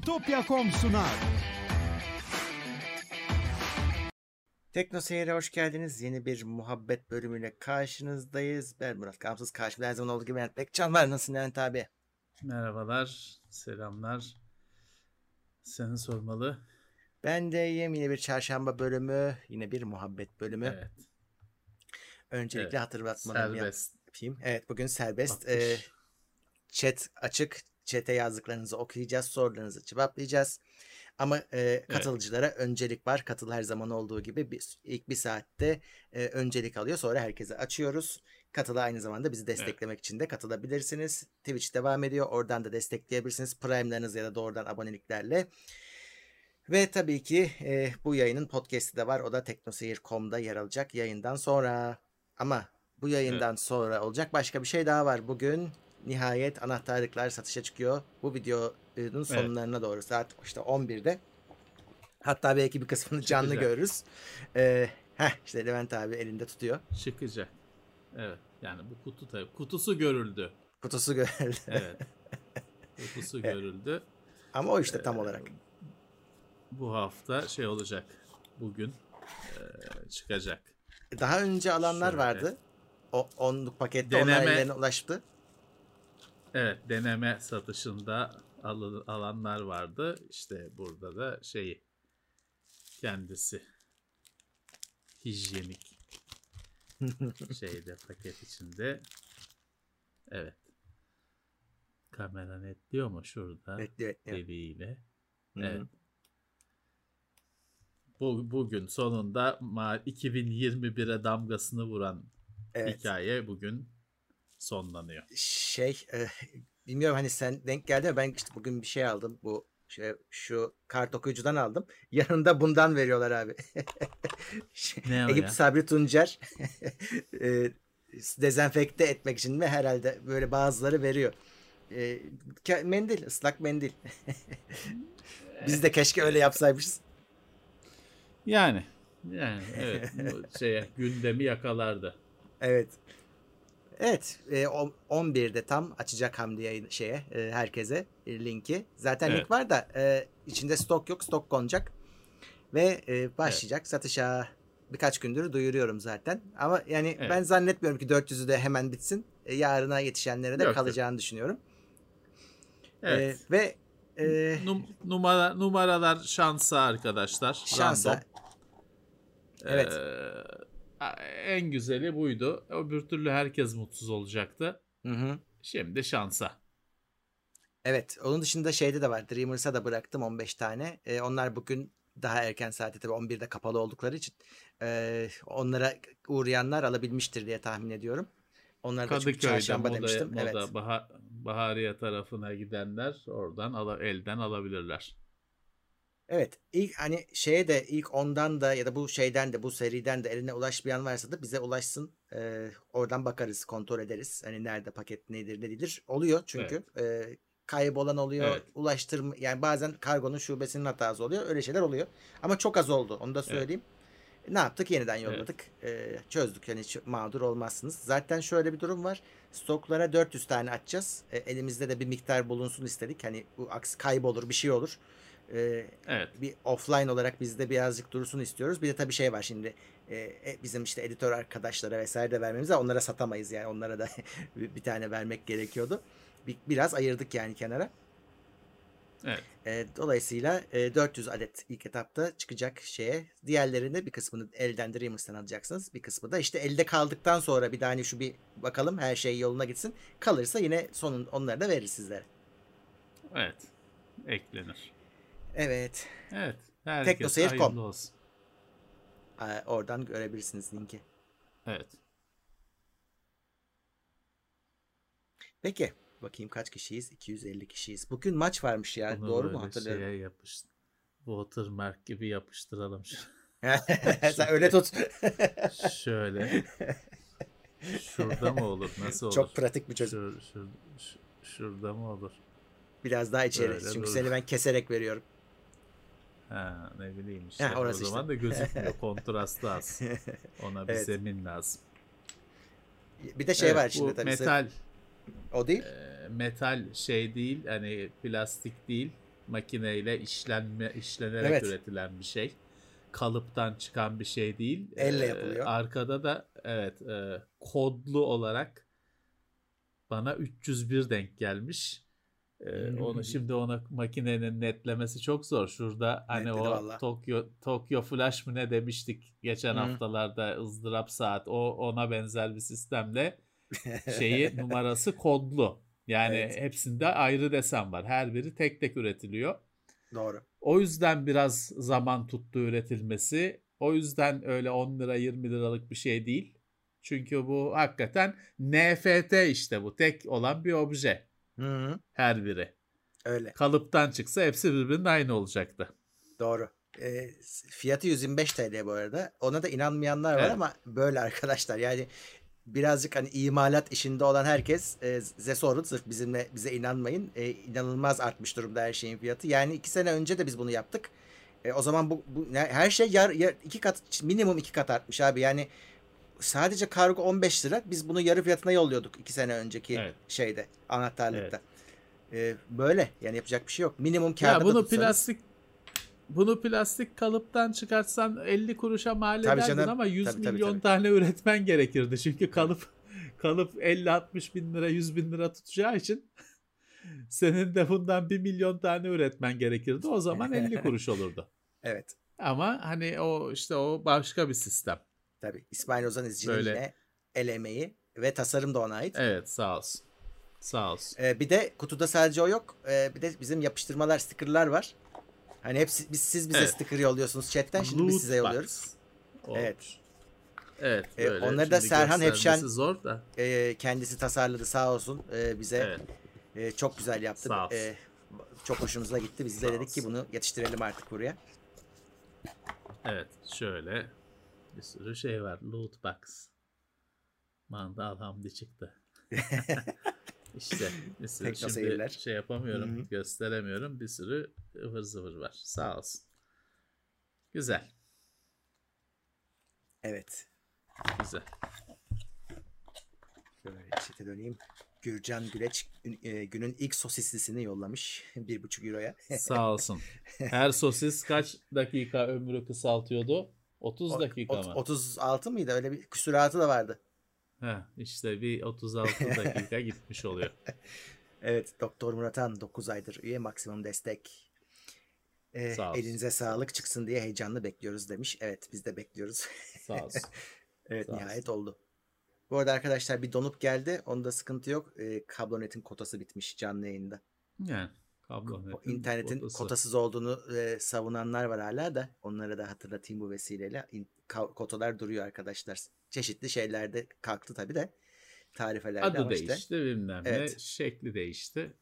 Bitopya.com sunar. Tekno Seyir'e hoş geldiniz. Yeni bir muhabbet bölümüyle karşınızdayız. Ben Murat Kamsız. Karşımda her zaman olduğu gibi Levent Bekcan var. Nasılsın Levent abi? Merhabalar, selamlar. Seni sormalı. Ben de iyiyim. Yine bir çarşamba bölümü. Yine bir muhabbet bölümü. Evet. Öncelikle Evet, hatırlatmalarımı Serbest. yapayım. Evet bugün serbest. Bakış. Ee, chat açık. Chat'e yazdıklarınızı okuyacağız. Sorularınızı cevaplayacağız. Ama e, katılıcılara öncelik var. Katıl her zaman olduğu gibi bir, ilk bir saatte e, öncelik alıyor. Sonra herkese açıyoruz. Katıla aynı zamanda bizi desteklemek için de katılabilirsiniz. Twitch devam ediyor. Oradan da destekleyebilirsiniz. Prime'larınız ya da doğrudan aboneliklerle. Ve tabii ki e, bu yayının podcast'i de var. O da teknoseyir.com'da yer alacak yayından sonra. Ama bu yayından sonra olacak başka bir şey daha var. Bugün nihayet anahtarlıklar satışa çıkıyor. Bu videonun sonlarına doğru saat işte 11'de. Hatta belki bir kısmını canlı Çıkacak. görürüz. Ee, heh, işte Levent abi elinde tutuyor. Çıkacak. Evet. Yani bu kutu tabii. Kutusu görüldü. Kutusu görüldü. Evet. Kutusu görüldü. Ama o işte tam olarak. Bu hafta şey olacak. Bugün e, çıkacak. Daha önce alanlar Şöyle. vardı. O onluk pakette Deneme- ellerine ulaştı. Evet, deneme satışında al- alanlar vardı. İşte burada da şeyi kendisi hijyenik şeyde paket içinde. Evet. Kamera netliyor mu şurada? Hı. Evet. Bu, bugün sonunda ma- 2021'e damgasını vuran Evet. hikaye bugün sonlanıyor. şey e, bilmiyorum hani sen denk geldi mi? Ben işte bugün bir şey aldım. Bu şey, şu kart okuyucudan aldım. Yanında bundan veriyorlar abi. Şey, Ne o Eyüp ya? Sabri Tuncer e, dezenfekte etmek için mi? Herhalde böyle bazıları veriyor. E, mendil ıslak mendil. Biz de keşke öyle yapsaymışız. Yani yani evet. Bu şeye gündemi yakalardı. Evet. Evet, e, o- 11'de tam açacak Hamdi yayın şeye e, herkese e, linki. Zaten Evet. link var da e, içinde stok yok, stok konacak ve e, başlayacak satışa. Birkaç gündür duyuruyorum zaten. Ama yani Evet. ben zannetmiyorum ki 400'ü de hemen bitsin. E, yarına yetişenlere de Yok, yok. kalacağını düşünüyorum. Evet. E, ve e, Num- numara numaralar şansa arkadaşlar. şansa Random. Evet. Ee, en güzeli buydu. Öbür türlü herkes mutsuz olacaktı. hı hı. Şimdi şansa. Evet. Onun dışında şeyde de var. Dreamers'a da bıraktım 15 tane. Ee, onlar bugün daha erken saatte tabii 11'de kapalı oldukları için e, onlara uğrayanlar alabilmiştir diye tahmin ediyorum. Onları da çünkü çarşamba moda, demiştim. moda evet. Baha- Bahariye tarafına gidenler oradan ala- elden alabilirler. Evet. İlk hani şeye de ilk ondan da ya da bu şeyden de bu seriden de eline ulaşmayan varsa da bize ulaşsın. Ee, oradan bakarız, kontrol ederiz. Hani nerede paket nedir, ne değildir. Oluyor çünkü. Ee, kaybolan oluyor. Evet. Ulaştırma yani bazen kargonun şubesinin hatası oluyor. Öyle şeyler oluyor. Ama çok az oldu. Onu da söyleyeyim. Ne yaptık? Yeniden yolladık. Ee, çözdük. Yani hiç mağdur olmazsınız. Zaten şöyle bir durum var. Stoklara 400 tane açacağız. Ee, elimizde de bir miktar bulunsun istedik. Hani bu aksi kaybolur bir şey olur. Ee, Evet. bir offline olarak bizde birazcık dursun istiyoruz. Bir de tabii şey var şimdi e, e, bizim işte editör arkadaşlara vesaire de vermemiz var. Onlara satamayız yani. Onlara da bir tane vermek gerekiyordu. Bir, biraz ayırdık yani kenara. Evet. E, dolayısıyla e, 400 adet ilk etapta çıkacak şeye. Diğerlerinde bir kısmını elden Dreamers'tan alacaksınız. Bir kısmı da işte elde kaldıktan sonra bir daha hani şu bir bakalım her şey yoluna gitsin. Kalırsa yine sonun onları da veririz sizlere. Evet. Eklenir. Evet. Evet. Herkese hayırlı olsun. Aa, oradan görebilirsiniz linki. Evet. Peki. Bakayım kaç kişiyiz? 250 kişiyiz. Bugün maç varmış ya. Bunu Doğru mu hatırlıyorum? Şeye yapıştır. Watermark gibi yapıştıralım. Sen öyle tut. Şöyle. Şurada mı olur? Nasıl olur? Çok pratik bir çocuk. Şur, şur, şur- şurada mı olur? Biraz daha içeri. Böyle Çünkü dur. seni ben keserek veriyorum. Ha, ne bileyim işte. Ha, orası o zaman işte. da gözükmüyor. Kontrastı az. Ona bir Evet. zemin lazım. Bir de şey Evet, var şimdi tabii. metal O değil. e, metal şey değil hani plastik değil makineyle işlenme işlenerek Evet. üretilen bir şey. Kalıptan çıkan bir şey değil. Elle Ee, yapılıyor. Arkada da evet e, kodlu olarak bana 301 denk gelmiş. Ee, onu şimdi ona makinenin netlemesi çok zor. Şurada hani Netledi o valla. Tokyo Tokyo Flash mı ne demiştik geçen Hı. haftalarda ızdırap saat o ona benzer bir sistemle şeyi numarası kodlu. Yani Evet. hepsinde ayrı desen var. Her biri tek tek üretiliyor. Doğru. O yüzden biraz zaman tuttu üretilmesi. O yüzden öyle 10 lira 20 liralık bir şey değil. Çünkü bu hakikaten NFT işte bu tek olan bir obje Hı hı. her biri. Öyle. Kalıptan çıksa hepsi birbirinin aynı olacaktı. Doğru. E, fiyatı 125 TL bu arada. Ona da inanmayanlar var Evet. ama böyle arkadaşlar. Yani birazcık hani imalat işinde olan herkes e, size sorun. Sırf bizimle bize inanmayın. E, inanılmaz artmış durumda her şeyin fiyatı. Yani iki sene önce de biz bunu yaptık. E, o zaman bu, bu her şey yar, yar- iki kat minimum iki kat artmış abi. Yani sadece kargo 15 lira. Biz bunu yarı fiyatına yolluyorduk iki sene önceki Evet. şeyde anahtarlıkta. E, böyle yani yapacak bir şey yok. Minimum Ya kârda da bunu tutsanız- plastik bunu plastik kalıptan çıkartsan 50 kuruşa mal Tabii ederdin canım. ama 100 Tabii, tabii, milyon tabii. tane üretmen gerekirdi. Çünkü kalıp kalıp 50-60 bin lira 100 bin lira tutacağı için senin de bundan 1 milyon tane üretmen gerekirdi. O zaman 50 kuruş olurdu. Evet. Ama hani o işte o başka bir sistem. Tabii. İsmail Ozan İzci'nin Böyle. yine el emeği ve tasarım da ona ait. Evet sağ olsun. Sağ olsun. Ee, bir de kutuda sadece o yok. Ee, bir de bizim yapıştırmalar, stickerlar var. Hani hepsi biz siz bize Evet. sticker yolluyorsunuz chatten. Şimdi biz Loot size box yolluyoruz. olmuş. Evet. Evet. E, böyle. onları da Şimdi Serhan göstermesi Hepşen- zor da. Ee, kendisi tasarladı sağ olsun ee, bize. Evet. Ee, çok güzel yaptı. Sağ olsun. Ee, çok hoşumuza gitti. Biz de dedik ki bunu yetiştirelim artık buraya. Evet şöyle bir sürü şey var. Loot box. Mandal hamdi çıktı. işte bir sürü Tekno şimdi seyirler. şey yapamıyorum, Hı hı. gösteremiyorum. Bir sürü ıvır zıvır var. Sağ olsun. Güzel, Evet. güzel. Şöyle çete döneyim. Gürcan Güleç e, günün ilk sosislisini yollamış. Bir buçuk euroya. Sağ olsun. Her sosis kaç dakika ömrü kısaltıyordu? 30 O- dakika ot- mı? 36 mıydı? Öyle bir küsuratı da vardı. Heh, işte bir 36 dakika gitmiş oluyor. Evet Doktor Muratan 9 aydır üye maksimum destek. Ee, Sağ olsun. elinize sağlık çıksın diye heyecanlı bekliyoruz demiş. Evet biz de bekliyoruz. Sağ olsun. evet Sağ nihayet oldu. Bu arada arkadaşlar bir donup geldi. Onda sıkıntı yok. Ee, kablonetin kotası bitmiş canlı yayında. Yani kablo O netin internetin kotası. kotasız olduğunu e, savunanlar var hala da. Onlara da hatırlatayım bu vesileyle. İn- ka- kotalar duruyor arkadaşlar. Çeşitli şeylerde kalktı tabii de. Tarifelerde Adı ama işte. değişti bilmem Evet. ne. Şekli değişti.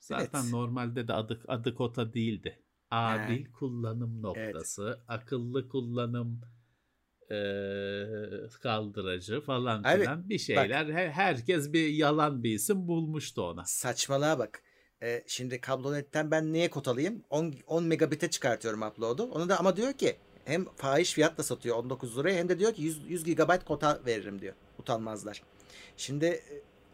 Zaten Evet. normalde de adı, adı kota değildi. Adil He. kullanım noktası, akıllı kullanım eee, kaldırıcı falan Abi, filan bir şeyler. Her- herkes bir yalan bir isim bulmuştu ona. Saçmalığa bak. Ee, şimdi kablonetten ben neye kotalıyım? 10, 10 megabit'e çıkartıyorum upload'u. Onu da ama diyor ki hem fahiş fiyatla satıyor 19 liraya hem de diyor ki 100, 100 GB kota veririm diyor. Utanmazlar. Şimdi e,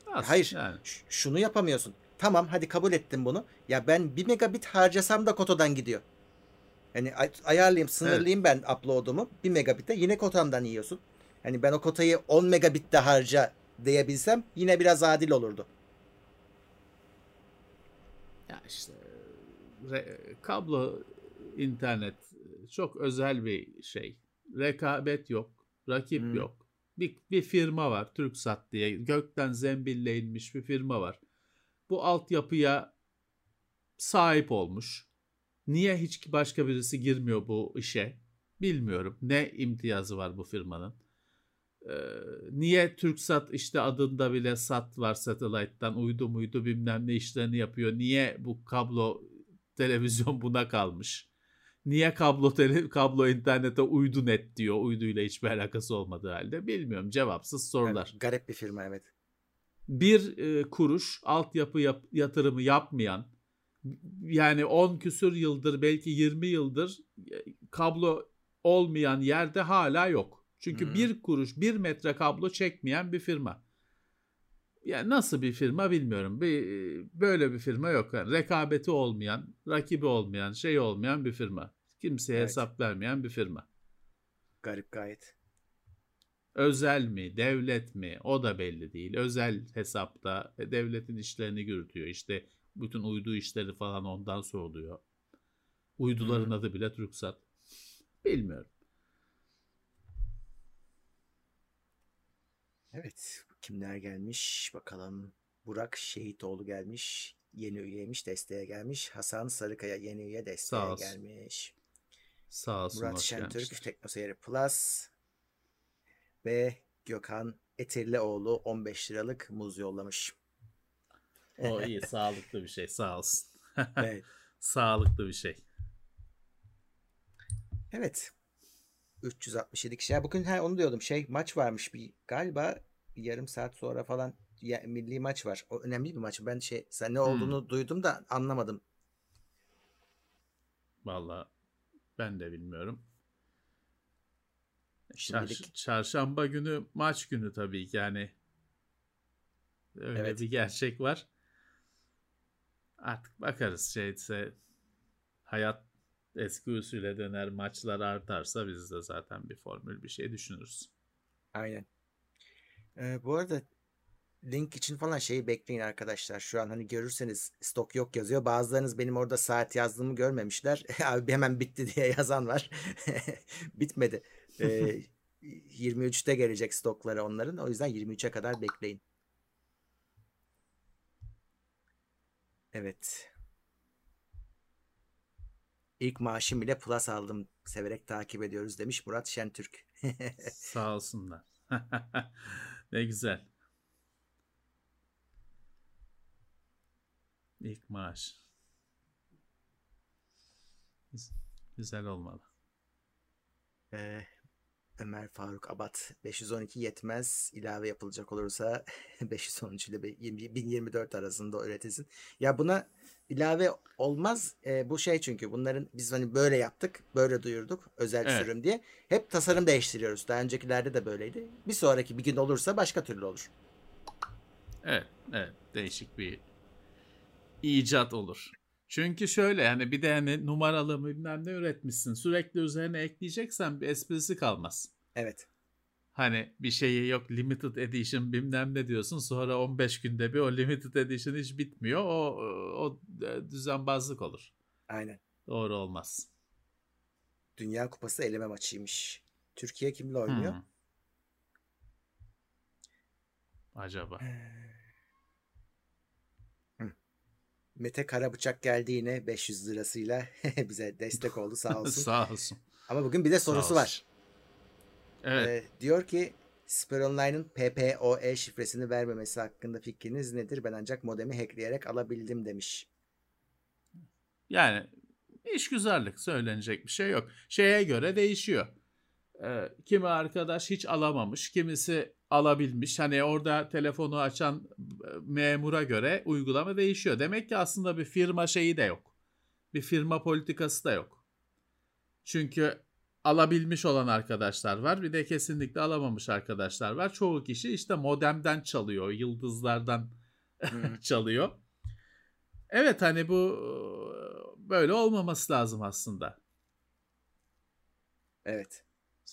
Aslında hayır yani. şunu yapamıyorsun. Tamam hadi kabul ettim bunu. Ya ben 1 megabit harcasam da kotadan gidiyor. Yani ay- ayarlayayım, sınırlayayım ben upload'umu 1 megabit'e yine kotamdan yiyorsun. Hani ben o kotayı 10 megabitte harca diyebilsem yine biraz adil olurdu. Ya işte re- kablo internet çok özel bir şey. Rekabet yok, rakip Hmm. yok. Bir, bir firma var TürkSat diye gökten zembille inmiş bir firma var. Bu altyapıya sahip olmuş. Niye hiç başka birisi girmiyor bu işe? Bilmiyorum. Ne imtiyazı var bu firmanın? Ee, niye TürkSat işte adında bile sat var satellite'tan uydu muydu bilmem ne işlerini yapıyor. Niye bu kablo televizyon buna kalmış? Niye kablo tele, kablo internete uydu net diyor uyduyla hiçbir alakası olmadığı halde bilmiyorum cevapsız sorular. Yani garip bir firma evet. Bir e, kuruş altyapı yap, yatırımı yapmayan yani 10 küsür yıldır belki 20 yıldır e, kablo olmayan yerde hala yok. Çünkü Hmm. bir kuruş bir metre kablo çekmeyen bir firma. yani nasıl bir firma bilmiyorum. Bir böyle bir firma yok. Yani rekabeti olmayan, rakibi olmayan, şey olmayan bir firma. Kimseye evet. hesap vermeyen bir firma. Garip gayet. Özel mi, devlet mi o da belli değil. Özel hesapta e, devletin işlerini yürütüyor. İşte bütün uydu işleri falan ondan soruluyor. Uyduların hmm. adı bile TürkSat. Bilmiyorum. Evet. Kimler gelmiş bakalım. Burak Şehitoğlu gelmiş. Yeni üyeymiş desteğe gelmiş. Hasan Sarıkaya yeni üye desteğe gelmiş. Sağ olsun. Murat Şentürk Teknoseyir Plus ve Gökhan Etirlioğlu 15 liralık muz yollamış. O iyi sağlıklı bir şey sağ olsun. evet. sağlıklı bir şey. Evet. 367 kişi. Ya bugün he, onu diyordum. Şey maç varmış bir galiba bir yarım saat sonra falan ya, milli maç var. O önemli bir maç. Ben şey sen ne olduğunu hmm. duydum da anlamadım. Vallahi ben de bilmiyorum. Çar- çarşamba günü maç günü tabii ki yani. Öyle evet. bir gerçek var. Artık bakarız şeyse hayat eski usule döner maçlar artarsa biz de zaten bir formül bir şey düşünürüz. Aynen. Ee, bu arada link için falan şeyi bekleyin arkadaşlar. Şu an hani görürseniz stok yok yazıyor. Bazılarınız benim orada saat yazdığımı görmemişler. Abi hemen bitti diye yazan var. Bitmedi. Ee, 23'te gelecek stokları onların. O yüzden 23'e kadar bekleyin. Evet. İlk maaşım bile plus aldım. Severek takip ediyoruz demiş Murat Şentürk. Sağ olsunlar. ne güzel. İlk maaş. Güzel olmalı. Ee, Ömer Faruk Abat 512 yetmez ilave yapılacak olursa 513 ile 1024 arasında üretilsin. Ya buna ilave olmaz. E, bu şey çünkü bunların biz hani böyle yaptık, böyle duyurduk özel evet. sürüm diye. Hep tasarım değiştiriyoruz. Daha öncekilerde de böyleydi. Bir sonraki bir gün olursa başka türlü olur. Evet, evet. Değişik bir icat olur. Çünkü şöyle yani bir de hani numaralı bilmem ne üretmişsin. Sürekli üzerine ekleyeceksen bir esprisi kalmaz. Evet. Hani bir şeyi yok limited edition bilmem ne diyorsun sonra 15 günde bir o limited edition hiç bitmiyor. O, o düzenbazlık olur. Aynen. Doğru olmaz. Dünya Kupası eleme maçıymış. Türkiye kimle oynuyor? Hmm. Acaba. Mete Karabıçak geldi yine 500 lirasıyla bize destek oldu sağ olsun. sağ olsun. Ama bugün bir de sorusu var. Evet. Ee, diyor ki Super Online'ın PPOE şifresini vermemesi hakkında fikriniz nedir? Ben ancak modemi hackleyerek alabildim demiş. Yani işgüzarlık söylenecek bir şey yok. Şeye göre değişiyor. Ee, kimi arkadaş hiç alamamış, kimisi alabilmiş. Hani orada telefonu açan e, memura göre uygulama değişiyor. Demek ki aslında bir firma şeyi de yok. Bir firma politikası da yok. Çünkü alabilmiş olan arkadaşlar var. Bir de kesinlikle alamamış arkadaşlar var. Çoğu kişi işte modemden çalıyor, yıldızlardan çalıyor. Evet hani bu böyle olmaması lazım aslında. Evet.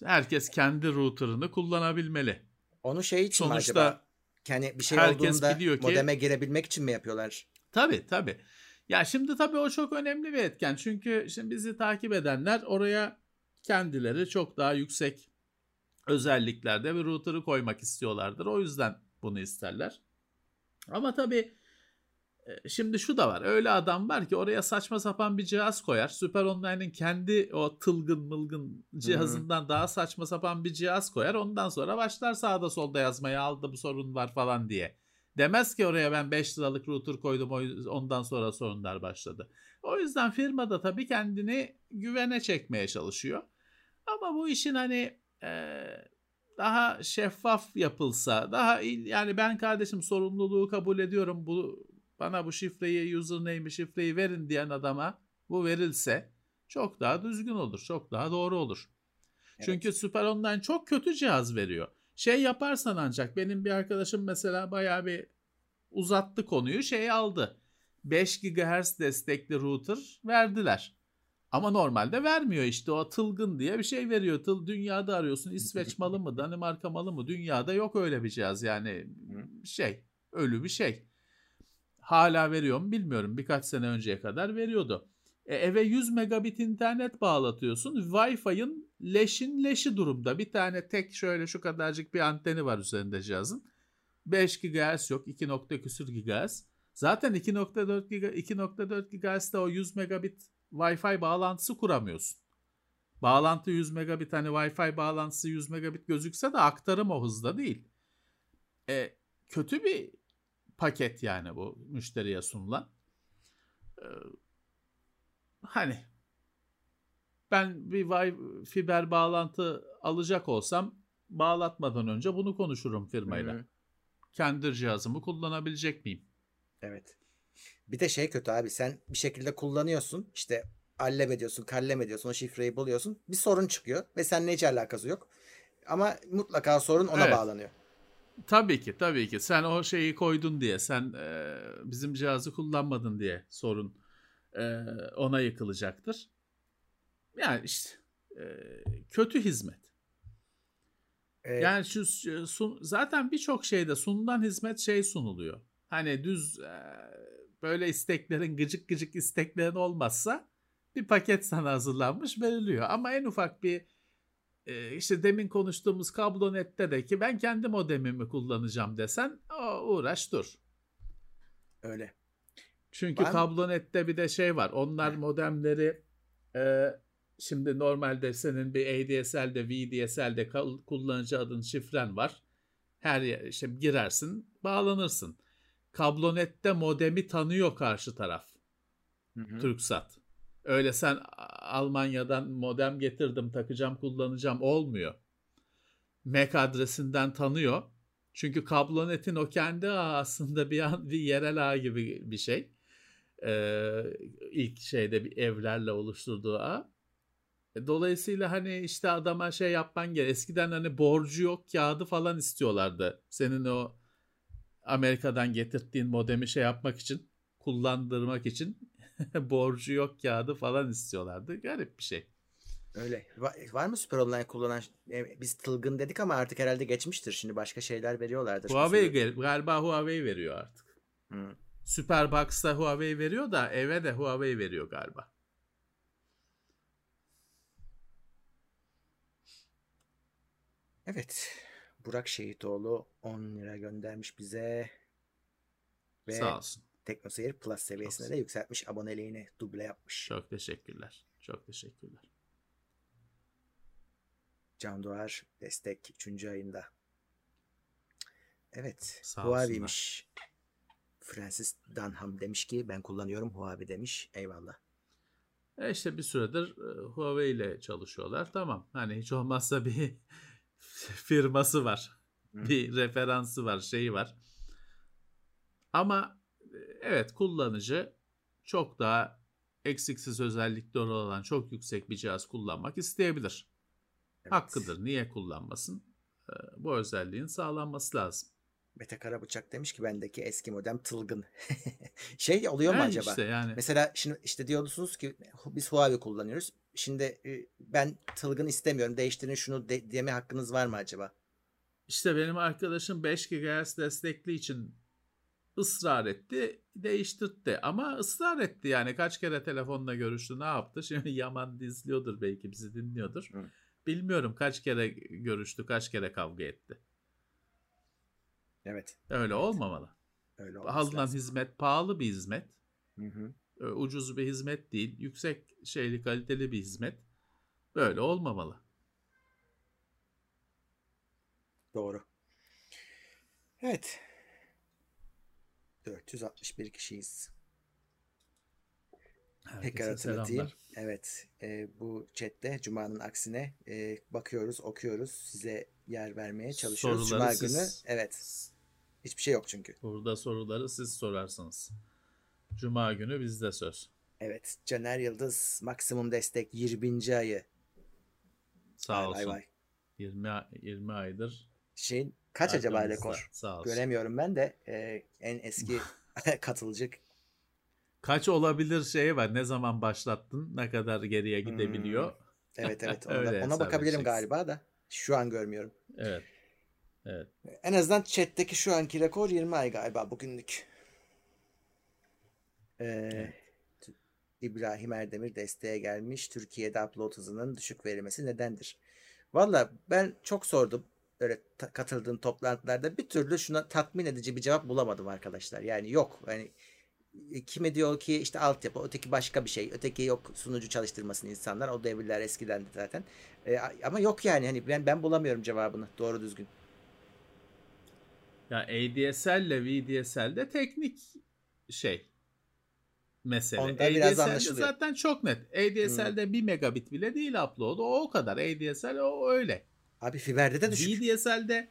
Herkes kendi router'ını kullanabilmeli. Onu şey için Sonuçta mi acaba? Yani bir şey olduğunda biliyor ki, modeme girebilmek için mi yapıyorlar? Tabii tabii. Ya şimdi tabii o çok önemli bir etken. Çünkü şimdi bizi takip edenler oraya kendileri çok daha yüksek özelliklerde bir router'ı koymak istiyorlardır. O yüzden bunu isterler. Ama tabii şimdi şu da var. Öyle adam var ki oraya saçma sapan bir cihaz koyar. Super Online'ın kendi o tılgın mılgın cihazından Hı-hı. daha saçma sapan bir cihaz koyar. Ondan sonra başlar sağda solda yazmaya aldı bu sorun var falan diye. Demez ki oraya ben 5 liralık router koydum ondan sonra sorunlar başladı. O yüzden firma da tabii kendini güvene çekmeye çalışıyor. Ama bu işin hani e, daha şeffaf yapılsa, daha yani ben kardeşim sorumluluğu kabul ediyorum. Bu bana bu şifreyi, username'i, şifreyi verin diyen adama bu verilse çok daha düzgün olur, çok daha doğru olur. Evet. Çünkü Super Online çok kötü cihaz veriyor. Şey yaparsan ancak benim bir arkadaşım mesela bayağı bir uzattı konuyu şey aldı. 5 GHz destekli router verdiler. Ama normalde vermiyor işte o tılgın diye bir şey veriyor. Tıl dünyada arıyorsun İsveç malı mı Danimarka malı mı dünyada yok öyle bir cihaz yani şey ölü bir şey. Hala veriyor mu bilmiyorum birkaç sene önceye kadar veriyordu. E, eve 100 megabit internet bağlatıyorsun. Wi-Fi'ın leşin leşi durumda. Bir tane tek şöyle şu kadarcık bir anteni var üzerinde cihazın. 5 GHz yok. 2. küsür GHz. Zaten 2.4 2.4 GHz'de o 100 megabit Wi-Fi bağlantısı kuramıyorsun. Bağlantı 100 megabit hani Wi-Fi bağlantısı 100 megabit gözükse de aktarım o hızda değil. E, kötü bir paket yani bu müşteriye sunulan. E, hani ben bir Wi fiber bağlantı alacak olsam bağlatmadan önce bunu konuşurum firmayla. Hı-hı. Kendi cihazımı kullanabilecek miyim? Evet. Bir de şey kötü abi sen bir şekilde kullanıyorsun işte allem ediyorsun kallem ediyorsun o şifreyi buluyorsun bir sorun çıkıyor ve seninle hiç alakası yok. Ama mutlaka sorun ona evet. bağlanıyor. Tabii ki tabii ki sen o şeyi koydun diye sen e, bizim cihazı kullanmadın diye sorun e, ona yıkılacaktır. Yani işte e, kötü hizmet. Evet. Yani şu sun, zaten birçok şeyde sunulan hizmet şey sunuluyor. Hani düz e, böyle isteklerin gıcık gıcık isteklerin olmazsa bir paket sana hazırlanmış veriliyor. Ama en ufak bir e, işte demin konuştuğumuz kablonette de ki ben kendi modemimi kullanacağım desen o uğraş dur. Öyle. Çünkü ben... kablonette bir de şey var. Onlar modemleri e, şimdi normalde senin bir ADSL'de, VDSL'de kullanıcı adın şifren var. Her yer, işte girersin, bağlanırsın. Kablonette modemi tanıyor karşı taraf. Hı hı. Türksat. Öyle sen Almanya'dan modem getirdim takacağım kullanacağım olmuyor. MAC adresinden tanıyor. Çünkü kablonetin o kendi ağı aslında bir, an, bir yerel ağ gibi bir şey. Ee, ilk şeyde bir evlerle oluşturduğu ağ. E, dolayısıyla hani işte adama şey yapman gerek. Eskiden hani borcu yok kağıdı falan istiyorlardı. Senin o Amerika'dan getirdiğin modemi şey yapmak için, kullandırmak için borcu yok kağıdı falan istiyorlardı. Garip bir şey. Öyle. Var, var mı Super Online kullanan? E, biz tılgın dedik ama artık herhalde geçmiştir. Şimdi başka şeyler veriyorlardır. Huawei galiba Huawei veriyor artık. Hmm. Superbox'ta Huawei veriyor da eve de Huawei veriyor galiba. Evet. Burak Şehitoğlu 10 lira göndermiş bize. Ve Sağ olsun. TeknoSeyir Plus seviyesine de yükseltmiş. Aboneliğini duble yapmış. Çok teşekkürler. Çok teşekkürler. Can Doğar destek 3. ayında. Evet. Sağ Huawei'miş. Francis Dunham demiş ki ben kullanıyorum Huawei demiş. Eyvallah. E işte bir süredir e, Huawei ile çalışıyorlar. Tamam. Hani hiç olmazsa bir firması var. Bir referansı var, şeyi var. Ama evet kullanıcı çok daha eksiksiz özellikleri olan çok yüksek bir cihaz kullanmak isteyebilir. Evet. Hakkıdır. Niye kullanmasın? E, bu özelliğin sağlanması lazım. Mete Karabıçak demiş ki bendeki eski modem tılgın. şey oluyor mu yani acaba? Işte yani. Mesela şimdi işte diyorsunuz ki biz Huawei kullanıyoruz. Şimdi e, ben tılgın istemiyorum değiştirin şunu de, deme hakkınız var mı acaba? İşte benim arkadaşım 5 GHz destekli için ısrar etti, değiştirtti. Ama ısrar etti yani kaç kere telefonla görüştü, ne yaptı? Şimdi Yaman izliyordur belki bizi dinliyordur. Hı. Bilmiyorum kaç kere görüştü, kaç kere kavga etti. Evet. Öyle evet. olmamalı. Öyle Alınan hizmet pahalı bir hizmet. Hı hı. Ucuz bir hizmet değil. Yüksek şeyli kaliteli bir hizmet. Böyle olmamalı. Doğru. Evet. 461 kişiyiz. Herkese Tekrar hatırlatayım. Selamlar. Evet. E, bu chatte Cuma'nın aksine e, bakıyoruz, okuyoruz. Size yer vermeye çalışıyoruz. Soruları Cuma siz, günü. Evet. Hiçbir şey yok çünkü. Burada soruları siz sorarsınız. Cuma günü bizde söz. Evet. Caner Yıldız maksimum destek 20. ayı. Sağ vay olsun. Vay vay. 20 20 aydır şeyin Kaç acaba Arkamızda. rekor? Sağ olsun. Göremiyorum ben de e, en eski katılıcı. Kaç olabilir şeyi var. Ne zaman başlattın? Ne kadar geriye gidebiliyor? Evet evet ona, Öyle ona bakabilirim galiba da. Şu an görmüyorum. Evet. Evet. En azından chat'teki şu anki rekor 20 ay galiba bugünlük. Ee, t- İbrahim Erdemir desteğe gelmiş. Türkiye'de upload hızının düşük verilmesi nedendir? Valla ben çok sordum. Öyle ta- katıldığım toplantılarda bir türlü şuna tatmin edici bir cevap bulamadım arkadaşlar. Yani yok. Yani e, kimi diyor ki işte altyapı, öteki başka bir şey. Öteki yok sunucu çalıştırmasın insanlar. O devirler eskidendi zaten. E, ama yok yani hani ben ben bulamıyorum cevabını doğru düzgün. Ya ADSL ile VDSL de teknik şey mesele. Onda biraz zaten çok net. ADSL'de 1 megabit bile değil upload. O, o kadar. ADSL o öyle. Abi fiberde de düşük. VDSL'de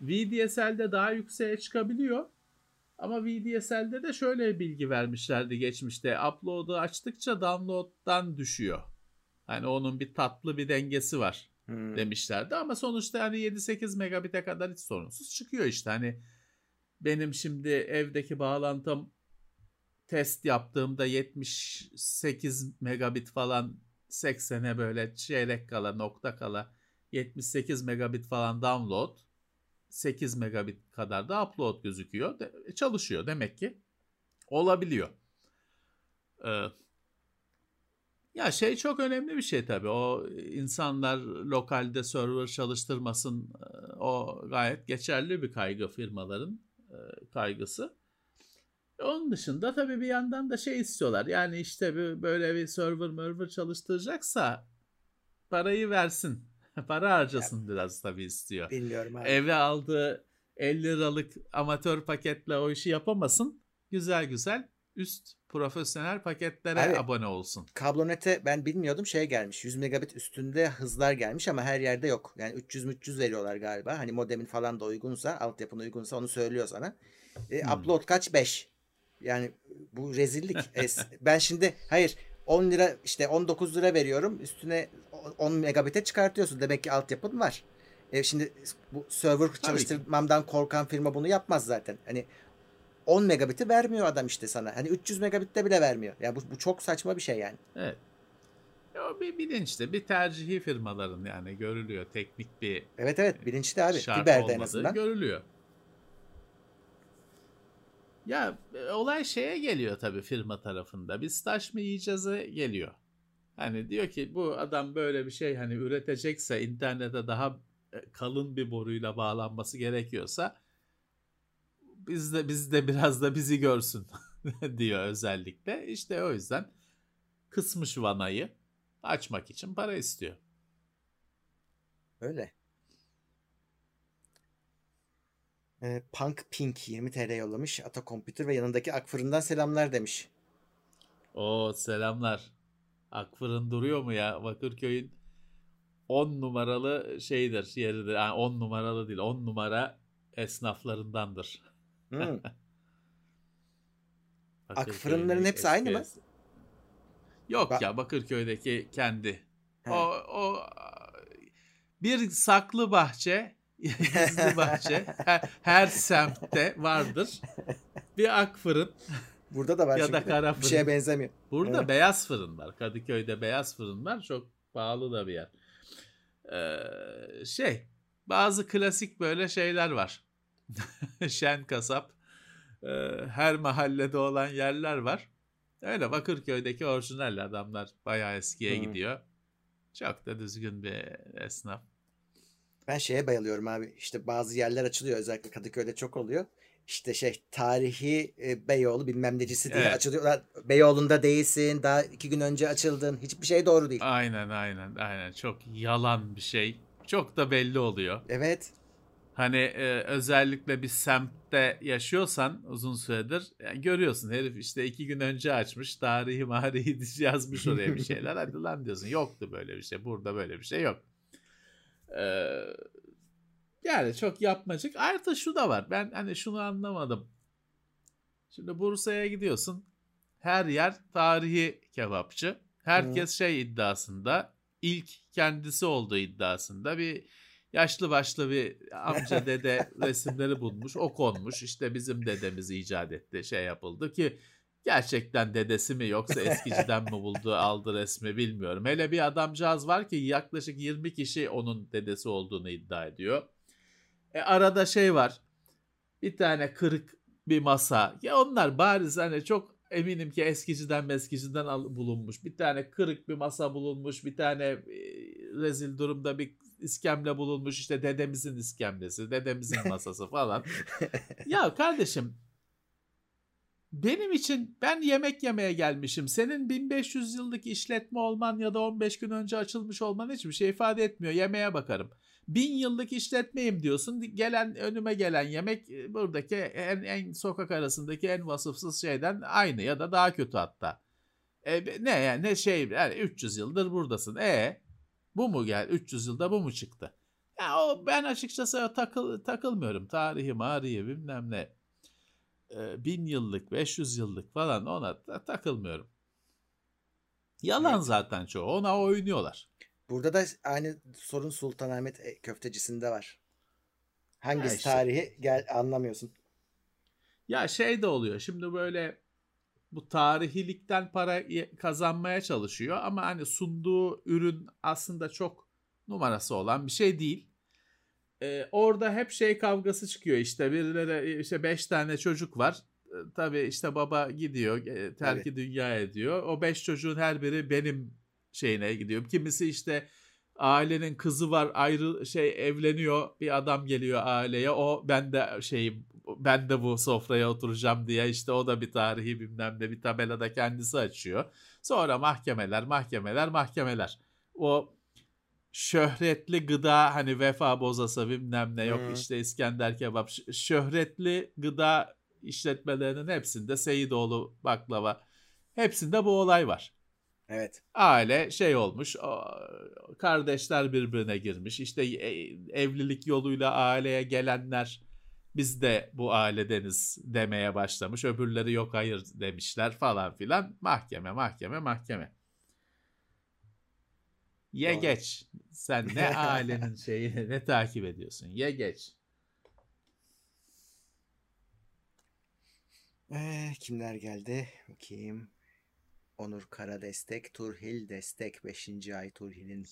VDSL'de daha yükseğe çıkabiliyor. Ama VDSL'de de şöyle bilgi vermişlerdi geçmişte. Upload'u açtıkça download'dan düşüyor. Hani onun bir tatlı bir dengesi var Hmm. demişlerdi ama sonuçta hani 7-8 megabit'e kadar hiç sorunsuz çıkıyor işte. Hani benim şimdi evdeki bağlantım test yaptığımda 78 megabit falan 80'e böyle çeyrek kala nokta kala 78 megabit falan download 8 megabit kadar da upload gözüküyor. De- çalışıyor demek ki. Olabiliyor. Ee, ya şey çok önemli bir şey tabii. O insanlar lokalde server çalıştırmasın. e, O gayet geçerli bir kaygı firmaların e, kaygısı. Onun dışında tabii bir yandan da şey istiyorlar. Yani işte bir- böyle bir server merver çalıştıracaksa parayı versin. Para harcasın biraz tabii istiyor. Bilmiyorum abi. Eve aldığı 50 liralık amatör paketle o işi yapamasın. Güzel güzel üst profesyonel paketlere Abi- abone olsun. Kablonete ben bilmiyordum şey gelmiş. 100 megabit üstünde hızlar gelmiş ama her yerde yok. Yani 300 300 veriyorlar galiba. Hani modemin falan da uygunsa, altyapın uygunsa onu söylüyor sana. E, Hmm. Upload kaç? 5. Yani bu rezillik. Ben şimdi hayır 10 lira işte 19 lira veriyorum. Üstüne 10 megabit'e çıkartıyorsun. Demek ki altyapın var. E şimdi bu server ki. çalıştırmamdan korkan firma bunu yapmaz zaten. Hani 10 megabit'i vermiyor adam işte sana. Hani 300 megabitte bile vermiyor. Ya bu, bu çok saçma bir şey yani. Evet. O bir bilinçli, bir tercihi firmaların yani görülüyor. Teknik bir Evet evet bilinçli abi. şart Fiber'de en azından. görülüyor. Ya e, olay şeye geliyor tabii firma tarafında. Biz taş mı yiyeceğiz'e geliyor. Hani diyor ki bu adam böyle bir şey hani üretecekse internete daha e, kalın bir boruyla bağlanması gerekiyorsa biz de biz de biraz da bizi görsün diyor özellikle. İşte o yüzden kısmış vanayı açmak için para istiyor. Öyle. Ee, Punk Pink 20 TL yollamış. Ata Computer ve yanındaki Akfırın'dan selamlar demiş. O selamlar. Akfırın duruyor mu ya? Bakırköy'ün 10 numaralı şeydir, yeridir. Yani 10 numaralı değil, 10 numara esnaflarındandır. Hmm. Akfırınların hepsi aynı mı? Yok Ba- ya Bakırköy'deki kendi. He. O, o bir saklı bahçe, gizli bahçe her, her semtte vardır. Bir akfırın Burada da var Ya da kara Bir şeye fırın. benzemiyor. Burada Evet. beyaz fırın var. Kadıköy'de beyaz fırın var. Çok pahalı da bir yer. Ee, şey bazı klasik böyle şeyler var. Şen kasap. Ee, her mahallede olan yerler var. Öyle Bakırköy'deki orijinal adamlar bayağı eskiye Hı. gidiyor. Çok da düzgün bir esnaf. Ben şeye bayılıyorum abi. İşte bazı yerler açılıyor. Özellikle Kadıköy'de çok oluyor. İşte şey tarihi e, Beyoğlu bilmem necisi diye Evet. açılıyorlar. Beyoğlu'nda değilsin. Daha iki gün önce açıldın. Hiçbir şey doğru değil. Aynen aynen aynen. Çok yalan bir şey. Çok da belli oluyor. Evet. Hani e, özellikle bir semtte yaşıyorsan uzun süredir yani görüyorsun herif işte iki gün önce açmış tarihi marihi yazmış oraya bir şeyler hadi lan diyorsun yoktu böyle bir şey burada böyle bir şey yok. Ee, yani çok yapmacık artı şu da var ben hani şunu anlamadım. Şimdi Bursa'ya gidiyorsun her yer tarihi kebapçı herkes şey iddiasında ilk kendisi olduğu iddiasında bir yaşlı başlı bir amca dede resimleri bulmuş. O konmuş. İşte bizim dedemiz icat etti. Şey yapıldı ki gerçekten dedesi mi yoksa eskiciden mi buldu aldı resmi bilmiyorum. Hele bir adamcağız var ki yaklaşık 20 kişi onun dedesi olduğunu iddia ediyor. E arada şey var. Bir tane kırık bir masa. Ya onlar bariz hani çok eminim ki eskiciden meskiciden bulunmuş. Bir tane kırık bir masa bulunmuş. Bir tane e, rezil durumda bir iskemle bulunmuş. İşte dedemizin iskemlesi, dedemizin masası falan. ya kardeşim benim için ben yemek yemeye gelmişim. Senin 1500 yıllık işletme olman ya da 15 gün önce açılmış olman hiçbir şey ifade etmiyor. Yemeğe bakarım. Bin yıllık işletmeyim diyorsun. Gelen önüme gelen yemek e, buradaki en, en sokak arasındaki en vasıfsız şeyden aynı ya da daha kötü hatta. E, ne yani ne şey yani 300 yıldır buradasın. E bu mu gel 300 yılda bu mu çıktı? Ya o ben açıkçası takıl, takılmıyorum. Tarihi, marihi bilmem ne. E, bin yıllık, 500 yıllık falan ona da takılmıyorum. Yalan evet. zaten çoğu. Ona oynuyorlar. Burada da aynı sorun Sultanahmet e, köftecisinde var. Hangisi işte. tarihi gel anlamıyorsun. Ya şey de oluyor. Şimdi böyle bu tarihilikten para kazanmaya çalışıyor ama hani sunduğu ürün aslında çok numarası olan bir şey değil. Ee, orada hep şey kavgası çıkıyor işte birileri işte beş tane çocuk var. Ee, tabii işte baba gidiyor e, terki Tabii. dünya ediyor. O beş çocuğun her biri benim şeyine gidiyor. Kimisi işte ailenin kızı var ayrı şey evleniyor bir adam geliyor aileye o ben de şey ben de bu sofraya oturacağım diye işte o da bir tarihi bilmem ne bir tabelada kendisi açıyor. Sonra mahkemeler mahkemeler mahkemeler. O şöhretli gıda hani vefa bozası bilmem ne yok hmm. işte İskender kebap şöhretli gıda işletmelerinin hepsinde Seyidoğlu baklava hepsinde bu olay var. Evet. Aile şey olmuş, kardeşler birbirine girmiş. İşte e, evlilik yoluyla aileye gelenler biz de bu ailedeniz demeye başlamış. Öbürleri yok hayır demişler falan filan. Mahkeme, mahkeme, mahkeme. Ye Doğru. geç. Sen ne ailenin şeyini ne takip ediyorsun? Ye geç. Ee, kimler geldi? Bakayım. Onur Kara destek, Turhil destek 5. ay Turhil'in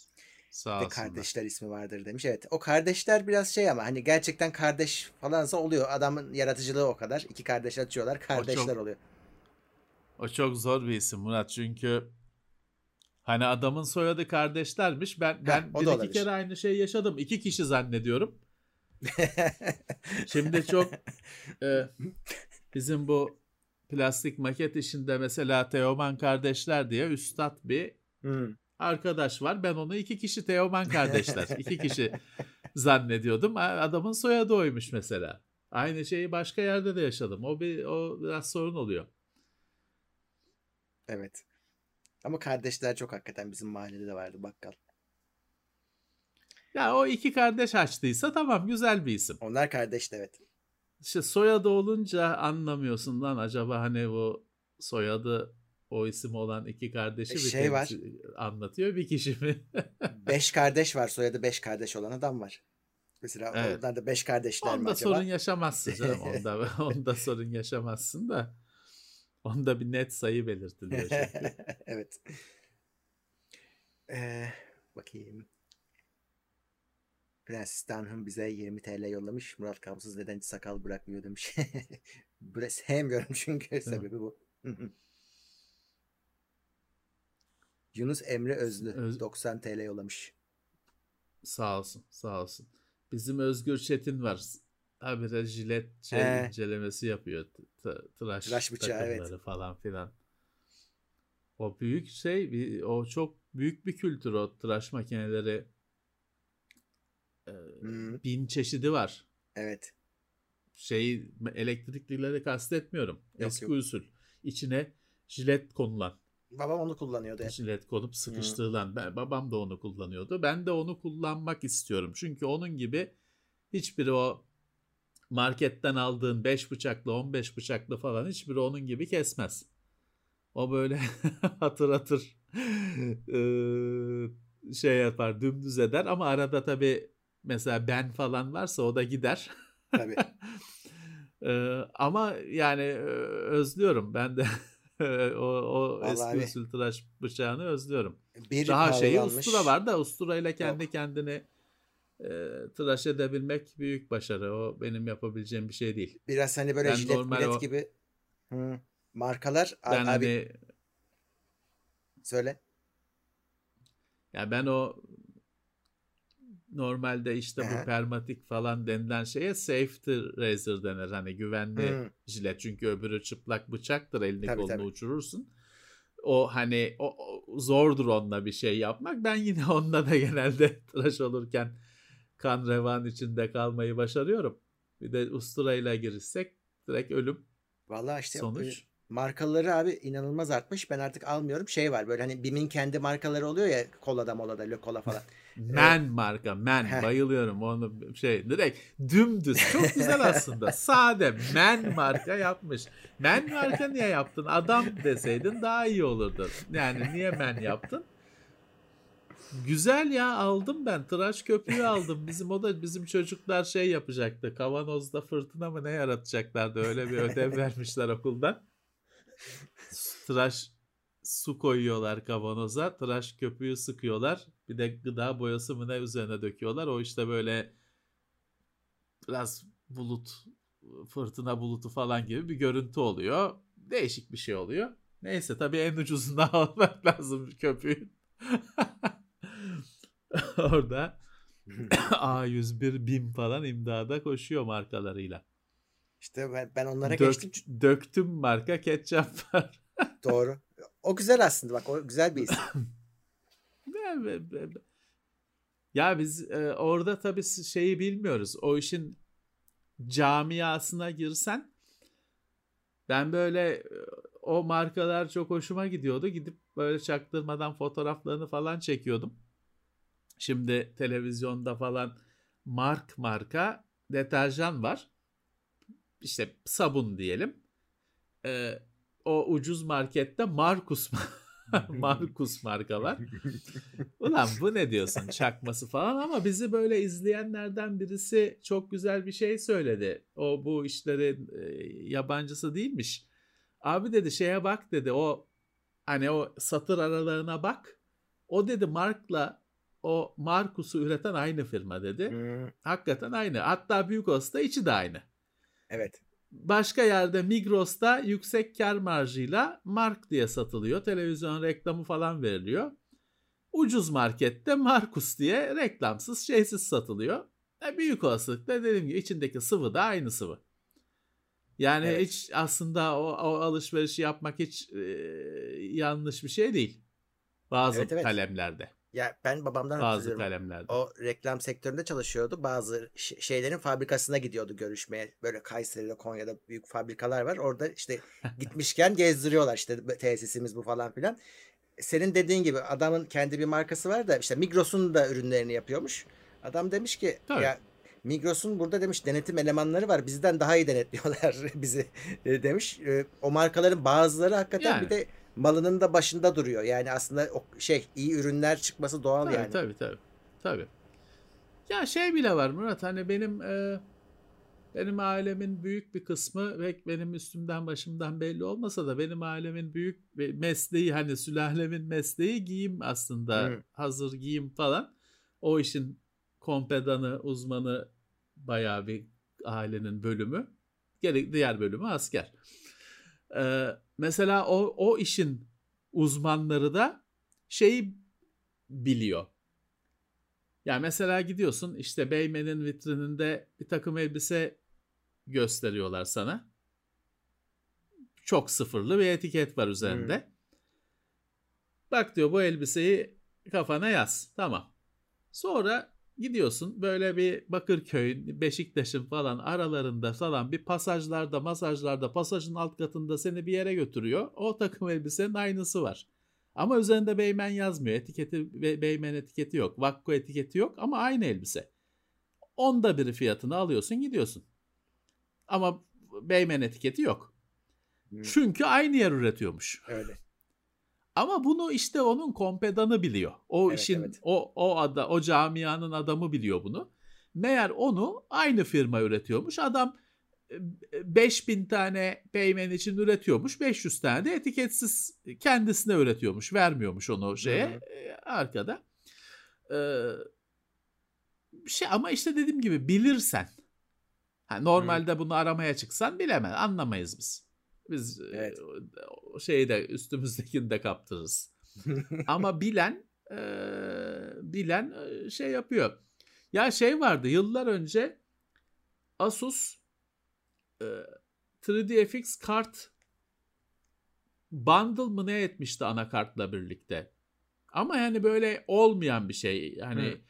Sağ de kardeşler ismi vardır demiş. Evet o kardeşler biraz şey ama hani gerçekten kardeş falansa oluyor. Adamın yaratıcılığı o kadar. İki kardeş açıyorlar kardeşler çok, oluyor. O çok zor bir isim Murat çünkü hani adamın soyadı kardeşlermiş. Ben ben ha, bir iki kere aynı şeyi yaşadım. İki kişi zannediyorum. Şimdi çok e, bizim bu plastik maket işinde mesela Teoman kardeşler diye üstad bir hmm. arkadaş var. Ben onu iki kişi Teoman kardeşler. iki kişi zannediyordum. Adamın soyadı oymuş mesela. Aynı şeyi başka yerde de yaşadım. O bir o biraz sorun oluyor. Evet. Ama kardeşler çok hakikaten bizim mahallede de vardı bakkal. Ya o iki kardeş açtıysa tamam güzel bir isim. Onlar kardeşti evet işte soyadı olunca anlamıyorsun lan acaba hani bu soyadı o isim olan iki kardeşi e şey bir var. anlatıyor bir kişi mi? beş kardeş var soyadı beş kardeş olan adam var. Mesela evet. onlar da beş kardeşler onda mi acaba? sorun yaşamazsın canım. Onda, onda sorun yaşamazsın da. Onda bir net sayı belirtiliyor evet. Ee, bakayım. Prenses Dunham bize 20 TL yollamış. Murat Kamsız neden hiç sakal bırakmıyor demiş. Böyle sevmiyorum çünkü sebebi bu. Yunus Emre Özlü Öz... 90 TL yollamış. Sağ olsun, sağ olsun. Bizim Özgür Çetin var. Habire jilet şey He. incelemesi yapıyor. Tıraş, Tıraş bıçağı evet. falan filan. O büyük şey, o çok büyük bir kültür o tıraş makineleri hmm. bin çeşidi var. Evet. Şey elektriklileri kastetmiyorum. Yok, Eski yok. usul. İçine jilet konulan. Babam onu kullanıyordu. Jilet konup sıkıştırılan. Hmm. Ben, babam da onu kullanıyordu. Ben de onu kullanmak istiyorum. Çünkü onun gibi hiçbiri o marketten aldığın 5 bıçaklı 15 bıçaklı falan hiçbiri onun gibi kesmez. O böyle hatır hatır şey yapar dümdüz eder ama arada tabii mesela ben falan varsa o da gider. Tabii. Ee, ama yani e, özlüyorum ben de o, o Vallahi eski abi. usul tıraş bıçağını özlüyorum. Bir Daha şeyi pahalanmış. ustura var da usturayla kendi Yok. kendini e, tıraş edebilmek büyük başarı. O benim yapabileceğim bir şey değil. Biraz hani böyle Ben jilet milet o- gibi Hı. markalar Ben abi hani söyle. ya ben o normalde işte Aha. bu permatik falan denilen şeye safety razor denir. Hani güvenli Hı. jilet çünkü öbürü çıplak bıçaktır elini Tabii, kolunu tabii. uçurursun. O hani o, o zordur onunla bir şey yapmak. Ben yine onunla da genelde tıraş olurken kan revan içinde kalmayı başarıyorum. Bir de usturayla girişsek direkt ölüm Vallahi işte sonuç. e, markaları abi inanılmaz artmış. Ben artık almıyorum. Şey var böyle hani BİM'in kendi markaları oluyor ya kolada molada Le Cola falan. Men marka, men. Heh. Bayılıyorum onu şey direkt dümdüz. Çok güzel aslında. Sade men marka yapmış. Men marka niye yaptın? Adam deseydin daha iyi olurdu. Yani niye men yaptın? Güzel ya aldım ben. Tıraş köpüğü aldım. Bizim o da bizim çocuklar şey yapacaktı. Kavanozda fırtına mı ne yaratacaklardı. Öyle bir ödev vermişler okulda. Tıraş su koyuyorlar kavanoza. Tıraş köpüğü sıkıyorlar. Bir de gıda boyası mı ne üzerine döküyorlar. O işte böyle biraz bulut, fırtına bulutu falan gibi bir görüntü oluyor. Değişik bir şey oluyor. Neyse tabii en ucuzundan almak lazım köpüğün. Orada A101 BİM falan imdada koşuyor markalarıyla. İşte ben, ben onlara Dök- geçtim. döktüm marka ketçap var. Doğru. O güzel aslında bak o güzel bir isim. Ya biz e, orada tabii şeyi bilmiyoruz. O işin camiasına girsen ben böyle e, o markalar çok hoşuma gidiyordu. Gidip böyle çaktırmadan fotoğraflarını falan çekiyordum. Şimdi televizyonda falan mark marka deterjan var. İşte sabun diyelim. E, o ucuz markette Markus Markus marka var. Ulan bu ne diyorsun çakması falan ama bizi böyle izleyenlerden birisi çok güzel bir şey söyledi. O bu işlerin e, yabancısı değilmiş. Abi dedi şeye bak dedi o hani o satır aralarına bak. O dedi Mark'la o Markus'u üreten aynı firma dedi. Hmm, Hakikaten aynı. Hatta büyük olsa da içi de aynı. evet. Başka yerde Migros'ta yüksek kar marjıyla Mark diye satılıyor. Televizyon reklamı falan veriliyor. Ucuz markette Markus diye reklamsız şeysiz satılıyor. E büyük olasılıkla dediğim gibi içindeki sıvı da aynı sıvı. Yani Evet. hiç aslında o, o alışverişi yapmak hiç e, yanlış bir şey değil. Bazı Evet, evet. kalemlerde. Ya ben babamdan Bazı kalemlerde. O reklam sektöründe çalışıyordu. Bazı şeylerin fabrikasına gidiyordu görüşmeye. Böyle Kayseri'de, Konya'da büyük fabrikalar var. Orada işte gitmişken gezdiriyorlar işte "Bu tesisimiz bu falan filan. Senin dediğin gibi adamın kendi bir markası var da işte Migros'un da ürünlerini yapıyormuş. Adam demiş ki Tabii. ya Migros'un burada demiş denetim elemanları var. Bizden daha iyi denetliyorlar bizi e, demiş. E, O markaların bazıları hakikaten Yani. bir de malının da başında duruyor. Yani aslında o şey iyi ürünler çıkması doğal Tabii yani. tabii tabii. Tabii. Ya şey bile var Murat hani benim e, benim ailemin büyük bir kısmı ve benim üstümden başımdan belli olmasa da benim ailemin büyük mesleği hani sülalemin mesleği giyim aslında Hı. hazır giyim falan. O işin kompedanı uzmanı bayağı bir ailenin bölümü. Gerek diğer bölümü asker. Ee, mesela o, o işin uzmanları da şeyi biliyor. Ya mesela gidiyorsun işte Beymen'in vitrininde bir takım elbise gösteriyorlar sana. Çok sıfırlı bir etiket var üzerinde. Bak diyor bu elbiseyi kafana yaz. Tamam. Sonra gidiyorsun böyle bir Bakırköy'ün, Beşiktaş'ın falan aralarında falan bir pasajlarda, masajlarda, pasajın alt katında seni bir yere götürüyor. O takım elbisenin aynısı var. Ama üzerinde Beymen yazmıyor. Etiketi Be- Beymen etiketi yok. Vakko etiketi yok ama aynı elbise. Onda biri fiyatını alıyorsun gidiyorsun. Ama Beymen etiketi yok. Hı. Çünkü aynı yer üretiyormuş. Öyle. Ama bunu işte onun kompedanı biliyor. O Evet, işin evet. o o ada o camianın adamı biliyor bunu. Meğer onu aynı firma üretiyormuş. Adam 5000 tane peymen için üretiyormuş. 500 tane de etiketsiz kendisine üretiyormuş. Vermiyormuş onu şeye hı arkada. Ee, şey ama işte dediğim gibi bilirsen. Ha, normalde hı. bunu aramaya çıksan bilemez. Anlamayız biz. Biz evet. o şeyi de üstümüzdekini de kaptırırız. ama bilen e, bilen şey yapıyor. Ya şey vardı yıllar önce Asus 3DFX kart bundle mı ne etmişti anakartla birlikte. Ama yani böyle olmayan bir şey. Yani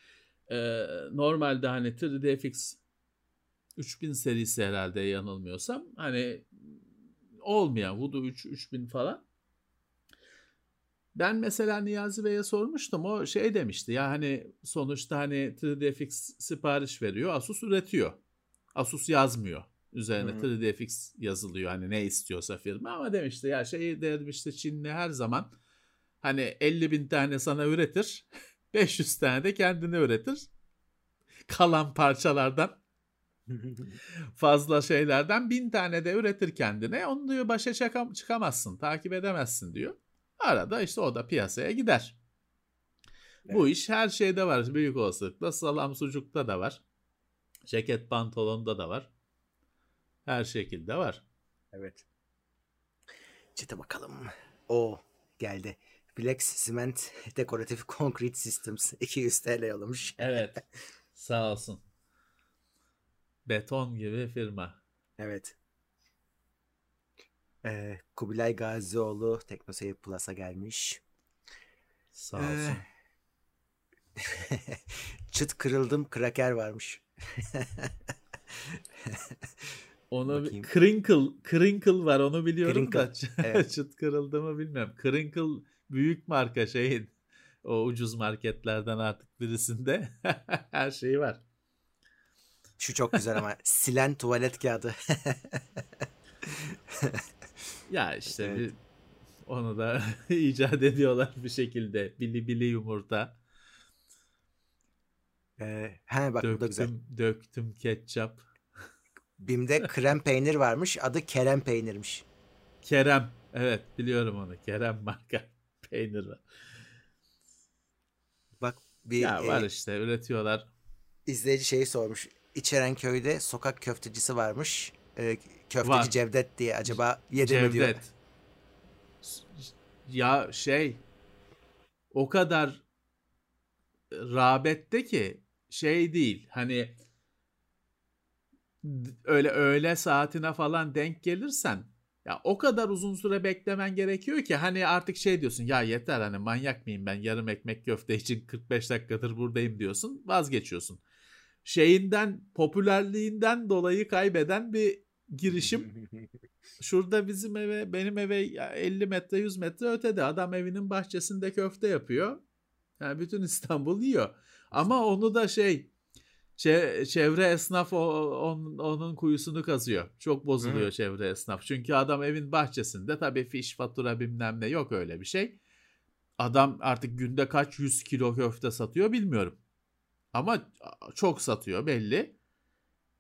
e, normalde hani 3DFX 3000 serisi herhalde yanılmıyorsam hani olmayan Voodoo 3 3000 falan. Ben mesela Niyazi Bey'e sormuştum. O şey demişti ya hani sonuçta hani 3DFX sipariş veriyor. Asus üretiyor. Asus yazmıyor. Üzerine hmm. 3DFX yazılıyor hani ne istiyorsa firma ama demişti ya şey demişti Çinli her zaman hani 50 bin tane sana üretir 500 tane de kendine üretir kalan parçalardan fazla şeylerden bin tane de üretir kendine onu diyor başa çıkam çıkamazsın takip edemezsin diyor. Arada işte o da piyasaya gider. Evet. Bu iş her şeyde var büyük olasılıkla salam sucukta da var. Ceket pantolonda da var. Her şekilde var. Evet. Çete bakalım. O geldi. Flex Cement Decorative Concrete Systems 200 TL yollamış. Evet. Sağ olsun. Beton gibi firma. Evet. Ee, Kubilay Gazioğlu TeknoSeyir Plus'a gelmiş. Sağ ee, olsun. Ee, çıt kırıldım kraker varmış. Onu Bakayım. Crinkle, Crinkle var onu biliyorum Crinkle. da evet. çıt kırıldı mı bilmiyorum. Crinkle büyük marka şeyin o ucuz marketlerden artık birisinde her şeyi var. Şu çok güzel ama silen tuvalet kağıdı. ya işte evet. bir, onu da icat ediyorlar bir şekilde. Bili bili yumurta. Ee, he bak döktüm, bu da güzel. Döktüm ketçap. Bim'de krem peynir varmış. Adı Kerem peynirmiş. Kerem. Evet biliyorum onu. Kerem marka peynir var. Bak bir ya var e, işte üretiyorlar. İzleyici şeyi sormuş. İçeren köyde sokak köftecisi varmış. E, köfteci var. Cevdet diye acaba yedi mi diyor. Ya şey o kadar rağbette ki şey değil. Hani öyle öğle saatine falan denk gelirsen ya o kadar uzun süre beklemen gerekiyor ki hani artık şey diyorsun ya yeter hani manyak mıyım ben yarım ekmek köfte için 45 dakikadır buradayım diyorsun vazgeçiyorsun. Şeyinden popülerliğinden dolayı kaybeden bir girişim. Şurada bizim eve benim eve 50 metre 100 metre ötede adam evinin bahçesinde köfte yapıyor. Yani bütün İstanbul yiyor. Ama onu da şey çevre esnaf o, on, onun kuyusunu kazıyor. Çok bozuluyor Hı. çevre esnaf. Çünkü adam evin bahçesinde tabii fiş fatura bilmem ne yok öyle bir şey. Adam artık günde kaç yüz kilo köfte satıyor bilmiyorum. Ama çok satıyor belli.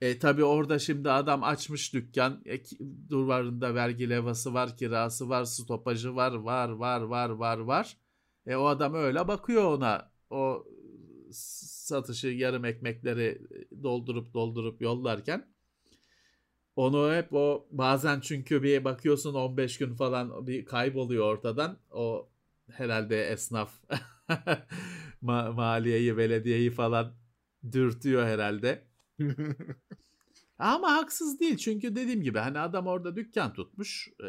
E tabii orada şimdi adam açmış dükkan. E, duvarında vergi levhası var, kirası var, stopajı var, var, var, var, var, var. E o adam öyle bakıyor ona. O satışı yarım ekmekleri doldurup doldurup yollarken onu hep o bazen çünkü bir bakıyorsun 15 gün falan bir kayboluyor ortadan. O herhalde esnaf ma- maliyeyi, belediyeyi falan dürtüyor herhalde. Ama haksız değil çünkü dediğim gibi hani adam orada dükkan tutmuş. Ee,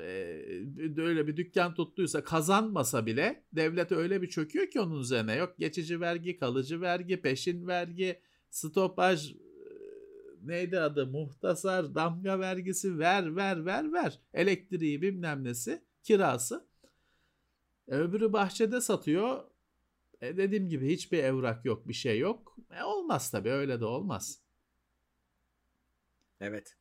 öyle bir dükkan tuttuysa kazanmasa bile devlet öyle bir çöküyor ki onun üzerine. Yok geçici vergi, kalıcı vergi, peşin vergi, stopaj neydi adı muhtasar, damga vergisi ver ver ver ver. Elektriği bilmem nesi, kirası. E, öbürü bahçede satıyor. E, dediğim gibi hiçbir evrak yok, bir şey yok. E, olmaz tabii öyle de olmaz. Evet.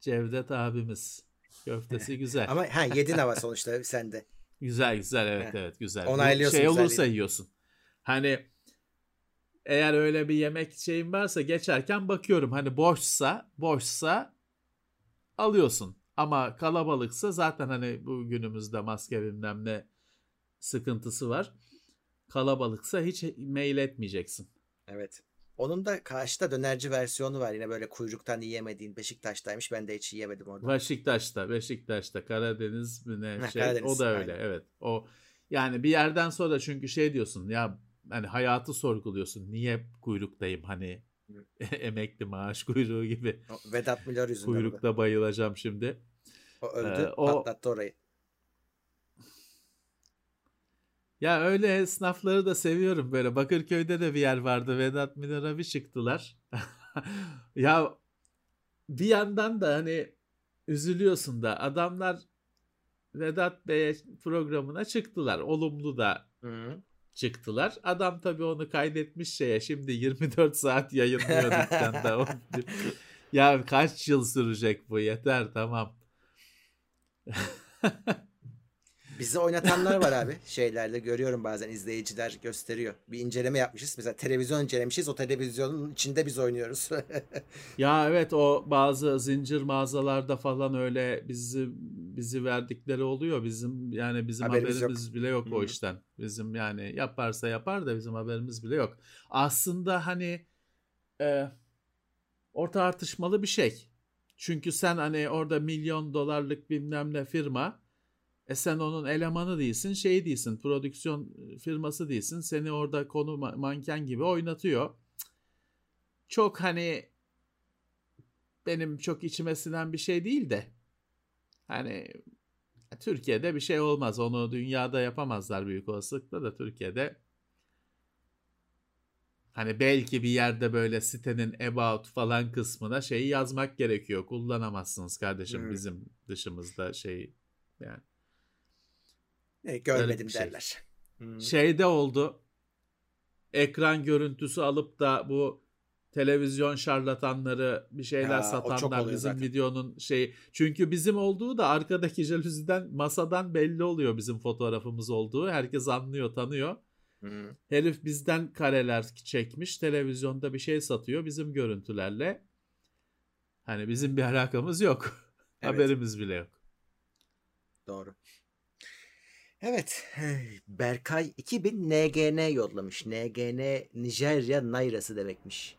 Cevdet abimiz. Köftesi güzel. Ama ha yedin ama sonuçta sen de. Güzel güzel evet evet güzel. Onaylıyorsun. Şey olursa yiyorsun. Hani eğer öyle bir yemek şeyin varsa geçerken bakıyorum hani boşsa boşsa alıyorsun. Ama kalabalıksa zaten hani bu günümüzde maske bilmem ne sıkıntısı var. Kalabalıksa hiç mail etmeyeceksin. Evet. Onun da karşıda dönerci versiyonu var. Yine böyle kuyruktan yiyemediğin Beşiktaş'taymış. Ben de hiç yiyemedim orada. Beşiktaş'ta, Beşiktaş'ta Karadeniz mi ne şey Karadeniz, o da öyle aynen. evet. O yani bir yerden sonra çünkü şey diyorsun ya hani hayatı sorguluyorsun. Niye kuyruktayım hani emekli maaş kuyruğu gibi. O Vedat Milor yüzünden. Kuyrukta bayılacağım şimdi. O öldü. Ee, o- Patlattı orayı. Ya öyle esnafları da seviyorum böyle. Bakırköy'de de bir yer vardı. Vedat Milor'a bir çıktılar. ya bir yandan da hani üzülüyorsun da adamlar Vedat Bey'e programına çıktılar. Olumlu da Hı. çıktılar. Adam tabii onu kaydetmiş şeye şimdi 24 saat yayınlıyor dükkanda. Ya kaç yıl sürecek bu yeter tamam. Bizi oynatanlar var abi. Şeylerde görüyorum bazen izleyiciler gösteriyor. Bir inceleme yapmışız. Mesela televizyon incelemişiz. O televizyonun içinde biz oynuyoruz. Ya evet o bazı zincir mağazalarda falan öyle bizi bizi verdikleri oluyor. Bizim yani bizim Haberimiz haberimiz, yok. bile yok o Hı. işten. Bizim yani yaparsa yapar da bizim haberimiz bile yok. Aslında hani e, o tartışmalı bir şey. Çünkü sen hani orada milyon dolarlık bilmem ne firma e sen onun elemanı değilsin, şey değilsin, prodüksiyon firması değilsin. Seni orada konu ma- manken gibi oynatıyor. Çok hani benim çok içime sinen bir şey değil de hani Türkiye'de bir şey olmaz. Onu dünyada yapamazlar büyük olasılıkla da Türkiye'de hani belki bir yerde böyle sitenin about falan kısmına şeyi yazmak gerekiyor. Kullanamazsınız kardeşim Hmm. bizim dışımızda şey yani. Ne, görmedim şey. derler. Hı. Şeyde oldu. Ekran görüntüsü alıp da bu televizyon şarlatanları bir şeyler Ya, satanlar bizim zaten. videonun şey çünkü bizim olduğu da arkadaki jalüziden masadan belli oluyor bizim fotoğrafımız olduğu. Herkes anlıyor, tanıyor. Hı. Herif bizden kareler çekmiş, televizyonda bir şey satıyor bizim görüntülerle. Hani bizim bir alakamız yok. Evet. Haberimiz bile yok. Doğru. Evet. Berkay 2000 NGN yollamış. NGN Nijerya Nairası demekmiş.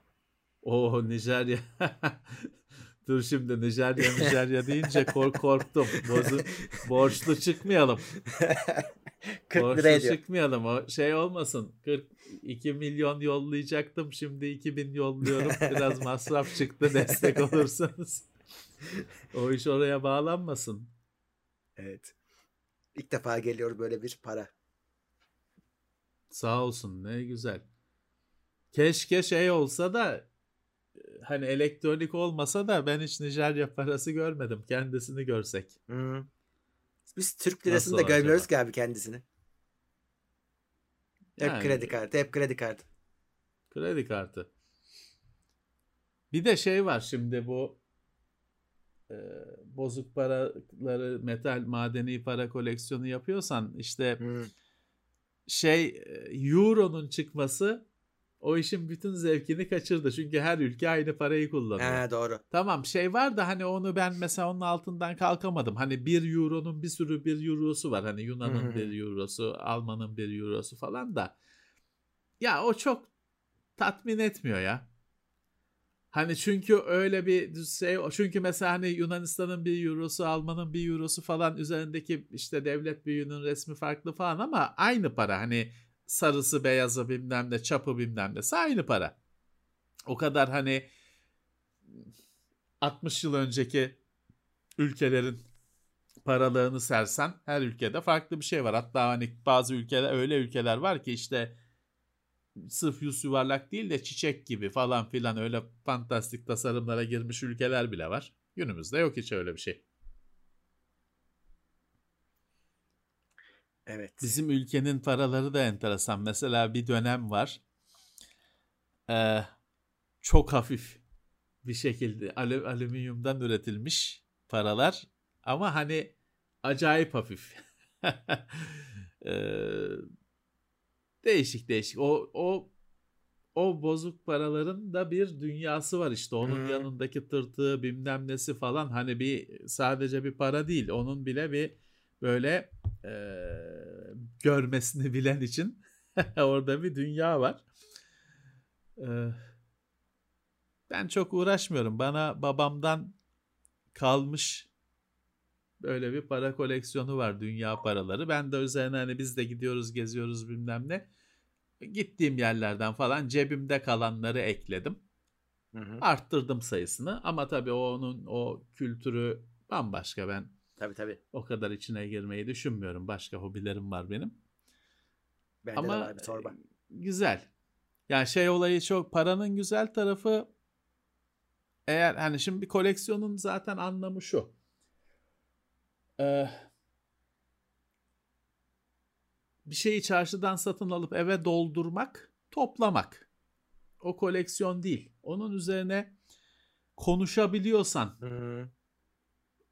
Oo Nijerya. Dur şimdi Nijerya Nijerya deyince kork korktum. Bozu, borçlu çıkmayalım. 40 borçlu lira ediyor. çıkmayalım. O şey olmasın. 42 milyon yollayacaktım. Şimdi 2000 yolluyorum. Biraz masraf çıktı. Destek olursanız. O iş oraya bağlanmasın. Evet. İlk defa geliyor böyle bir para. Sağ olsun ne güzel. Keşke şey olsa da e, hani elektronik olmasa da ben hiç Nijerya parası görmedim. Kendisini görsek. Hı. Biz Türk lirasını da Nasıl görmüyoruz acaba? ki abi kendisini. Hep Yani- kredi kartı, hep kredi kartı. Kredi kartı. Bir de şey var şimdi bu e, bozuk paraları metal madeni para koleksiyonu yapıyorsan işte Hı. şey e, Euro'nun çıkması o işin bütün zevkini kaçırdı. Çünkü her ülke aynı parayı kullanıyor. Ha, doğru. Tamam şey var da hani onu ben mesela onun altından kalkamadım. Hani bir euronun bir sürü bir eurosu var. Hani Yunan'ın hı. bir eurosu, Alman'ın bir eurosu falan da. Ya o çok tatmin etmiyor ya. Hani çünkü öyle bir şey çünkü mesela hani Yunanistan'ın bir eurosu, Alman'ın bir eurosu falan üzerindeki işte devlet büyüğünün resmi farklı falan ama aynı para. Hani sarısı, beyazı bilmem ne, çapı bilmem nesi aynı para. O kadar hani 60 yıl önceki ülkelerin paralığını sersen her ülkede farklı bir şey var. Hatta hani bazı ülkeler öyle ülkeler var ki işte sırf yüz yuvarlak değil de çiçek gibi falan filan öyle fantastik tasarımlara girmiş ülkeler bile var. Günümüzde yok hiç öyle bir şey. Evet. Bizim ülkenin paraları da enteresan. Mesela bir dönem var. Ee, çok hafif bir şekilde alü- alüminyumdan üretilmiş paralar ama hani acayip hafif. Ee, değişik değişik. O o o bozuk paraların da bir dünyası var işte. Onun Hı. yanındaki tırtığı bilmem nesi falan hani bir sadece bir para değil. Onun bile bir böyle e, görmesini bilen için orada bir dünya var. E, ben çok uğraşmıyorum. Bana babamdan kalmış böyle bir para koleksiyonu var dünya paraları. Ben de üzerine hani biz de gidiyoruz geziyoruz bilmem ne. Gittiğim yerlerden falan cebimde kalanları ekledim. Hı hı. Arttırdım sayısını ama tabii onun o kültürü bambaşka ben Tabii tabii. o kadar içine girmeyi düşünmüyorum. Başka hobilerim var benim. Bende de Ama var bir torba. güzel. Yani şey olayı çok paranın güzel tarafı eğer hani şimdi bir koleksiyonun zaten anlamı şu. Ee, bir şeyi çarşıdan satın alıp eve doldurmak, toplamak. O koleksiyon değil. Onun üzerine konuşabiliyorsan Hı hı.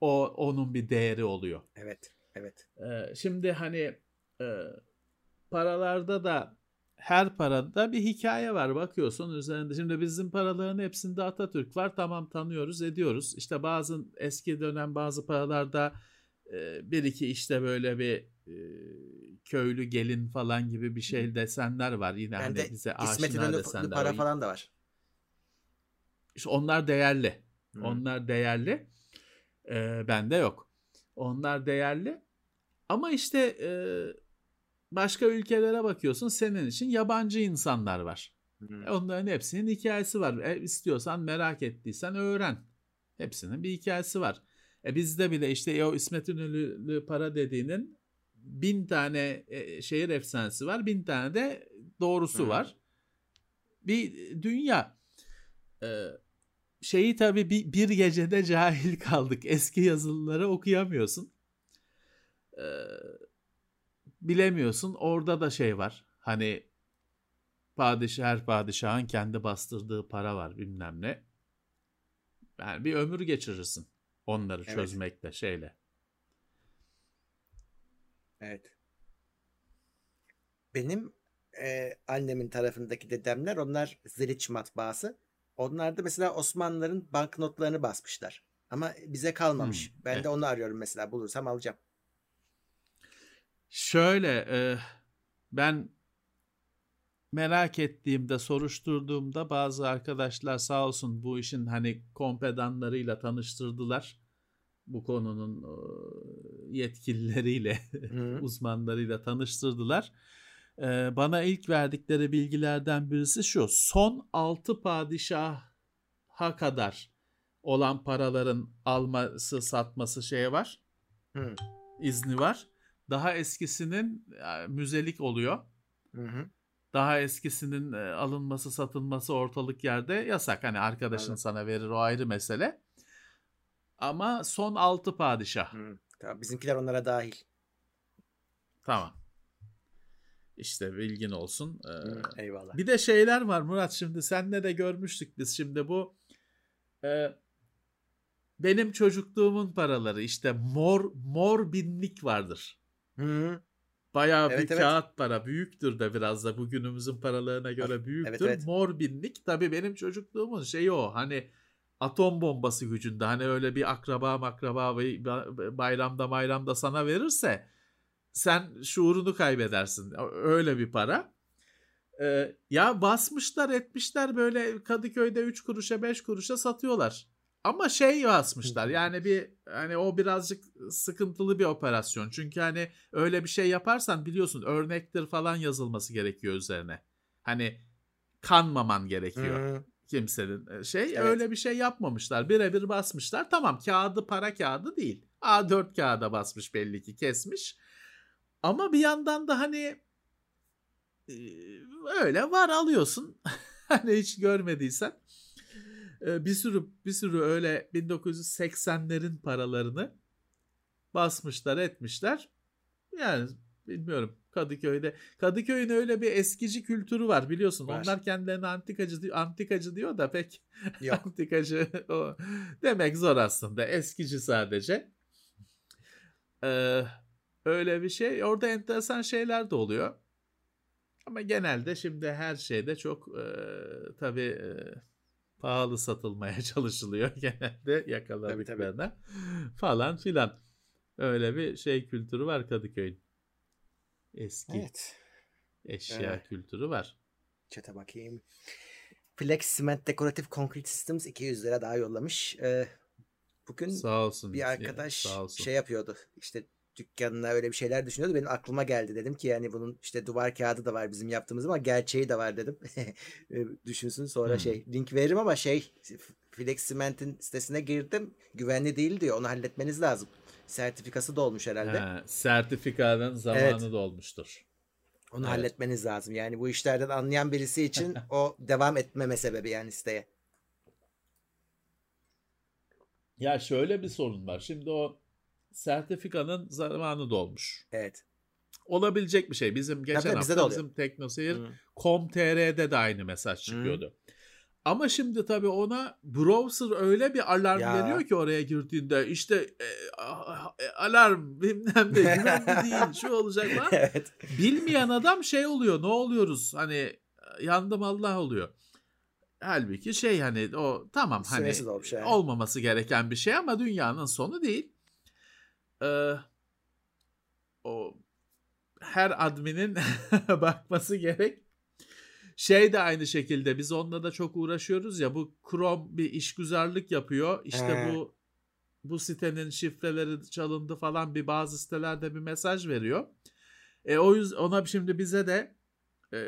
o onun bir değeri oluyor. Evet. Evet. Ee, şimdi hani e, paralarda da her parada bir hikaye var bakıyorsun üzerinde. Şimdi bizim paraların hepsinde Atatürk var tamam tanıyoruz ediyoruz. İşte bazı eski dönem bazı paralarda e, bir iki işte böyle bir e, köylü gelin falan gibi bir şey desenler var. Yine hani Bende bize İsmet aşina desenler. para falan da var. İşte onlar değerli. Hı. Onlar değerli. Ee, bende yok. Onlar değerli. Ama işte e, başka ülkelere bakıyorsun senin için yabancı insanlar var. Hı. E, Onların hepsinin hikayesi var. E, istiyorsan merak ettiysen öğren. Hepsinin bir hikayesi var. E bizde bile işte o İsmet İnönü para dediğinin bin tane e, şehir efsanesi var. Bin tane de doğrusu Hı. var. Bir dünya. Ee, şeyi tabii bir, bir gecede cahil kaldık. Eski yazılıları okuyamıyorsun. Ee, bilemiyorsun. Orada da şey var. Hani padişah her padişahın kendi bastırdığı para var bilmem ne. Yani bir ömür geçirirsin onları Evet. çözmekle şeyle. Evet. Benim e, annemin tarafındaki dedemler onlar Ziliç matbaası. Onlar da mesela Osmanlıların banknotlarını basmışlar. Ama bize kalmamış. Hmm, ben evet. de onu arıyorum mesela. Bulursam alacağım. Şöyle e, ben merak ettiğimde soruşturduğumda bazı arkadaşlar sağ olsun bu işin hani kompedanlarıyla tanıştırdılar. Bu konunun yetkilileriyle, uzmanlarıyla tanıştırdılar. Bana ilk verdikleri bilgilerden birisi şu. Son 6 padişaha kadar olan paraların alması, satması şeye var. Hı. izni var. Daha eskisinin müzelik oluyor. Hı hı. Daha eskisinin alınması, satılması ortalık yerde yasak. Hani arkadaşın Anladım. sana verir o ayrı mesele. Ama son 6 padişah. Hı. Tamam, bizimkiler onlara dahil. Tamam. İşte bilgin olsun. Ee, Hı, Eyvallah. bir de şeyler var Murat şimdi senle de görmüştük biz şimdi bu e, benim çocukluğumun paraları işte mor mor binlik vardır. Hı. Bayağı Evet, bir evet. kağıt para. Büyüktür de biraz da bugünümüzün paralarına göre büyüktür. evet. Mor binlik. Tabii benim çocukluğumun şeyi o. Hani atom bombası gücünde. Hani öyle bir akraba makraba bay- bayramda bayramda sana verirse sen şuurunu kaybedersin. Öyle bir para. Ee, ya basmışlar etmişler böyle Kadıköy'de 3 kuruşa 5 kuruşa satıyorlar. Ama şey basmışlar yani bir hani o birazcık sıkıntılı bir operasyon. Çünkü hani öyle bir şey yaparsan biliyorsun örnektir falan yazılması gerekiyor üzerine. Hani kanmaman gerekiyor Hı. Kimsenin e, şey Evet. öyle bir şey yapmamışlar. Birebir basmışlar. Tamam kağıdı para kağıdı değil. A4 kağıda basmış belli ki kesmiş. Ama bir yandan da hani e, öyle var alıyorsun. hani hiç görmediysen. E, Bir sürü bir sürü öyle 1980'lerin paralarını basmışlar etmişler. Yani bilmiyorum Kadıköy'de. Kadıköy'ün öyle bir eskici kültürü var biliyorsun. Var. Onlar kendilerine antikacı antikacı diyor da pek Yok. antikacı o demek zor aslında. Eskici sadece. Ee, öyle bir şey. Orada enteresan şeyler de oluyor. Ama genelde şimdi her şeyde çok e, tabii e, pahalı satılmaya çalışılıyor genelde yakaladıklarına falan filan. Öyle bir şey kültürü var Kadıköy'ün. Eski Evet. eşya Evet. kültürü var. Çete bakayım. Flex Cement Decorative Concrete Systems 200 lira daha yollamış. Ee, bugün Sağ olsun. bir ya, arkadaş sağ olsun. şey yapıyordu. İşte dükkanına öyle bir şeyler düşünüyordu. Benim aklıma geldi. Dedim ki yani bunun işte duvar kağıdı da var bizim yaptığımız ama gerçeği de var dedim. E, Düşünsün sonra Hmm. şey link veririm ama şey Flex Cement'in sitesine girdim. Güvenli değil diyor. Onu halletmeniz lazım. Sertifikası da olmuş herhalde. Ha, sertifikanın zamanı Evet. dolmuştur. Onu Evet. halletmeniz lazım. Yani bu işlerden anlayan birisi için o devam etmeme sebebi yani siteye. Ya şöyle bir sorun var. Şimdi o sertifikanın zamanı dolmuş. Evet. Olabilecek bir şey. Bizim geçen tabii, hafta bizim Teknoseyir Hı. Com.tr'de de aynı mesaj çıkıyordu. Ama şimdi tabii ona browser öyle bir alarm Ya. veriyor ki oraya girdiğinde işte e, a- e, alarm bilmem ne güvenli değil şu olacak falan. evet. Bilmeyen adam şey oluyor ne oluyoruz hani e, yandım Allah oluyor. Halbuki şey hani o tamam hani yani. olmaması gereken bir şey ama dünyanın sonu değil. Ee, o her adminin bakması gerek. Şey de aynı şekilde biz onunla da çok uğraşıyoruz ya bu Chrome bir işgüzarlık yapıyor. İşte He. bu bu sitenin şifreleri çalındı falan bir bazı sitelerde bir mesaj veriyor. E o yüzden ona şimdi bize de e,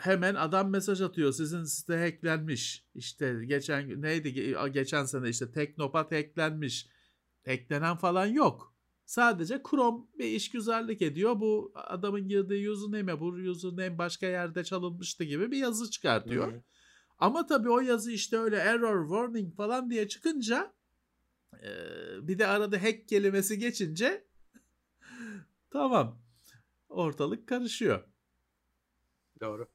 hemen adam mesaj atıyor. Sizin site hacklenmiş. İşte geçen neydi Ge- geçen sene işte Teknopat hacklenmiş. Hacklenen falan yok. Sadece Chrome bir işgüzarlık ediyor. Bu adamın girdiği username'e bu username başka yerde çalınmıştı gibi bir yazı çıkartıyor. Hı. Ama tabii o yazı işte öyle error warning falan diye çıkınca e, bir de arada hack kelimesi geçince tamam ortalık karışıyor. Doğru.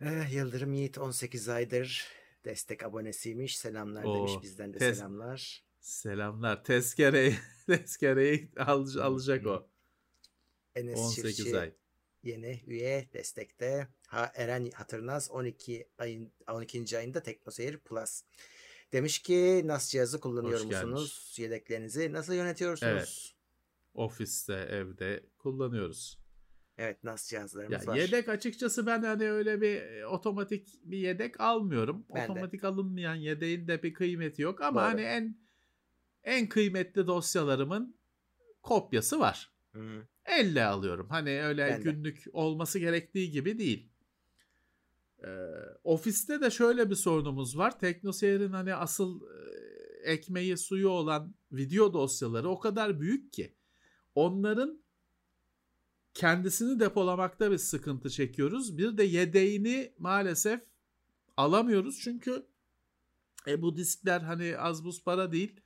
Eh, Yıldırım Yiğit 18 aydır destek abonesiymiş. Selamlar Oo, demiş. Bizden de tez- selamlar. Selamlar. Tezkereyi, tezkereyi al, alacak o. Enes 18 Çiftçi ay. yeni üye destekte. Ha, Eren Hatırnaz 12 ayın 12. ayında Teknoseyir Plus. Demiş ki NAS cihazı kullanıyor Hoş gelmiş. musunuz? Yedeklerinizi nasıl yönetiyorsunuz? Evet. Ofiste, evde kullanıyoruz. Evet NAS cihazlarımız Ya var. yedek açıkçası ben hani öyle bir e, otomatik bir yedek almıyorum. Ben de. otomatik alınmayan yedeğin de bir kıymeti yok ama Doğru. hani en en kıymetli dosyalarımın kopyası var. Hı. Elle alıyorum. Hani öyle Ben de. günlük olması gerektiği gibi değil. Ee, ofiste de şöyle bir sorunumuz var. TeknoSeyir'in hani asıl e, ekmeği suyu olan video dosyaları o kadar büyük ki onların kendisini depolamakta bir sıkıntı çekiyoruz. Bir de yedeğini maalesef alamıyoruz çünkü e, bu diskler hani az buz para değil.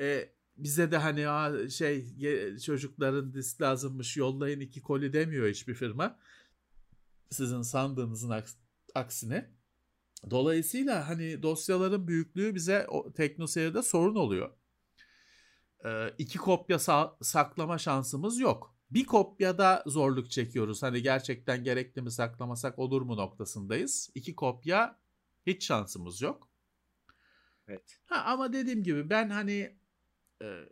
E, bize de hani "Aa, şey çocukların disk lazımmış yollayın iki koli demiyor hiçbir firma. Sizin sandığınızın aks- aksine. Dolayısıyla hani dosyaların büyüklüğü bize teknoseyirde sorun oluyor. Ee, iki kopya sa- saklama şansımız yok. Bir kopyada zorluk çekiyoruz. Hani gerçekten gerekli mi saklamasak olur mu noktasındayız. İki kopya hiç şansımız yok. Evet. Ha, ama dediğim gibi ben hani e,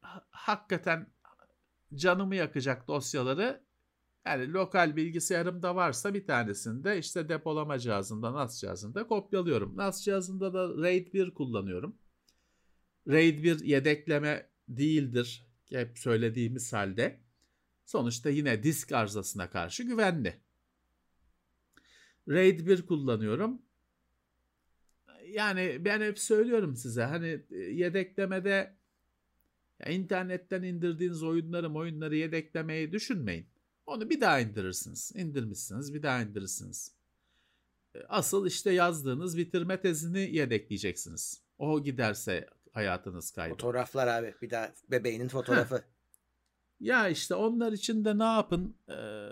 ha- hakikaten canımı yakacak dosyaları yani lokal bilgisayarımda varsa bir tanesinde işte depolama cihazında NAS cihazında kopyalıyorum. NAS cihazında da RAID 1 kullanıyorum. RAID 1 yedekleme değildir hep söylediğimiz halde. Sonuçta yine disk arızasına karşı güvenli. RAID 1 kullanıyorum. Yani ben hep söylüyorum size hani e, yedeklemede ya internetten indirdiğiniz oyunları oyunları yedeklemeyi düşünmeyin. Onu bir daha indirirsiniz. İndirmişsiniz bir daha indirirsiniz. E, Asıl işte yazdığınız bitirme tezini yedekleyeceksiniz. O giderse hayatınız kaybı. Fotoğraflar abi. Bir daha bebeğinin fotoğrafı. Ya işte onlar için de ne yapın? Ee,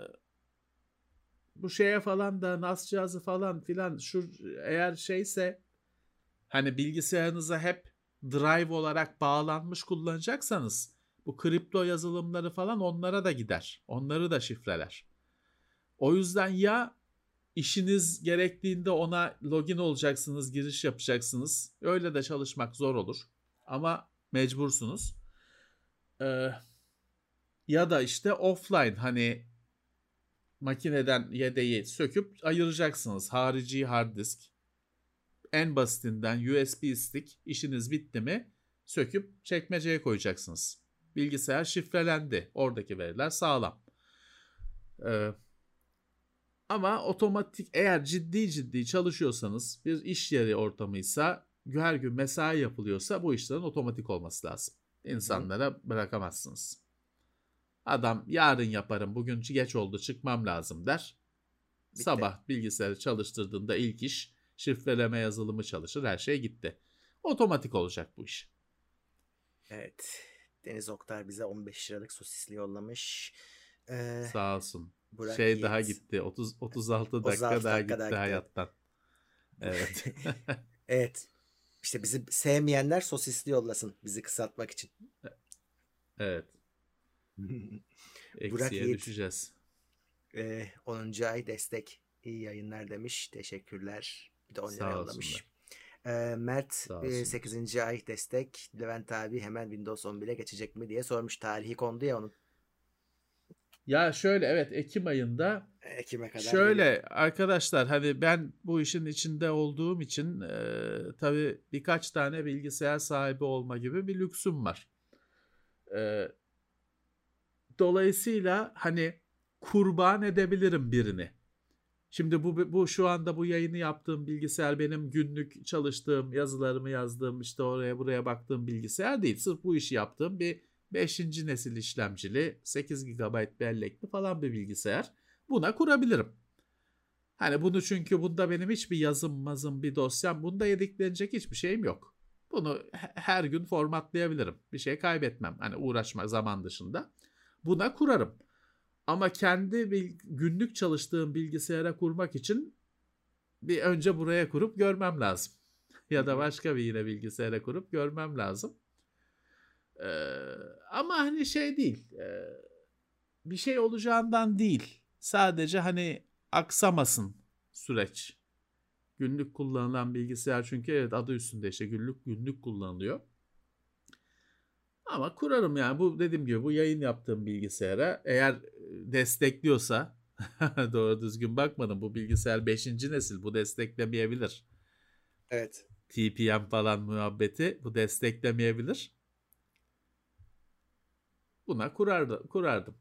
bu şeye falan da NAS cihazı falan filan şu eğer şeyse hani bilgisayarınıza hep drive olarak bağlanmış kullanacaksanız bu kripto yazılımları falan onlara da gider. Onları da şifreler. O yüzden ya işiniz gerektiğinde ona login olacaksınız, giriş yapacaksınız. Öyle de çalışmak zor olur. Ama mecbursunuz. Ee, ya da işte offline hani makineden yedeği söküp ayıracaksınız. Harici hard disk. En basitinden USB stick işiniz bitti mi söküp çekmeceye koyacaksınız. Bilgisayar şifrelendi. Oradaki veriler sağlam. Ee, ama otomatik eğer ciddi ciddi çalışıyorsanız bir iş yeri ortamıysa her gün mesai yapılıyorsa bu işlerin otomatik olması lazım. İnsanlara bırakamazsınız. Adam yarın yaparım bugün geç oldu çıkmam lazım der. Bitti. Sabah bilgisayarı çalıştırdığında ilk iş şifreleme yazılımı çalışır her şey gitti. Otomatik olacak bu iş. Evet. Deniz Oktar bize 15 liralık sosisli yollamış. Ee, Sağ olsun. Burak şey Yiğit. daha gitti. 30 36 dakika 36 daha gitti, gitti hayattan. Evet. evet. İşte bizi sevmeyenler sosisli yollasın bizi kısaltmak için. Evet. Burak Yiğit, düşeceğiz. E, 10. ay destek. İyi yayınlar demiş. Teşekkürler. Bir de 10 lira yollamış. E, Mert e, 8. ay destek. Levent abi hemen Windows 11'e geçecek mi diye sormuş. Tarihi kondu ya onun. Ya şöyle evet Ekim ayında Ekim'e kadar. Şöyle geliyor. arkadaşlar hani ben bu işin içinde olduğum için e, tabii birkaç tane bilgisayar sahibi olma gibi bir lüksüm var. E, dolayısıyla hani kurban edebilirim birini. Şimdi bu, bu şu anda bu yayını yaptığım bilgisayar benim günlük çalıştığım yazılarımı yazdığım işte oraya buraya baktığım bilgisayar değil. Sırf bu işi yaptığım bir 5. nesil işlemcili 8 GB bellekli falan bir bilgisayar. Buna kurabilirim. Hani bunu çünkü bunda benim hiçbir yazım mazım bir dosyam bunda yediklenecek hiçbir şeyim yok. Bunu her gün formatlayabilirim. Bir şey kaybetmem. Hani uğraşma zaman dışında. Buna kurarım. Ama kendi bil, günlük çalıştığım bilgisayara kurmak için bir önce buraya kurup görmem lazım. ya da başka bir yine bilgisayara kurup görmem lazım. Ee, ama hani şey değil. E, bir şey olacağından değil. Sadece hani aksamasın süreç. Günlük kullanılan bilgisayar çünkü evet adı üstünde işte günlük günlük kullanılıyor. Ama kurarım yani bu dediğim gibi bu yayın yaptığım bilgisayara eğer destekliyorsa doğru düzgün bakmadım bu bilgisayar 5. nesil bu desteklemeyebilir. Evet. TPM falan muhabbeti bu desteklemeyebilir. Buna kurardı, kurardım.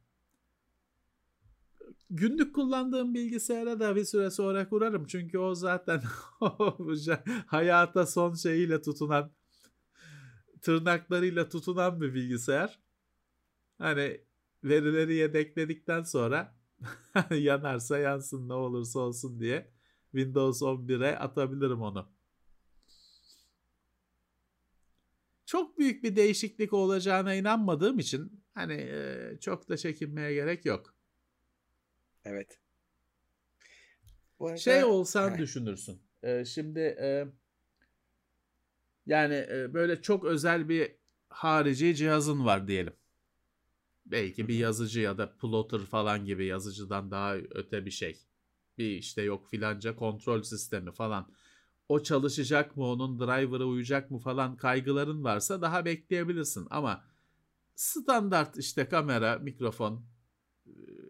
Günlük kullandığım bilgisayara da bir süre sonra kurarım. Çünkü o zaten hayata son şeyiyle tutunan tırnaklarıyla tutunan bir bilgisayar. Hani verileri yedekledikten sonra yanarsa yansın ne olursa olsun diye Windows 11'e atabilirim onu. Çok büyük bir değişiklik olacağına inanmadığım için hani e, çok da çekinmeye gerek yok. Evet. Bu arada... Şey olsan evet. düşünürsün. E, şimdi e, yani e, böyle çok özel bir harici cihazın var diyelim. Belki bir yazıcı ya da plotter falan gibi yazıcıdan daha öte bir şey. Bir işte yok filanca kontrol sistemi falan. O çalışacak mı onun driver'ı uyacak mı falan kaygıların varsa daha bekleyebilirsin. Ama standart işte kamera, mikrofon,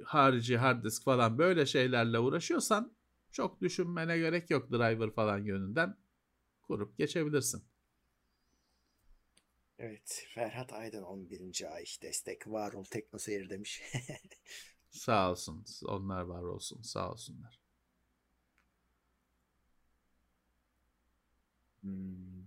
harici hard disk falan böyle şeylerle uğraşıyorsan çok düşünmene gerek yok driver falan yönünden kurup geçebilirsin. Evet. Ferhat Aydın 11. ay destek var ol teknoseyir demiş. sağ olsun. Onlar var olsun. Sağ olsunlar. Hmm.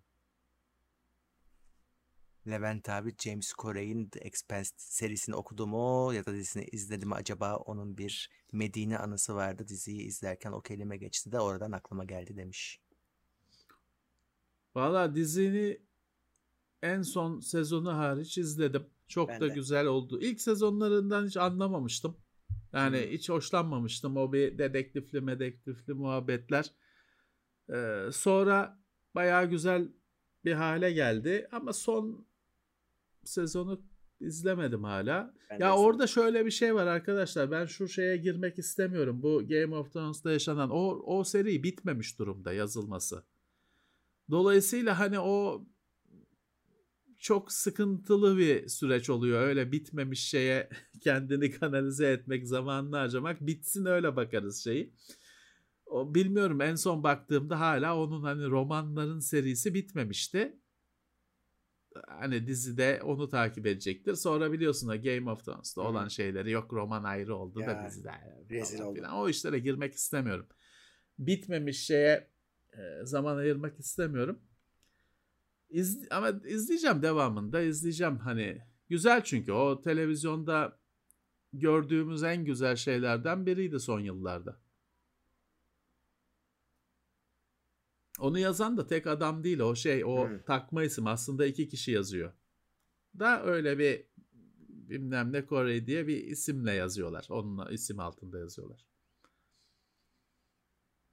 Levent abi James Corey'in The Expanse serisini okudu mu ya da dizisini izledi mi acaba onun bir Medine anısı vardı diziyi izlerken o kelime geçti de oradan aklıma geldi demiş. Valla dizini en son sezonu hariç izledim. Çok ben da de. güzel oldu. İlk sezonlarından hiç anlamamıştım. Yani hmm. hiç hoşlanmamıştım o bir dedektifli medektifli muhabbetler. Ee, sonra bayağı güzel bir hale geldi ama son sezonu izlemedim hala. Ben ya izledim. orada şöyle bir şey var arkadaşlar. Ben şu şeye girmek istemiyorum. Bu Game of Thrones'ta yaşanan o o seri bitmemiş durumda yazılması. Dolayısıyla hani o çok sıkıntılı bir süreç oluyor. Öyle bitmemiş şeye kendini kanalize etmek, zamanını harcamak. Bitsin öyle bakarız şeyi. O bilmiyorum en son baktığımda hala onun hani romanların serisi bitmemişti. Hani dizide onu takip edecektir. Sonra biliyorsun da Game of Thrones'ta olan şeyleri yok roman ayrı oldu da Ya, dizide rezil falan oldu. filan. O işlere girmek istemiyorum. Bitmemiş şeye e, zaman ayırmak istemiyorum. İz, ama izleyeceğim devamında izleyeceğim hani güzel çünkü o televizyonda gördüğümüz en güzel şeylerden biriydi son yıllarda. Onu yazan da tek adam değil o şey o Hı. takma isim aslında iki kişi yazıyor. Da öyle bir bilmem ne Kore diye bir isimle yazıyorlar. Onun isim altında yazıyorlar.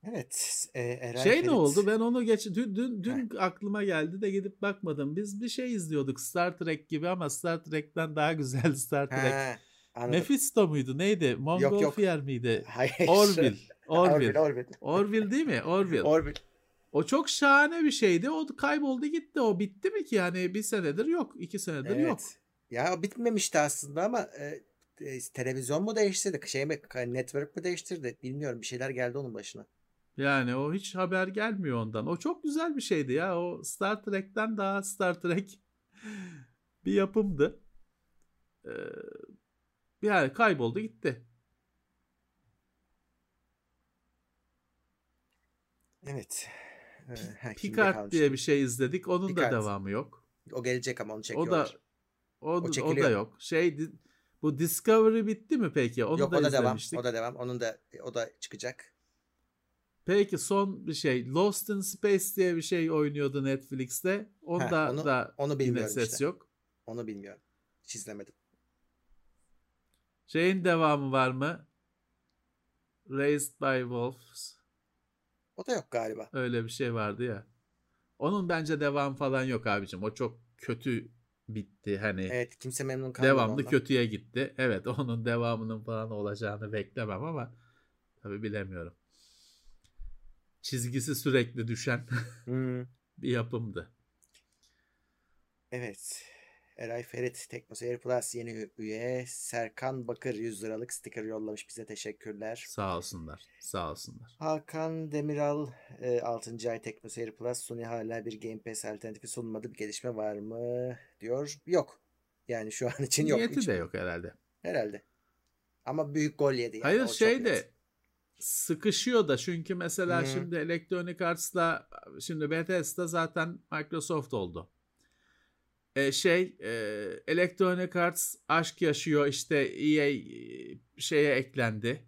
Evet. E, Eray şey Ferit. ne oldu? Ben onu geç dün dün, dün aklıma geldi de gidip bakmadım. Biz bir şey izliyorduk Star Trek gibi ama Star Trek'ten daha güzel Star Trek. Ha, anladım. Mephisto muydu? Neydi? Montgolfier miydi? Hayır. Orville. Orville. Orville. Orville. Orville değil mi? Orville. Orville. O çok şahane bir şeydi. O kayboldu gitti. O bitti mi ki? Yani bir senedir yok. iki senedir Evet. yok. Ya bitmemişti aslında ama e, e, televizyon mu değiştirdi? Şey mi? Network mu değiştirdi? Bilmiyorum. Bir şeyler geldi onun başına. Yani o hiç haber gelmiyor ondan. O çok güzel bir şeydi ya. O Star Trek'ten daha Star Trek bir yapımdı. Ee, yani kayboldu gitti. Evet. Kimde Picard diye bir şey izledik. Onun Picard. da devamı yok. O gelecek ama onu O çekiyorlar. da o, o, da çekiliyor. yok. Şey bu Discovery bitti mi peki? Onu Yok da o da devam. izlemiştik. O da devam. Onun da o da çıkacak. Peki son bir şey. Lost in Space diye bir şey oynuyordu Netflix'te. Onda Ha, onu- da Onu bilmiyorum ses işte. yok. Onu bilmiyorum. Hiç izlemedim. Şeyin devamı var mı? Raised by Wolves. O da yok galiba. Öyle bir şey vardı ya. Onun bence devam falan yok abicim. O çok kötü bitti. Hani Evet kimse memnun kalmadı devamlı ondan. kötüye gitti. Evet onun devamının falan olacağını beklemem ama tabii bilemiyorum. Çizgisi sürekli düşen Hmm, bir yapımdı. Evet. Eray Ferit TeknoSeyir Plus yeni üye. Serkan Bakır 100 liralık sticker yollamış bize teşekkürler. Sağ olsunlar. Sağ olsunlar. Hakan Demiral e, 6. ay TeknoSeyir Plus Sony hala bir Game Pass alternatifi sunmadı. Bir gelişme var mı? diyor. Yok. Yani şu an için yok. Niyeti Hiç- de yok herhalde. Herhalde. Ama büyük gol yedi yani. Hayır o şey de sıkışıyor da çünkü mesela Hı. şimdi Electronic Arts'la şimdi Bethesda zaten Microsoft oldu. E, şey e, Electronic Arts aşk yaşıyor işte EA e, şeye eklendi.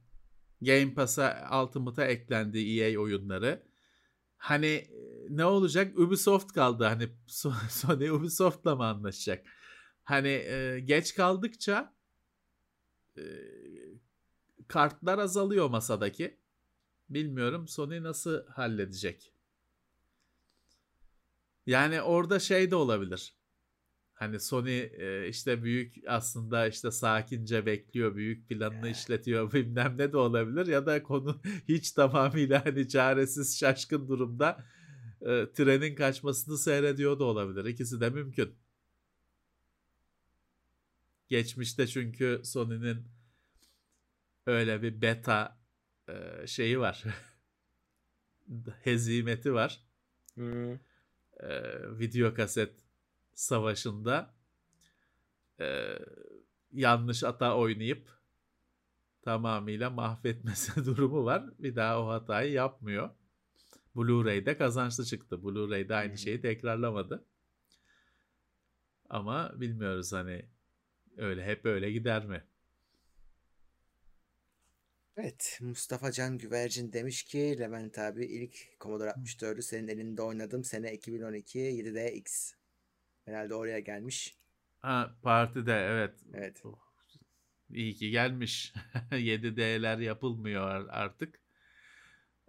Game Pass'a Ultimate'a eklendi EA oyunları. Hani e, ne olacak? Ubisoft kaldı. Hani So- Sony Ubisoft'la mı anlaşacak? Hani e, geç kaldıkça e, kartlar azalıyor masadaki. Bilmiyorum Sony nasıl halledecek. Yani orada şey de olabilir. Hani Sony e, işte büyük aslında işte sakince bekliyor, büyük planını işletiyor bilmem ne de olabilir ya da konu hiç tamamıyla hani çaresiz şaşkın durumda e, trenin kaçmasını seyrediyor da olabilir. İkisi de mümkün. Geçmişte çünkü Sony'nin öyle bir beta e, şeyi var. Hezimeti var. Hmm. E, video kaset savaşında e, yanlış ata oynayıp tamamıyla mahvetmesi durumu var. Bir daha o hatayı yapmıyor. Blu-ray'de kazançlı çıktı. Blu-ray'de aynı Hmm. şeyi tekrarlamadı. Ama bilmiyoruz hani öyle hep öyle gider mi? Evet. Mustafa Can Güvercin demiş ki Levent abi ilk Commodore 64'ü senin elinde oynadım. Sene 2012 7DX. Herhalde oraya gelmiş. Ha partide evet. Evet. Oh, İyi ki gelmiş. 7D'ler yapılmıyor ar- artık.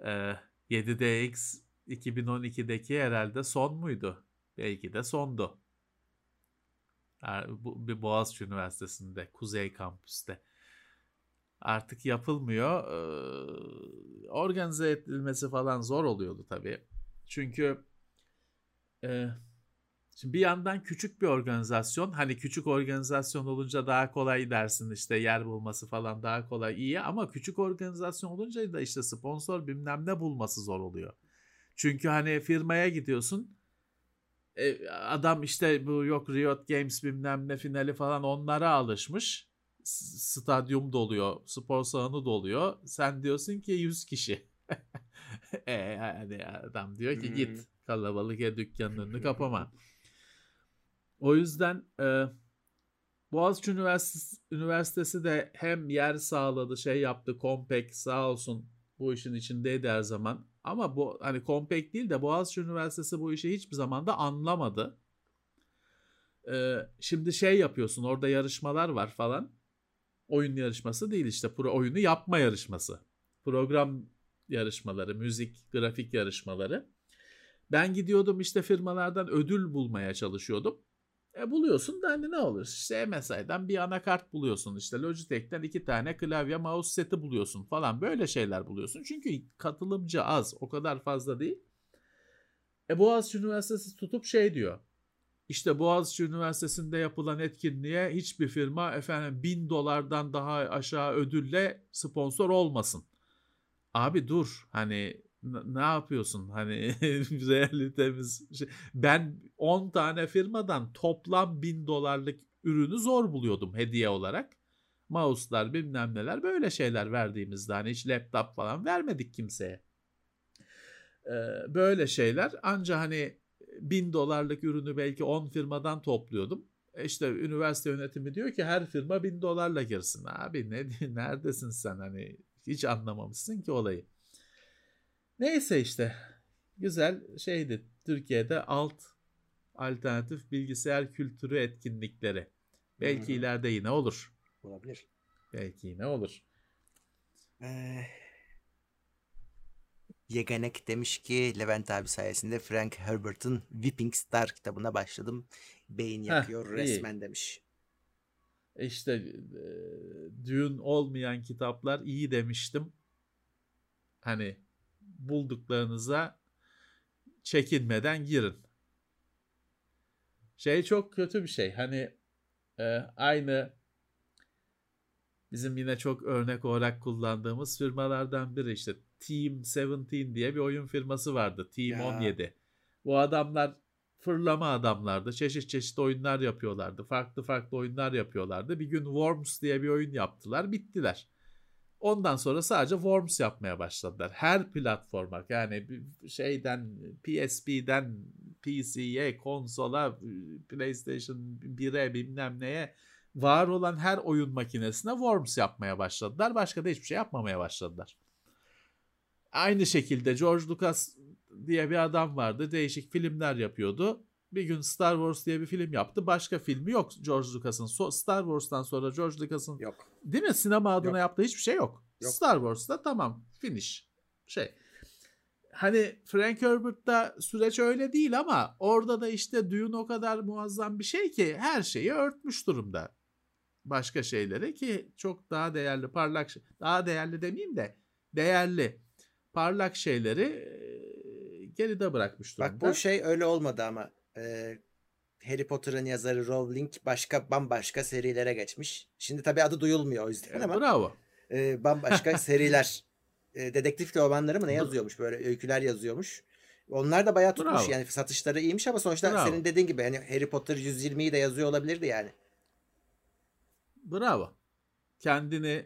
Ee, 7DX 2012'deki herhalde son muydu? Belki de sondu. Bu bir Boğaziçi Üniversitesi'nde, Kuzey Kampüs'te. Artık yapılmıyor. Ee, organize edilmesi falan zor oluyordu tabii. Çünkü e, şimdi bir yandan küçük bir organizasyon. Hani küçük organizasyon olunca daha kolay dersin işte yer bulması falan daha kolay iyi ama küçük organizasyon olunca da işte sponsor bilmem ne bulması zor oluyor. Çünkü hani firmaya gidiyorsun adam işte bu yok Riot Games bilmem ne finali falan onlara alışmış. Stadyum doluyor, spor salonu doluyor. Sen diyorsun ki 100 kişi. e, yani adam diyor ki git kalabalık ya dükkanın önünü kapama. O yüzden e, Boğaziçi Üniversitesi, Üniversitesi de hem yer sağladı şey yaptı Compaq sağ olsun bu işin içindeydi her zaman. Ama bu hani Compaq değil de Boğaziçi Üniversitesi bu işi hiçbir zaman da anlamadı. Ee, şimdi şey yapıyorsun orada yarışmalar var falan. Oyun yarışması değil işte pro oyunu yapma yarışması. Program yarışmaları, müzik, grafik yarışmaları. Ben gidiyordum işte firmalardan ödül bulmaya çalışıyordum. E buluyorsun da hani ne olur işte MSI'den bir anakart buluyorsun işte Logitech'ten iki tane klavye mouse seti buluyorsun falan böyle şeyler buluyorsun. Çünkü katılımcı az o kadar fazla değil. E Boğaziçi Üniversitesi tutup şey diyor. İşte Boğaziçi Üniversitesi'nde yapılan etkinliğe hiçbir firma efendim bin dolardan daha aşağı ödülle sponsor olmasın. Abi dur hani ne yapıyorsun hani realitemiz şey. ben 10 tane firmadan toplam 1000 dolarlık ürünü zor buluyordum hediye olarak. Mouse'lar bilmem neler böyle şeyler verdiğimizde hani hiç laptop falan vermedik kimseye. Ee, böyle şeyler anca hani 1000 dolarlık ürünü belki 10 firmadan topluyordum. E işte üniversite yönetimi diyor ki her firma 1000 dolarla girsin. Abi ne neredesin sen hani hiç anlamamışsın ki olayı. Neyse işte güzel şeydi Türkiye'de alt alternatif bilgisayar kültürü etkinlikleri. Belki hmm. ileride yine olur. Olabilir. Belki yine olur. Ee, Yegenek demiş ki Levent abi sayesinde Frank Herbert'ın Whipping Star kitabına başladım. Beyin yakıyor Heh, resmen iyi. demiş. İşte e, düğün olmayan kitaplar iyi demiştim. Hani bulduklarınıza çekinmeden girin. Şey çok kötü bir şey. Hani e, aynı bizim yine çok örnek olarak kullandığımız firmalardan biri işte Team 17 diye bir oyun firması vardı. Team ya. 17. Bu adamlar fırlama adamlardı. Çeşit çeşit oyunlar yapıyorlardı. Farklı farklı oyunlar yapıyorlardı. Bir gün Worms diye bir oyun yaptılar. Bittiler. Ondan sonra sadece Worms yapmaya başladılar. Her platforma yani şeyden PSP'den PC'ye, konsola, PlayStation 1'e bilmem neye var olan her oyun makinesine Worms yapmaya başladılar. Başka da hiçbir şey yapmamaya başladılar. Aynı şekilde George Lucas diye bir adam vardı. Değişik filmler yapıyordu. Bir gün Star Wars diye bir film yaptı. Başka filmi yok George Lucas'ın. So Star Wars'tan sonra George Lucas'ın yok. Değil mi? Sinema adına yok. yaptığı hiçbir şey yok. yok. Star Wars'ta tamam finish. Şey. Hani Frank Herbert'ta süreç öyle değil ama orada da işte Dune o kadar muazzam bir şey ki her şeyi örtmüş durumda. Başka şeyleri ki çok daha değerli parlak daha değerli demeyeyim de değerli parlak şeyleri geride bırakmış durumda. Bak bu şey öyle olmadı ama e, Harry Potter'ın yazarı Rowling başka bambaşka serilere geçmiş. Şimdi tabii adı duyulmuyor o yüzden ama. Bravo. E, bambaşka seriler. E, dedektif romanları mı ne yazıyormuş böyle öyküler yazıyormuş. Onlar da bayağı tutmuş Bravo. yani satışları iyiymiş ama sonuçta Bravo. senin dediğin gibi hani Harry Potter 120'yi de yazıyor olabilirdi yani. Bravo. Kendini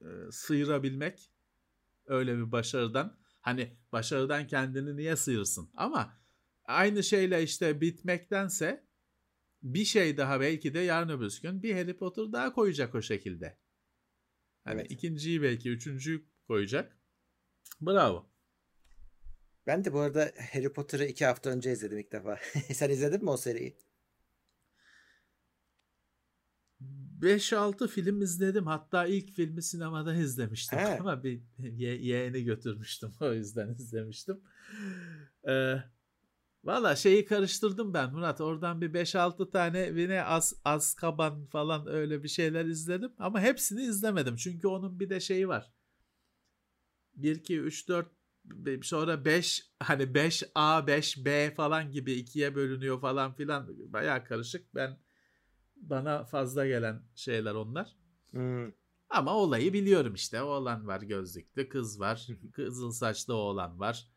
e, sıyırabilmek öyle bir başarıdan. Hani başarıdan kendini niye sıyırsın? Ama aynı şeyle işte bitmektense bir şey daha belki de yarın öbür gün bir Harry Potter daha koyacak o şekilde. Hani evet. ikinciyi belki üçüncüyü koyacak. Bravo. Ben de bu arada Harry Potter'ı iki hafta önce izledim ilk defa. Sen izledin mi o seriyi? 5-6 film izledim. Hatta ilk filmi sinemada izlemiştim. He. Ama bir ye- yeğeni götürmüştüm. O yüzden izlemiştim. Ee, Valla şeyi karıştırdım ben Murat. Oradan bir 5-6 tane yine Az, Azkaban falan öyle bir şeyler izledim. Ama hepsini izlemedim. Çünkü onun bir de şeyi var. 1, 2, 3, 4 sonra 5 hani 5A 5B falan gibi ikiye bölünüyor falan filan. Baya karışık. Ben bana fazla gelen şeyler onlar. Hmm. Ama olayı biliyorum işte. Oğlan var gözlüklü, kız var. Kızıl saçlı oğlan var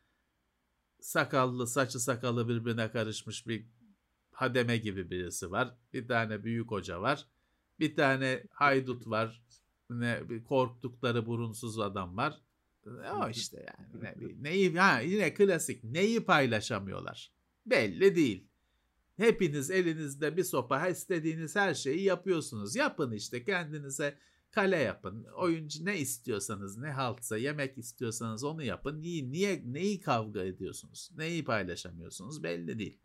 sakallı saçı sakalı birbirine karışmış bir hademe gibi birisi var. Bir tane büyük hoca var. Bir tane haydut var. Ne bir korktukları burunsuz adam var. O işte yani. Ne, neyi ha yine klasik. Neyi paylaşamıyorlar? Belli değil. Hepiniz elinizde bir sopa istediğiniz her şeyi yapıyorsunuz. Yapın işte kendinize kale yapın. Oyuncu ne istiyorsanız ne haltsa yemek istiyorsanız onu yapın. Niye, niye neyi kavga ediyorsunuz? Neyi paylaşamıyorsunuz belli değil.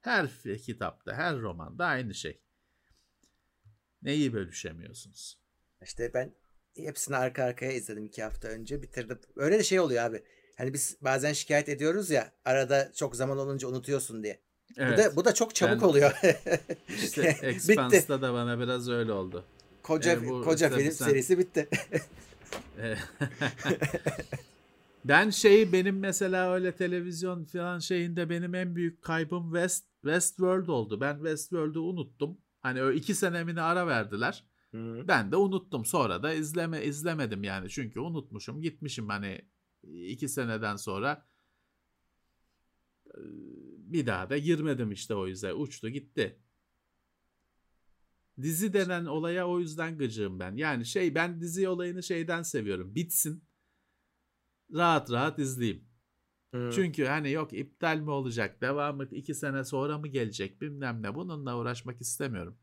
Her kitapta, her romanda aynı şey. Neyi bölüşemiyorsunuz? İşte ben hepsini arka arkaya izledim iki hafta önce bitirdim. Öyle de şey oluyor abi. Hani biz bazen şikayet ediyoruz ya arada çok zaman olunca unutuyorsun diye. Evet. Bu da bu da çok çabuk ben, oluyor. İşte Expanse'da da bana biraz öyle oldu. Koca e, bu, koca film sen... serisi bitti. ben şey benim mesela öyle televizyon falan şeyinde benim en büyük kaybım West Westworld oldu. Ben Westworld'u unuttum. Hani o iki senemini ara verdiler. Hı. Ben de unuttum. Sonra da izleme izlemedim yani. Çünkü unutmuşum. Gitmişim hani iki seneden sonra bir daha da girmedim işte o yüzden. Uçtu gitti. Dizi denen olaya o yüzden gıcığım ben. Yani şey ben dizi olayını şeyden seviyorum. Bitsin. Rahat rahat izleyeyim. Hmm. Çünkü hani yok iptal mi olacak, devamı iki sene sonra mı gelecek bilmem ne bununla uğraşmak istemiyorum.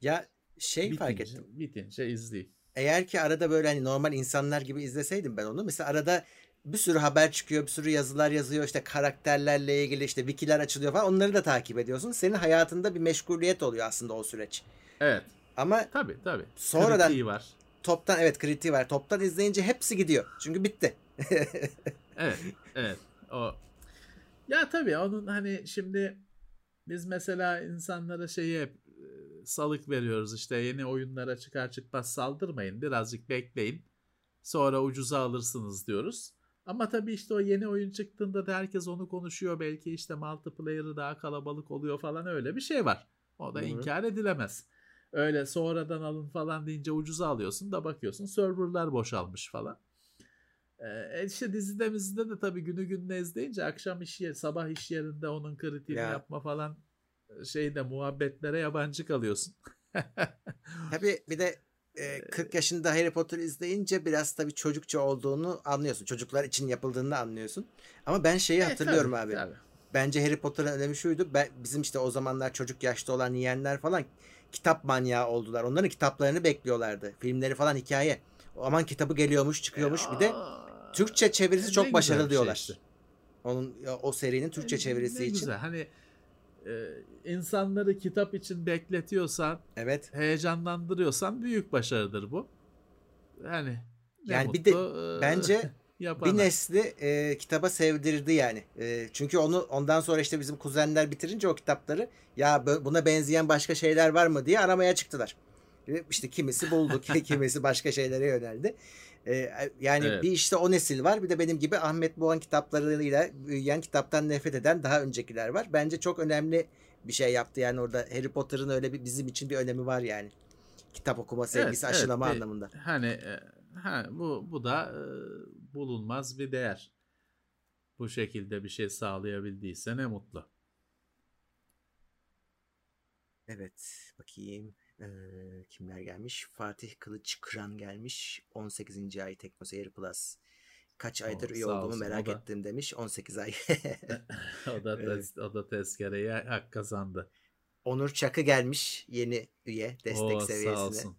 Ya şey bitince, fark ettim. Bitince izleyeyim. Eğer ki arada böyle hani normal insanlar gibi izleseydim ben onu. Mesela arada bir sürü haber çıkıyor, bir sürü yazılar yazıyor, işte karakterlerle ilgili işte wikiler açılıyor falan. Onları da takip ediyorsun. Senin hayatında bir meşguliyet oluyor aslında o süreç. Evet. Ama tabii tabii. Sonradan kritiği var. Toptan evet kritiği var. Toptan izleyince hepsi gidiyor. Çünkü bitti. evet. Evet. O ya tabii onun hani şimdi biz mesela insanlara şeyi hep e, salık veriyoruz işte yeni oyunlara çıkar çıkmaz saldırmayın birazcık bekleyin sonra ucuza alırsınız diyoruz. Ama tabii işte o yeni oyun çıktığında da herkes onu konuşuyor. Belki işte multiplayer'ı daha kalabalık oluyor falan öyle bir şey var. O da Hı-hı. inkar edilemez. Öyle sonradan alın falan deyince ucuza alıyorsun da bakıyorsun serverlar boşalmış falan. Ee, işte dizide dizide de tabii günü gününe izleyince akşam iş yer, sabah iş yerinde onun kritiğini ya. yapma falan şeyde muhabbetlere yabancı kalıyorsun. tabii bir de 40 yaşında Harry Potter izleyince biraz tabii çocukça olduğunu anlıyorsun. Çocuklar için yapıldığını anlıyorsun. Ama ben şeyi hatırlıyorum tabii, abi. Tabii. Bence Harry Potter'ın önemi şuydu. Ben, bizim işte o zamanlar çocuk yaşta olan yiyenler falan kitap manyağı oldular. Onların kitaplarını bekliyorlardı. Filmleri falan hikaye. Aman kitabı geliyormuş, çıkıyormuş. Bir de Türkçe çevirisi çok başarılı şey diyorlar. Işte. Onun o serinin Türkçe çevirisi ne için. Güzel. Hani e, insanları kitap için bekletiyorsan, evet, heyecanlandırıyorsan büyük başarıdır bu. Yani yani mutlu, bir de e, bence yapana. bir nesli e, kitaba sevdirdi yani. E, çünkü onu ondan sonra işte bizim kuzenler bitirince o kitapları ya buna benzeyen başka şeyler var mı diye aramaya çıktılar. İşte kimisi buldu, kimisi başka şeylere yöneldi. Ee, yani evet. bir işte o nesil var. Bir de benim gibi Ahmet Buğan kitaplarıyla büyüyen, kitaptan nefret eden daha öncekiler var. Bence çok önemli bir şey yaptı. Yani orada Harry Potter'ın öyle bir bizim için bir önemi var yani. Kitap okuma sevgisi evet, aşılama evet. anlamında. Hani e, ha, bu bu da e, bulunmaz bir değer. Bu şekilde bir şey sağlayabildiyse ne mutlu. Evet, bakayım. Ee, kimler gelmiş? Fatih Kılıç Kıran gelmiş. 18. ay Teknoseyir Plus. Kaç aydır üye olduğumu olsun. merak da, ettim demiş. 18 ay. o da tes, o da tezkereye hak kazandı. Onur Çakı gelmiş yeni üye destek Oo, seviyesine. Sağ olsun.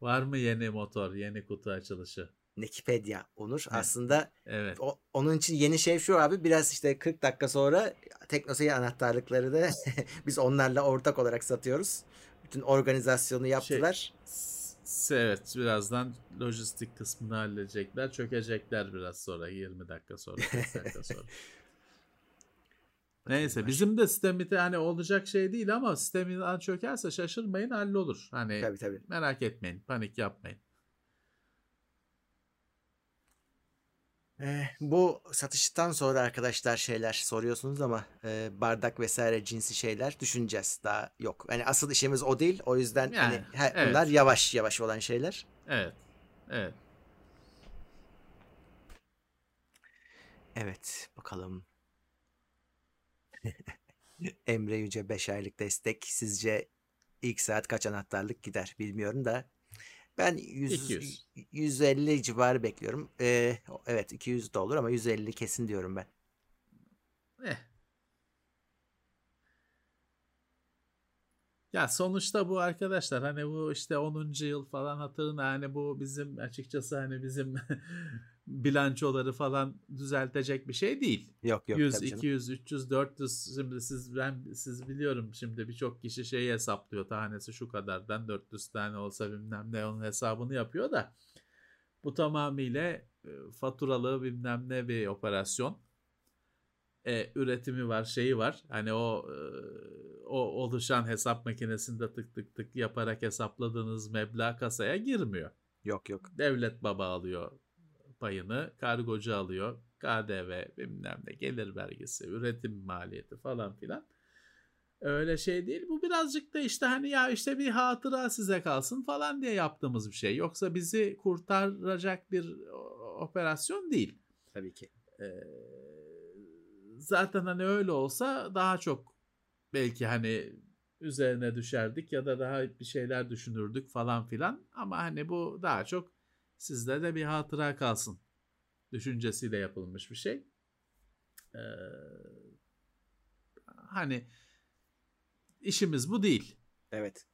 Var mı yeni motor, yeni kutu açılışı? Wikipedia Onur. Evet. Aslında evet. O, onun için yeni şey şu abi biraz işte 40 dakika sonra Teknoseyir anahtarlıkları da biz onlarla ortak olarak satıyoruz bütün organizasyonu şey, yaptılar. Şey, evet birazdan lojistik kısmını halledecekler. Çökecekler biraz sonra 20 dakika sonra 40 dakika sonra. Neyse bizim de sistemite hani olacak şey değil ama sisteminden çökerse şaşırmayın hallolur. Hani Tabii tabii. merak etmeyin panik yapmayın. Ee, bu satıştan sonra arkadaşlar şeyler soruyorsunuz ama e, bardak vesaire cinsi şeyler düşüneceğiz. Daha yok. Yani asıl işimiz o değil. O yüzden Yani, hani he- evet. bunlar yavaş yavaş olan şeyler. Evet. Evet. Evet bakalım. Emre Yüce 5 aylık destek. Sizce ilk saat kaç anahtarlık gider bilmiyorum da. Ben 100, 200. 150 civarı bekliyorum. Ee, evet 200 de olur ama 150 kesin diyorum ben. Eh. Ya sonuçta bu arkadaşlar hani bu işte 10. yıl falan hatırına hani bu bizim açıkçası hani bizim bilançoları falan düzeltecek bir şey değil. Yok yok 100, tabii canım. 200, 300, 400 şimdi siz ben siz biliyorum şimdi birçok kişi şeyi hesaplıyor tanesi şu kadardan 400 tane olsa bilmem ne onun hesabını yapıyor da bu tamamıyla e, faturalı bilmem ne bir operasyon. E, üretimi var şeyi var hani o e, o oluşan hesap makinesinde tık tık tık yaparak hesapladığınız meblağ kasaya girmiyor. Yok yok. Devlet baba alıyor payını, kargocu alıyor, KDV bilmem ne gelir vergisi, üretim maliyeti falan filan. Öyle şey değil. Bu birazcık da işte hani ya işte bir hatıra size kalsın falan diye yaptığımız bir şey. Yoksa bizi kurtaracak bir operasyon değil. Tabii ki. Ee, zaten hani öyle olsa daha çok belki hani üzerine düşerdik ya da daha bir şeyler düşünürdük falan filan. Ama hani bu daha çok sizde de bir hatıra kalsın düşüncesiyle yapılmış bir şey. Ee, hani işimiz bu değil. Evet.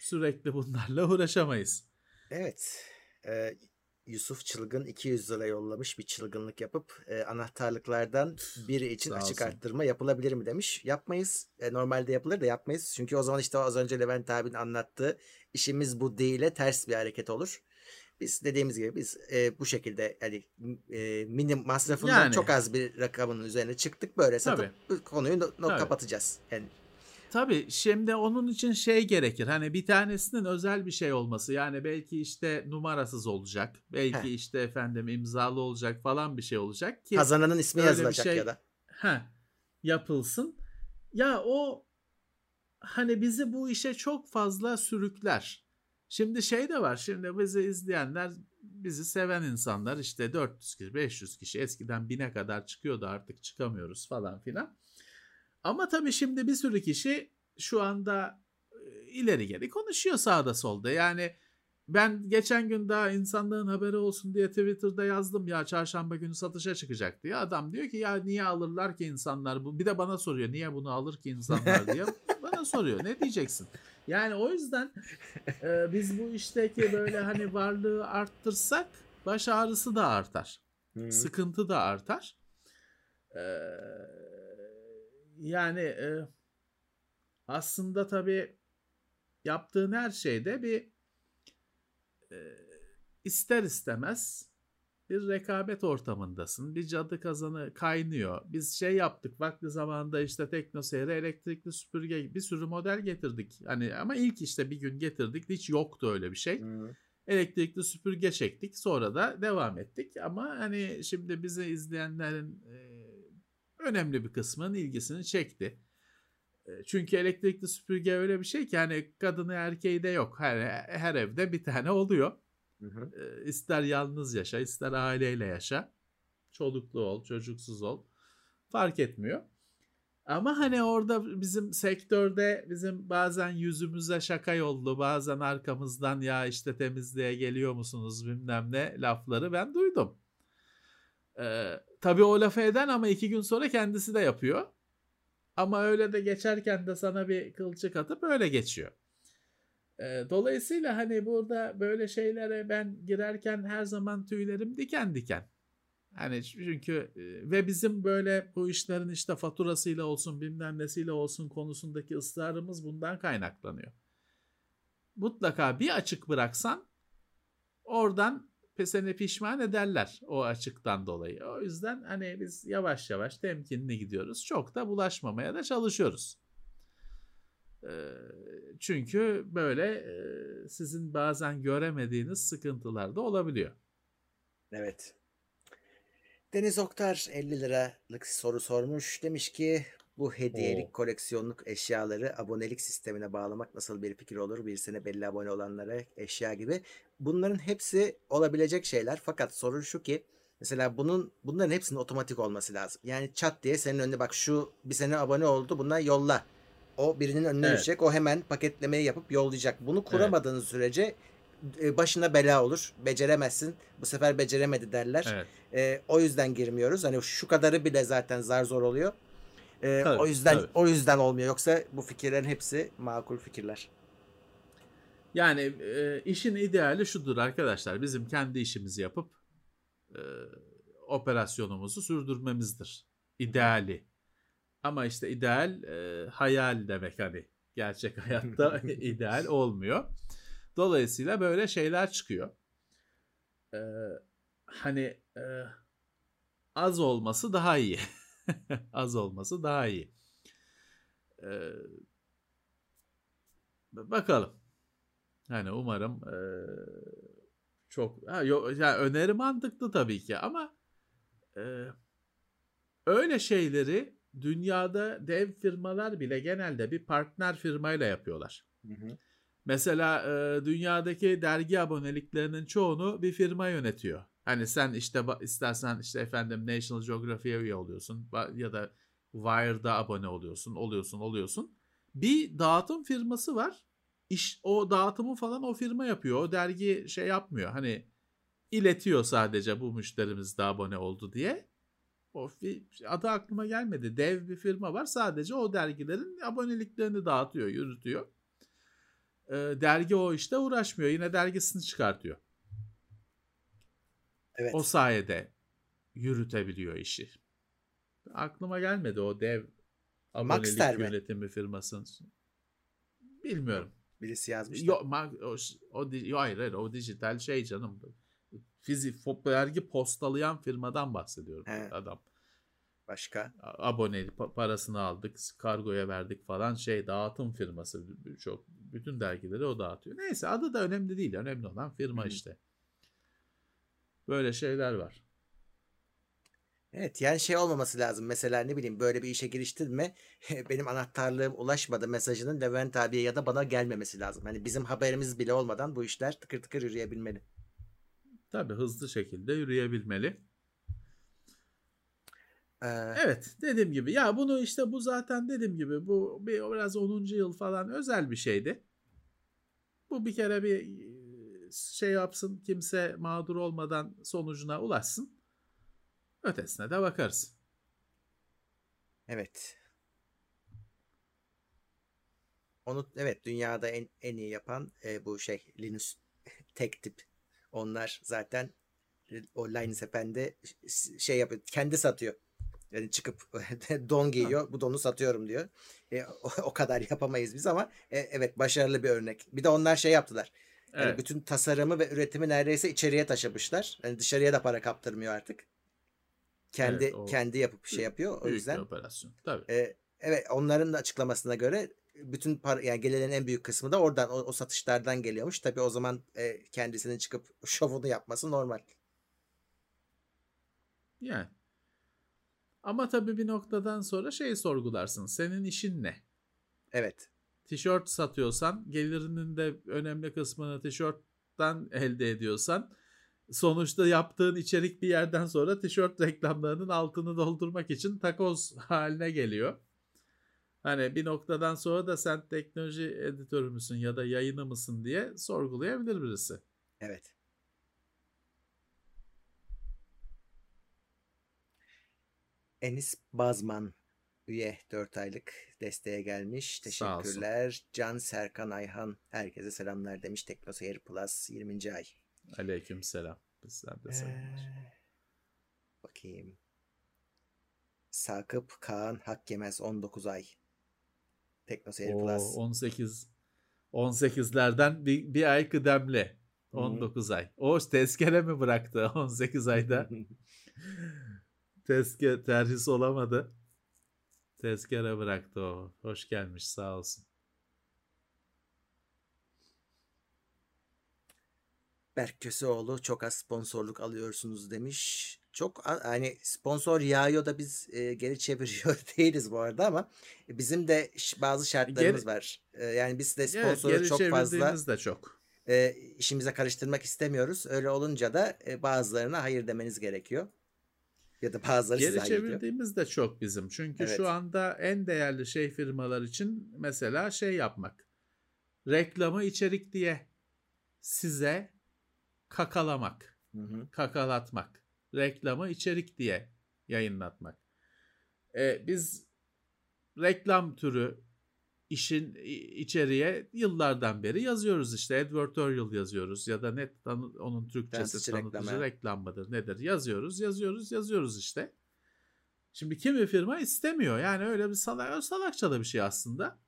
Sürekli bunlarla uğraşamayız. Evet. Ee, Yusuf Çılgın 200 lira yollamış bir çılgınlık yapıp e, anahtarlıklardan biri için Sağ açık olsun. arttırma yapılabilir mi demiş. Yapmayız. E, normalde yapılır da yapmayız. Çünkü o zaman işte az önce Levent abinin anlattığı işimiz bu değile ters bir hareket olur. Biz dediğimiz gibi biz e, bu şekilde yani e, minim masrafından Yani. çok az bir rakamın üzerine çıktık böyle satıp bu konuyu no- no- Tabii. kapatacağız. Yani Tabii şimdi onun için şey gerekir. Hani bir tanesinin özel bir şey olması. Yani belki işte numarasız olacak. Belki Heh. işte efendim imzalı olacak falan bir şey olacak ki kazananın ismi yazılacak şey- ya da. heh, yapılsın. Ya o hani bizi bu işe çok fazla sürükler. Şimdi şey de var. Şimdi bizi izleyenler, bizi seven insanlar işte 400 kişi, 500 kişi eskiden 1000'e kadar çıkıyordu artık çıkamıyoruz falan filan. Ama tabii şimdi bir sürü kişi şu anda e, ileri geri konuşuyor sağda solda. Yani ben geçen gün daha insanlığın haberi olsun diye Twitter'da yazdım ya çarşamba günü satışa çıkacak diye. Adam diyor ki ya niye alırlar ki insanlar bu? Bir de bana soruyor niye bunu alır ki insanlar diye. bana soruyor ne diyeceksin? Yani o yüzden e, biz bu işteki böyle hani varlığı arttırsak baş ağrısı da artar. Hı. Sıkıntı da artar. Ee, yani e, aslında tabii yaptığın her şeyde bir e, ister istemez bir rekabet ortamındasın. Bir cadı kazanı kaynıyor. Biz şey yaptık vakti zamanında işte teknoseyre elektrikli süpürge bir sürü model getirdik. Hani ama ilk işte bir gün getirdik hiç yoktu öyle bir şey Hı. elektrikli süpürge çektik. Sonra da devam ettik. Ama hani şimdi bizi izleyenlerin e, önemli bir kısmının ilgisini çekti. E, çünkü elektrikli süpürge öyle bir şey ki hani kadını erkeği de yok. Her, her evde bir tane oluyor. Hı hı. E, ister yalnız yaşa, ister aileyle yaşa. Çoluklu ol, çocuksuz ol. Fark etmiyor. Ama hani orada bizim sektörde bizim bazen yüzümüze şaka yollu, bazen arkamızdan ya işte temizliğe geliyor musunuz bilmem ne lafları ben duydum. Ee, tabii o lafı eden ama iki gün sonra kendisi de yapıyor. Ama öyle de geçerken de sana bir kılçık atıp öyle geçiyor. Dolayısıyla hani burada böyle şeylere ben girerken her zaman tüylerim diken diken. Hani çünkü ve bizim böyle bu işlerin işte faturasıyla olsun bilmem nesiyle olsun konusundaki ısrarımız bundan kaynaklanıyor. Mutlaka bir açık bıraksan oradan seni pişman ederler o açıktan dolayı. O yüzden hani biz yavaş yavaş temkinli gidiyoruz. Çok da bulaşmamaya da çalışıyoruz. Çünkü böyle sizin bazen göremediğiniz sıkıntılar da olabiliyor. Evet. Deniz Oktar 50 liralık soru sormuş. Demiş ki bu hediyelik Oo. koleksiyonluk eşyaları abonelik sistemine bağlamak nasıl bir fikir olur? Birisine belli abone olanlara eşya gibi. Bunların hepsi olabilecek şeyler. Fakat sorun şu ki mesela bunun bunların hepsinin otomatik olması lazım. Yani çat diye senin önünde bak şu bir sene abone oldu buna yolla. O birinin önüne evet. düşecek. O hemen paketlemeyi yapıp yollayacak. Bunu kuramadığınız evet. sürece e, başına bela olur. Beceremezsin. Bu sefer beceremedi derler. Evet. E, o yüzden girmiyoruz. Hani şu kadarı bile zaten zar zor oluyor. E, tabii, o yüzden tabii. o yüzden olmuyor. Yoksa bu fikirlerin hepsi makul fikirler. Yani e, işin ideali şudur arkadaşlar. Bizim kendi işimizi yapıp e, operasyonumuzu sürdürmemizdir. İdeali. Ama işte ideal e, hayal demek hani. Gerçek hayatta ideal olmuyor. Dolayısıyla böyle şeyler çıkıyor. Ee, hani e, az olması daha iyi. az olması daha iyi. Ee, bakalım. Yani umarım e, çok ha, yo, yani öneri mantıklı tabii ki ama e, öyle şeyleri dünyada dev firmalar bile genelde bir partner firmayla yapıyorlar. Hı hı. Mesela e, dünyadaki dergi aboneliklerinin çoğunu bir firma yönetiyor. Hani sen işte istersen işte efendim National Geographic'e üye oluyorsun ya da Wired'a abone oluyorsun, oluyorsun, oluyorsun. Bir dağıtım firması var. İş, o dağıtımı falan o firma yapıyor. O dergi şey yapmıyor. Hani iletiyor sadece bu müşterimiz de abone oldu diye. O adı aklıma gelmedi. Dev bir firma var. Sadece o dergilerin aboneliklerini dağıtıyor, yürütüyor. E, dergi o işte uğraşmıyor. Yine dergisini çıkartıyor. Evet. O sayede yürütebiliyor işi. Aklıma gelmedi o dev abonelik yönetimi firmasının. Bilmiyorum. Birisi yazmış. Yok, o, o, o, hayır hayır o dijital şey canım. Fizik dergi postalayan firmadan bahsediyorum He. adam. Başka? Abone parasını aldık, kargoya verdik falan şey dağıtım firması çok bütün dergileri o dağıtıyor. Neyse adı da önemli değil. Önemli olan firma Hı. işte. Böyle şeyler var. Evet yani şey olmaması lazım. Mesela ne bileyim böyle bir işe giriştirme benim anahtarlığım ulaşmadı mesajının Levent abiye ya da bana gelmemesi lazım. Hani bizim haberimiz bile olmadan bu işler tıkır tıkır yürüyebilmeli. Tabii hızlı şekilde yürüyebilmeli. Ee, evet dediğim gibi ya bunu işte bu zaten dediğim gibi bu bir biraz 10. yıl falan özel bir şeydi. Bu bir kere bir şey yapsın kimse mağdur olmadan sonucuna ulaşsın. Ötesine de bakarız. Evet. Onu evet dünyada en en iyi yapan e, bu şey Linux tek tip. Onlar zaten o Linus Efendi şey yapıyor. Kendi satıyor. Yani çıkıp don giyiyor. Bu donu satıyorum diyor. E, o, o kadar yapamayız biz ama e, evet başarılı bir örnek. Bir de onlar şey yaptılar. Evet. Yani bütün tasarımı ve üretimi neredeyse içeriye taşımışlar. Yani dışarıya da para kaptırmıyor artık. Kendi evet, o, kendi yapıp şey yapıyor. O büyük yüzden. Bir operasyon. Tabii. E, evet onların da açıklamasına göre bütün para yani gelirin en büyük kısmı da oradan o, o satışlardan geliyormuş. Tabii o zaman e, kendisinin çıkıp şovunu yapması normal. Yani ama tabii bir noktadan sonra şey sorgularsın. Senin işin ne? Evet. Tişört satıyorsan gelirinin de önemli kısmını tişörtten elde ediyorsan sonuçta yaptığın içerik bir yerden sonra tişört reklamlarının altını doldurmak için takoz haline geliyor. Hani bir noktadan sonra da sen teknoloji editörü müsün ya da yayını mısın diye sorgulayabilir birisi. Evet. Enis Bazman üye 4 aylık desteğe gelmiş. Teşekkürler. Can Serkan Ayhan herkese selamlar demiş. Teknoseyir Plus 20. ay. Aleyküm selam. Bizden de selamlar. Ee, bakayım. Sakıp Kaan Hak Yemez 19 ay. Teknoseyir Oo, Plus. 18 18'lerden bir, bir ay kıdemli. 19 ay. O tezkere mi bıraktı 18 ayda? Tezke terhis olamadı. Tezkere bıraktı o. Hoş gelmiş sağ olsun. Berk Köseoğlu çok az sponsorluk alıyorsunuz demiş. Çok hani sponsor yağıyor da biz e, geri çeviriyor değiliz bu arada ama bizim de bazı şartlarımız geri, var. E, yani biz de sponsoru evet, çok fazla de çok. E, işimize karıştırmak istemiyoruz. Öyle olunca da e, bazılarına hayır demeniz gerekiyor. Ya da bazıları Geri çevirdiğimiz de çok bizim. Çünkü evet. şu anda en değerli şey firmalar için mesela şey yapmak. Reklamı içerik diye size kakalamak. Hı hı. Kakalatmak. Reklamı içerik diye yayınlatmak. Ee, biz reklam türü işin içeriye yıllardan beri yazıyoruz işte advertorial yazıyoruz ya da net onun Türkçesi tanıtıcı reklam, reklam mıdır nedir yazıyoruz yazıyoruz yazıyoruz işte. Şimdi kimi firma istemiyor yani öyle bir salak, salakça da bir şey aslında.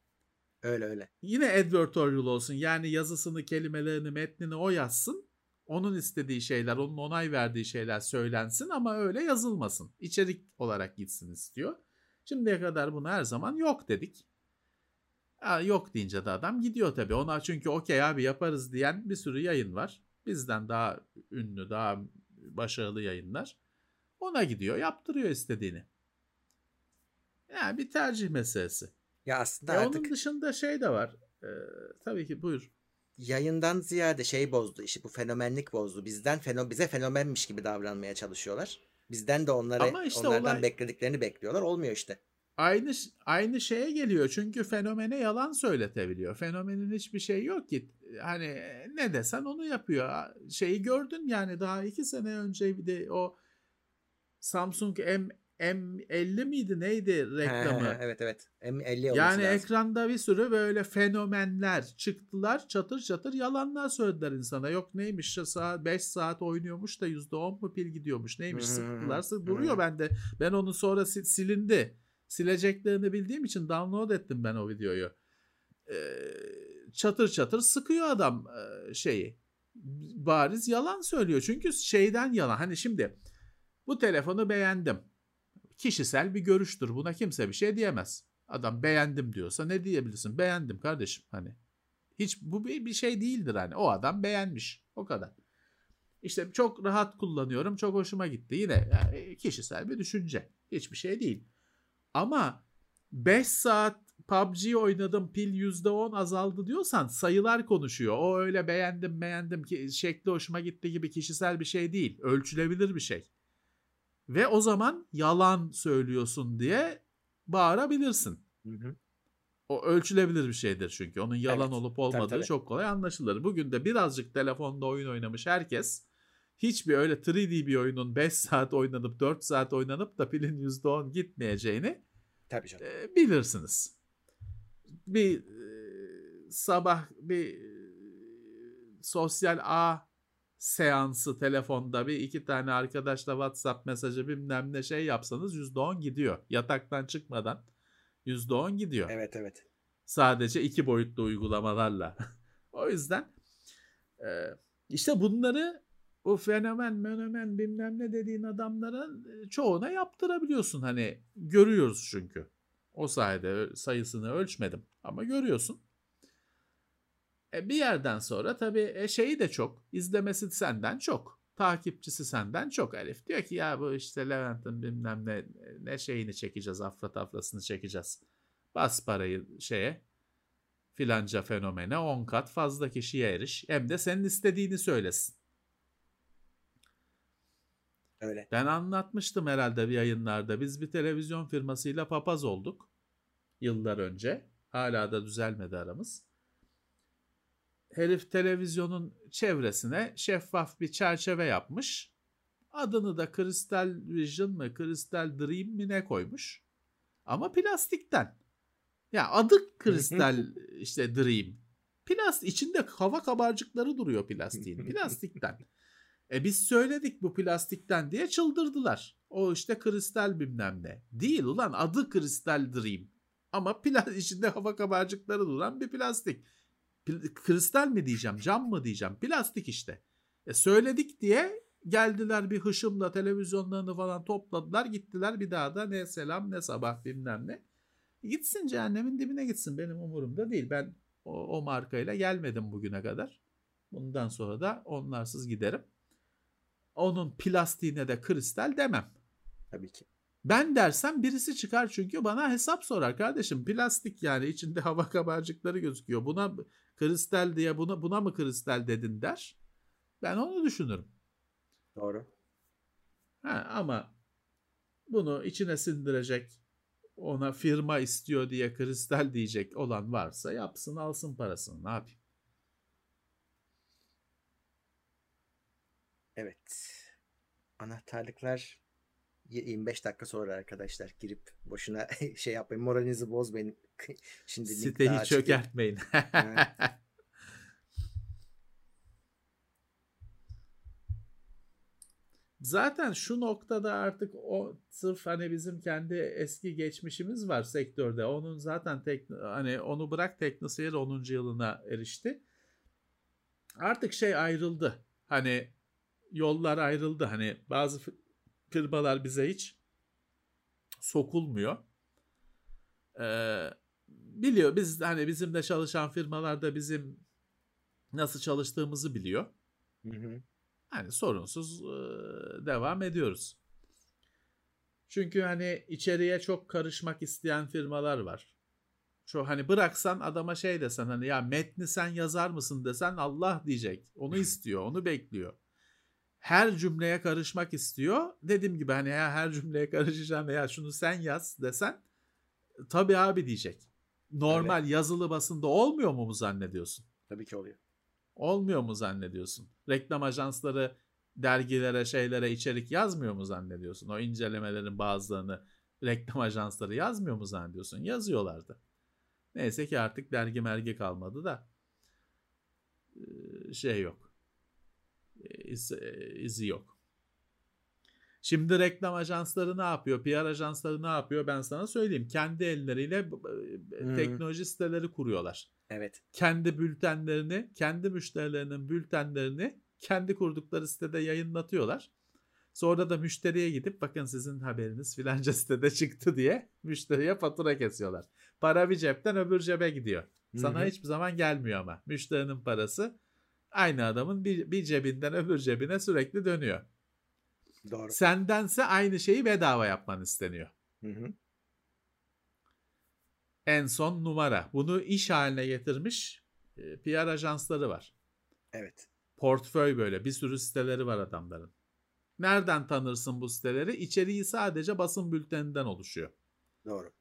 Öyle öyle. Yine advertorial olsun yani yazısını kelimelerini metnini o yazsın onun istediği şeyler onun onay verdiği şeyler söylensin ama öyle yazılmasın içerik olarak gitsin istiyor. Şimdiye kadar bunu her zaman yok dedik. Ha, yok deyince de adam gidiyor tabii. Ona çünkü okey abi yaparız diyen bir sürü yayın var. Bizden daha ünlü, daha başarılı yayınlar. Ona gidiyor, yaptırıyor istediğini. Yani bir tercih meselesi. Ya aslında e artık... Onun dışında şey de var. Ee, tabii ki buyur. Yayından ziyade şey bozdu işi bu fenomenlik bozdu. Bizden feno bize fenomenmiş gibi davranmaya çalışıyorlar. Bizden de onlara işte onlardan olay... beklediklerini bekliyorlar. Olmuyor işte aynı aynı şeye geliyor. Çünkü fenomene yalan söyletebiliyor. Fenomenin hiçbir şey yok ki. Hani ne desen onu yapıyor. Şeyi gördün yani daha iki sene önce bir de o Samsung M M50 miydi neydi reklamı? evet evet. M50 Yani lazım. ekranda bir sürü böyle fenomenler çıktılar çatır çatır yalanlar söylediler insana. Yok neymiş saat 5 saat oynuyormuş da %10 mu pil gidiyormuş neymiş sıktılar sık duruyor bende. Ben onu sonra silindi sileceklerini bildiğim için download ettim ben o videoyu. Ee, çatır çatır sıkıyor adam e, şeyi. Bariz yalan söylüyor. Çünkü şeyden yalan. Hani şimdi bu telefonu beğendim. Kişisel bir görüştür. Buna kimse bir şey diyemez. Adam beğendim diyorsa ne diyebilirsin? Beğendim kardeşim hani. Hiç bu bir şey değildir hani. O adam beğenmiş. O kadar. İşte çok rahat kullanıyorum. Çok hoşuma gitti. Yine yani kişisel bir düşünce. Hiçbir şey değil. Ama 5 saat PUBG oynadım pil %10 azaldı diyorsan sayılar konuşuyor. O öyle beğendim beğendim ki şekli hoşuma gitti gibi kişisel bir şey değil. Ölçülebilir bir şey. Ve o zaman yalan söylüyorsun diye bağırabilirsin. Hı hı. O ölçülebilir bir şeydir çünkü. Onun yalan evet, olup olmadığı tabii, tabii. çok kolay anlaşılır. Bugün de birazcık telefonda oyun oynamış herkes hiçbir öyle 3D bir oyunun 5 saat oynanıp 4 saat oynanıp da pilin %10 gitmeyeceğini Tabii canım. E, bilirsiniz. Bir e, sabah bir e, sosyal ağ seansı telefonda bir iki tane arkadaşla WhatsApp mesajı bilmem ne şey yapsanız %10 gidiyor. Yataktan çıkmadan %10 gidiyor. Evet evet. Sadece iki boyutlu uygulamalarla. o yüzden işte bunları bu fenomen menomen bilmem ne dediğin adamların e, çoğuna yaptırabiliyorsun. Hani görüyoruz çünkü. O sayede sayısını ölçmedim ama görüyorsun. E bir yerden sonra tabii e şeyi de çok. izlemesi senden çok. Takipçisi senden çok Elif. Diyor ki ya bu işte Levent'in bilmem ne, ne şeyini çekeceğiz. Afra taflasını çekeceğiz. Bas parayı şeye filanca fenomene 10 kat fazla kişiye eriş. Hem de senin istediğini söylesin. Öyle. Ben anlatmıştım herhalde bir yayınlarda. Biz bir televizyon firmasıyla papaz olduk. Yıllar önce. Hala da düzelmedi aramız. Herif televizyonun çevresine şeffaf bir çerçeve yapmış. Adını da Crystal Vision mı Crystal Dream mi ne koymuş. Ama plastikten. Ya adı Crystal işte Dream. Plast içinde hava kabarcıkları duruyor plastiğin. Plastikten. E biz söyledik bu plastikten diye çıldırdılar. O işte kristal bilmem ne. Değil ulan adı kristal dream. Ama plas içinde hava kabarcıkları duran bir plastik. Kristal mi diyeceğim, cam mı diyeceğim, plastik işte. E söyledik diye geldiler bir hışımla televizyonlarını falan topladılar gittiler bir daha da ne selam ne sabah bilmem ne. Gitsin cehennemin dibine gitsin benim umurumda değil. Ben o, o markayla gelmedim bugüne kadar. Bundan sonra da onlarsız giderim. Onun plastiğine de kristal demem. Tabii ki. Ben dersem birisi çıkar çünkü bana hesap sorar kardeşim. Plastik yani içinde hava kabarcıkları gözüküyor. Buna kristal diye buna buna mı kristal dedin der. Ben onu düşünürüm. Doğru. Ha, ama bunu içine sindirecek ona firma istiyor diye kristal diyecek olan varsa yapsın alsın parasını ne yapayım. Evet. Anahtarlıklar 25 dakika sonra arkadaşlar girip boşuna şey yapmayın moralinizi bozmayın. Şimdi siteyi çökertmeyin. Zaten şu noktada artık o sırf hani bizim kendi eski geçmişimiz var sektörde. Onun zaten tek, hani onu bırak teknoseyir 10. yılına erişti. Artık şey ayrıldı. Hani yollar ayrıldı. Hani bazı firmalar bize hiç sokulmuyor. Ee, biliyor biz hani bizim de çalışan firmalar da bizim nasıl çalıştığımızı biliyor. Hı hı. Hani sorunsuz devam ediyoruz. Çünkü hani içeriye çok karışmak isteyen firmalar var. Şu hani bıraksan adama şey desen hani ya metni sen yazar mısın desen Allah diyecek. Onu istiyor, onu bekliyor. Her cümleye karışmak istiyor. Dediğim gibi hani ya her cümleye karışacağım veya şunu sen yaz desen tabii abi diyecek. Normal evet. yazılı basında olmuyor mu mu zannediyorsun? Tabii ki oluyor. Olmuyor mu zannediyorsun? Reklam ajansları dergilere, şeylere içerik yazmıyor mu zannediyorsun? O incelemelerin bazılarını reklam ajansları yazmıyor mu zannediyorsun? Yazıyorlardı. Neyse ki artık dergi mergi kalmadı da şey yok. İz, izi yok. Şimdi reklam ajansları ne yapıyor? PR ajansları ne yapıyor? Ben sana söyleyeyim. Kendi elleriyle hmm. teknoloji siteleri kuruyorlar. Evet. Kendi bültenlerini, kendi müşterilerinin bültenlerini kendi kurdukları sitede yayınlatıyorlar. Sonra da müşteriye gidip bakın sizin haberiniz filanca sitede çıktı diye müşteriye fatura kesiyorlar. Para bir cepten öbür cebe gidiyor. Sana Hı-hı. hiçbir zaman gelmiyor ama. Müşterinin parası aynı adamın bir, bir cebinden öbür cebine sürekli dönüyor. Doğru. Sendense aynı şeyi bedava yapman isteniyor. Hı hı. En son numara. Bunu iş haline getirmiş PR ajansları var. Evet. Portföy böyle bir sürü siteleri var adamların. Nereden tanırsın bu siteleri? İçeriği sadece basın bülteninden oluşuyor. Doğru.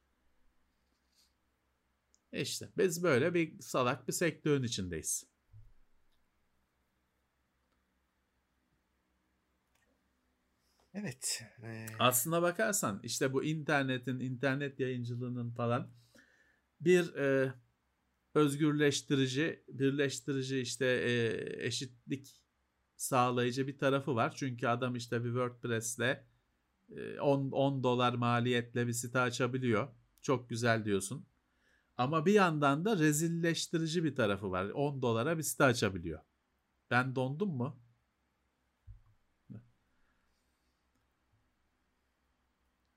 İşte biz böyle bir salak bir sektörün içindeyiz. Evet. Ee... Aslına bakarsan işte bu internetin, internet yayıncılığının falan bir e, özgürleştirici, birleştirici işte e, eşitlik sağlayıcı bir tarafı var. Çünkü adam işte bir WordPress'le 10, 10 dolar maliyetle bir site açabiliyor. Çok güzel diyorsun. Ama bir yandan da rezilleştirici bir tarafı var. 10 dolara bir site açabiliyor. Ben dondum mu?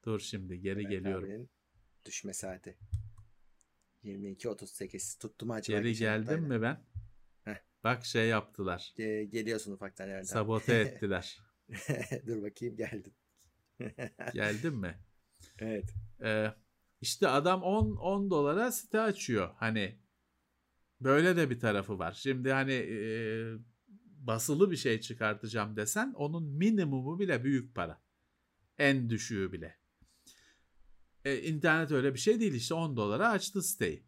Dur şimdi geri evet, geliyorum. Düşme saati. 22.38 tuttum acaba? Geri geldim mi ben? Heh. Bak şey yaptılar. Ge- geliyorsun ufaktan yerden. Sabote ettiler. Dur bakayım geldin. Geldin mi? Evet. Ee, işte adam 10 10 dolara site açıyor. Hani böyle de bir tarafı var. Şimdi hani e, basılı bir şey çıkartacağım desen onun minimumu bile büyük para. En düşüğü bile. E, internet öyle bir şey değil işte 10 dolara açtı siteyi.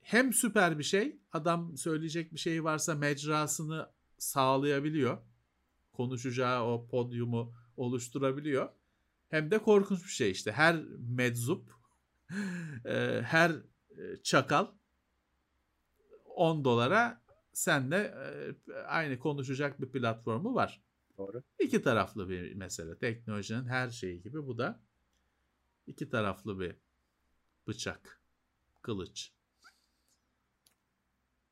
Hem süper bir şey adam söyleyecek bir şey varsa mecrasını sağlayabiliyor. Konuşacağı o podyumu oluşturabiliyor. Hem de korkunç bir şey işte her meczup e, her e, çakal 10 dolara senle e, aynı konuşacak bir platformu var. Doğru. İki taraflı bir mesele. Teknolojinin her şeyi gibi bu da iki taraflı bir bıçak, kılıç.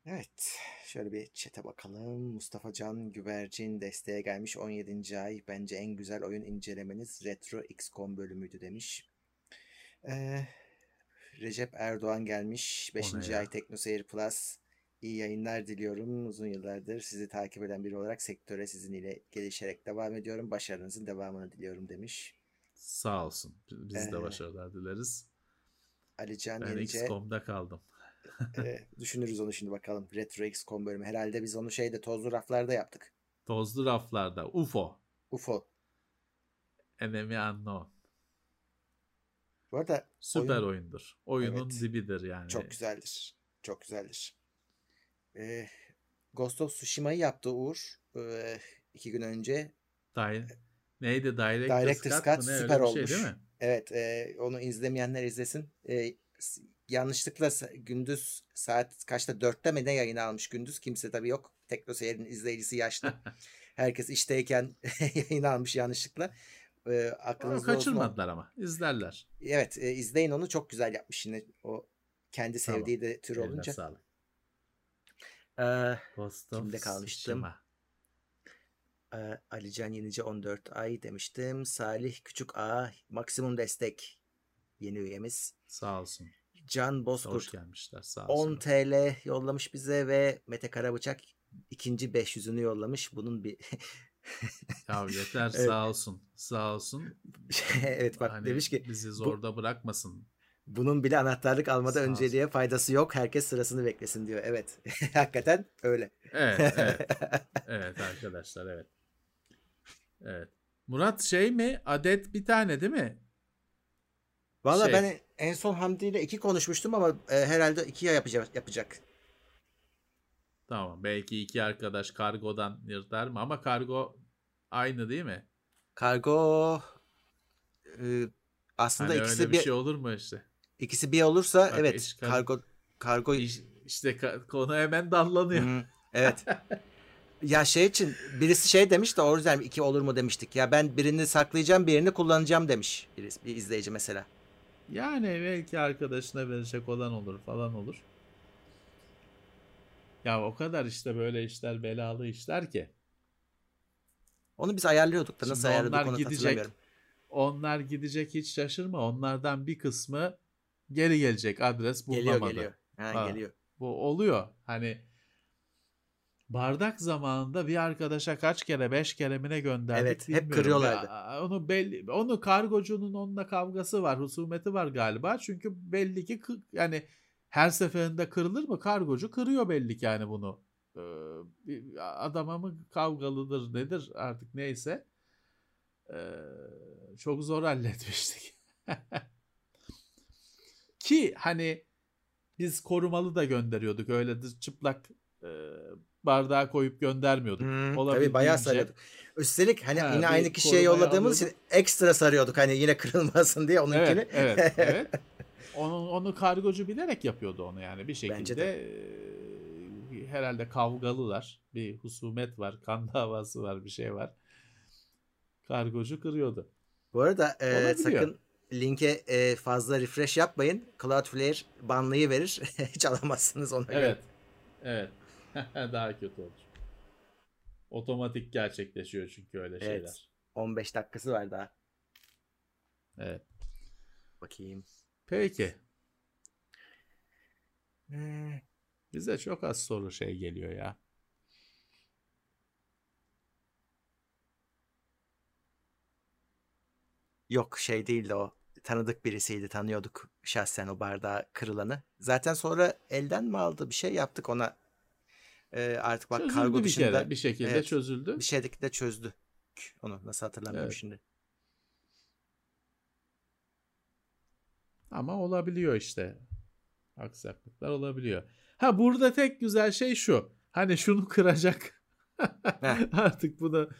Evet. Şöyle bir çete bakalım. Mustafa Can Güvercin desteğe gelmiş 17. ay. Bence en güzel oyun incelemeniz Retro XCOM bölümüydü demiş. Ee, Recep Erdoğan gelmiş. 5. O ne ya? ay TeknoSeyir Plus. İyi yayınlar diliyorum. Uzun yıllardır sizi takip eden biri olarak sektöre sizin ile gelişerek devam ediyorum. Başarınızın devamını diliyorum demiş. Sağ olsun. Biz de başarılar dileriz. Alican Ben Yenice. XCOM'da kaldım. Ee, düşünürüz onu şimdi bakalım. Retro XCOM bölümü. Herhalde biz onu şeyde tozlu raflarda yaptık. Tozlu raflarda UFO. UFO. Enemy Unknown. Bu arada Süper oyun oyundur. Oyunun Evet. dibidir yani. çok güzeldir. Çok güzeldir. Ee, Ghost of Tsushima'yı yaptı Uğur. Ee, iki gün önce. Di- Neydi? Director's, Director's Cut, Cut? Öyle süper şey olmuş. değil mi? Evet e, onu izlemeyenler izlesin. E, yanlışlıkla gündüz saat kaçta? Dörtte mi ne yayını almış gündüz? Kimse tabii yok. Teknoseyir'in izleyicisi yaşlı. Herkes işteyken yayın almış yanlışlıkla. E, aklınızda olsun. o- kaçırmadılar ama. İzlerler. Evet e, izleyin onu çok güzel yapmış yine o kendi Tamam. sevdiği de tür Eline olunca. sağlık. Ee, of Kimde kalmıştım? Tsushima. Alican Yenice 14 ay demiştim. Salih Küçük A maksimum destek yeni üyemiz. Sağ olsun. Can Hoş Bozkurt gelmişler. Sağ 10 olsun. TL yollamış bize ve Mete Karabıçak ikinci 500'ünü yollamış. Bunun bir Ya yeter Evet. sağ olsun. Sağ olsun. evet bak Hani demiş ki bizi zorda bırakmasın. bunun bile anahtarlık almada Sağ olsun. önceliğe faydası yok. Herkes sırasını beklesin diyor. Evet. Hakikaten öyle. Evet, evet. Evet arkadaşlar evet. Evet. Murat şey mi? Adet bir tane değil mi? Valla Şey. ben en son Hamdi ile iki konuşmuştum ama e, herhalde ikiye yapacak. yapacak. Tamam. Belki iki arkadaş kargodan yırtar mı? Ama kargo aynı değil mi? Kargo e, aslında Hani ikisi öyle bir bir şey olur mu işte? ikisi bir olursa Bak, evet kar- kargo kargo İş- İşte konu hemen dallanıyor. Hı, evet. Ya şey için birisi şey demiş de o yüzden iki olur mu demiştik. Ya ben birini saklayacağım birini kullanacağım demiş birisi, bir izleyici mesela. Yani belki arkadaşına verecek olan olur falan olur. Ya o kadar işte böyle işler belalı işler ki. Onu biz ayarlıyorduk da nasıl Şimdi ayarladık onlar onu gidecek. hatırlamıyorum. Onlar gidecek hiç şaşırma. Onlardan bir kısmı geri gelecek adres bulunamadı. Geliyor geliyor. Ha, Ha. geliyor. Bu oluyor. Hani bardak zamanında bir arkadaşa kaç kere beş kere mi ne gönderdik Evet, hep bilmiyorum. kırıyorlardı. Ya, onu belli onu kargocunun onunla kavgası var, husumeti var galiba. Çünkü belli ki yani her seferinde kırılır mı? Kargocu kırıyor belli ki yani bunu. Ee, adama mı kavgalıdır nedir artık neyse. Ee, çok zor halletmiştik. Ki hani biz korumalı da gönderiyorduk. Öyle çıplak e, bardağa koyup göndermiyorduk. Hmm, tabii bayağı sarıyorduk. Üstelik hani Ha, yine aynı kişiye yolladığımız için ekstra sarıyorduk hani yine kırılmasın diye onunkini. Evet, evet, evet. Onu, onu kargocu bilerek yapıyordu onu yani bir Bence şekilde e, herhalde kavgalılar. Bir husumet var, kan davası var, bir şey var. Kargocu kırıyordu. Bu arada e, Olabiliyor. sakın linke e, fazla refresh yapmayın. Cloudflare banlıyı verir. Hiç alamazsınız ona göre. Evet. Evet. Daha kötü olur. Otomatik gerçekleşiyor çünkü öyle Evet. şeyler. 15 dakikası var daha. Evet. Bakayım. Peki. Hmm, Bize çok az soru şey geliyor ya. Yok şey değildi o. Tanıdık birisiydi. Tanıyorduk şahsen o bardağı kırılanı. Zaten sonra elden mi aldı? Bir şey yaptık ona. E, artık bak çözüldü kargo bir dışında kere. Bir şekilde Evet. çözüldü. bir şeydeki de çözdü. Onu nasıl hatırlamıyorum Evet. şimdi. Ama olabiliyor işte. Aksaklıklar olabiliyor. Ha burada tek güzel şey şu. Hani şunu kıracak. Artık bunu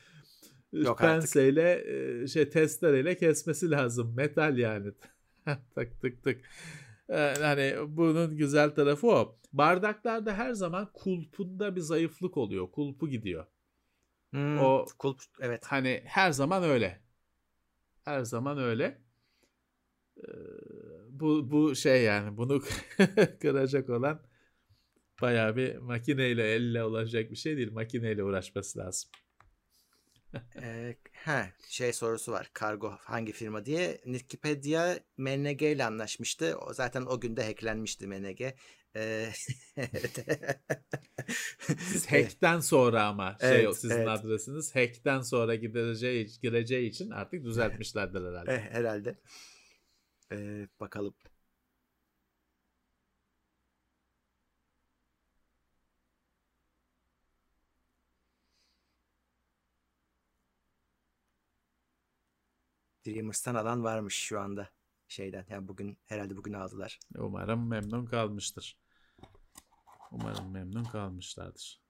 Yok artık. penseyle e, şey testereyle kesmesi lazım. Metal yani. tık tık tık. Hani bunun güzel tarafı o. Bardaklarda her zaman kulpunda bir zayıflık oluyor. Kulpu gidiyor. Hmm, O kulp evet. Hani her zaman öyle. Her zaman öyle. Ee, bu bu şey yani bunu kıracak olan Bayağı bir makineyle elle olacak bir şey değil. Makineyle uğraşması lazım. Ee, ha, şey sorusu var. Kargo hangi firma diye. Wikipedia MNG ile anlaşmıştı. O zaten o günde hacklenmişti MNG. Ee, Siz hack'ten sonra ama şey Evet, sizin evet. adresiniz hack'ten sonra gideceği, gireceği için artık düzeltmişlerdir herhalde. Eh, herhalde. Ee, bakalım. Dreamers'tan alan varmış şu anda şeyden. Yani bugün herhalde bugün aldılar. Umarım memnun kalmıştır. Umarım memnun kalmışlardır.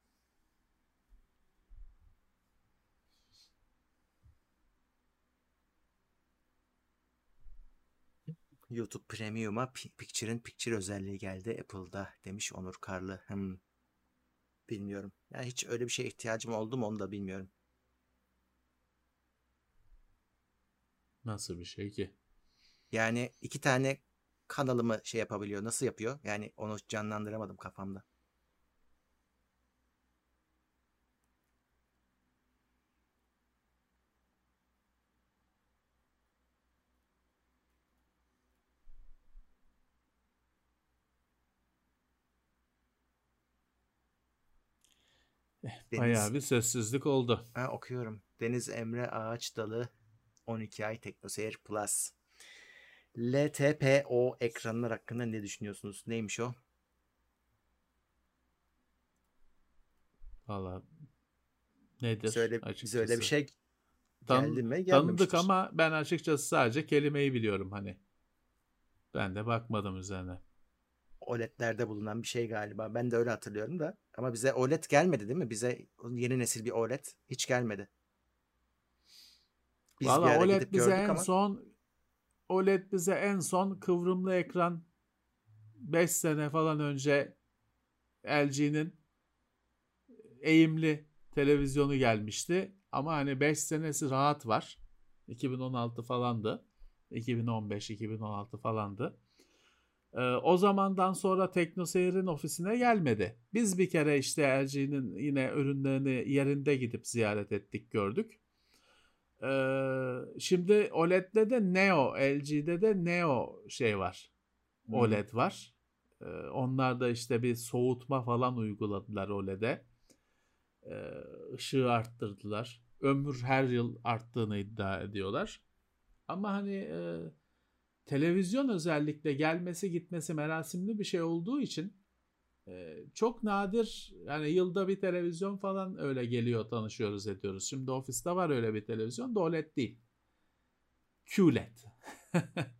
YouTube Premium'a Pi- Picture in Picture özelliği geldi Apple'da demiş Onur Karlı. Hmm. Bilmiyorum. Yani hiç öyle bir şeye ihtiyacım oldu mu onu da bilmiyorum. Nasıl bir şey ki? Yani iki tane kanalımı şey yapabiliyor. Nasıl yapıyor? Yani onu canlandıramadım kafamda. Deniz, Bayağı bir sessizlik oldu. ha, okuyorum. Deniz Emre Ağaç Dalı 12 ay TeknoSeyir Plus. LTPO ekranlar hakkında ne düşünüyorsunuz? Neymiş o? Valla nedir Söyle, bize öyle bir açıkçası? şey Tan- geldi mi? tanıdık ama ben açıkçası sadece kelimeyi biliyorum hani. Ben de bakmadım üzerine. OLED'lerde bulunan bir şey galiba. Ben de öyle hatırlıyorum da. Ama bize OLED gelmedi değil mi? Bize yeni nesil bir OLED hiç gelmedi. Biz Valla OLED bize en ama son OLED bize en son kıvrımlı ekran 5 sene falan önce LG'nin eğimli televizyonu gelmişti. Ama hani 5 senesi rahat var. 2016 falandı. 2015-2016 falandı. Ee, o zamandan sonra TeknoSeyir'in ofisine gelmedi. Biz bir kere işte LG'nin yine ürünlerini yerinde gidip ziyaret ettik gördük. Ee, şimdi OLED'de de Neo, LG'de de Neo şey var. Hmm. OLED var. Ee, onlar da işte bir soğutma falan uyguladılar OLED'e. Ee, ışığı arttırdılar. Ömür her yıl arttığını iddia ediyorlar. Ama hani e, televizyon özellikle gelmesi gitmesi merasimli bir şey olduğu için çok nadir yani yılda bir televizyon falan öyle geliyor tanışıyoruz ediyoruz. Şimdi ofiste var öyle bir televizyon da OLED değil. QLED.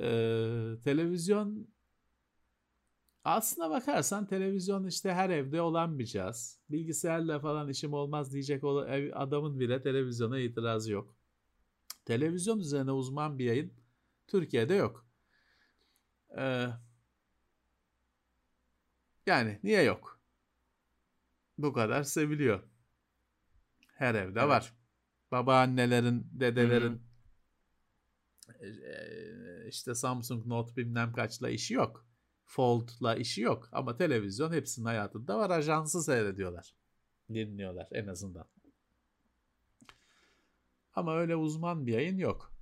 E, televizyon aslına bakarsan televizyon işte her evde olan bir cihaz. Bilgisayarla falan işim olmaz diyecek adamın bile televizyona itirazı yok. Televizyon üzerine uzman bir yayın Türkiye'de yok. Ee, yani niye yok? Bu kadar seviliyor. Her evde Evet. var. Babaannelerin, dedelerin Hı e, işte Samsung Note bilmem kaçla işi yok. Fold'la işi yok. Ama televizyon hepsinin hayatında var. Ajansı seyrediyorlar. Dinliyorlar en azından. Ama öyle uzman bir yayın yok.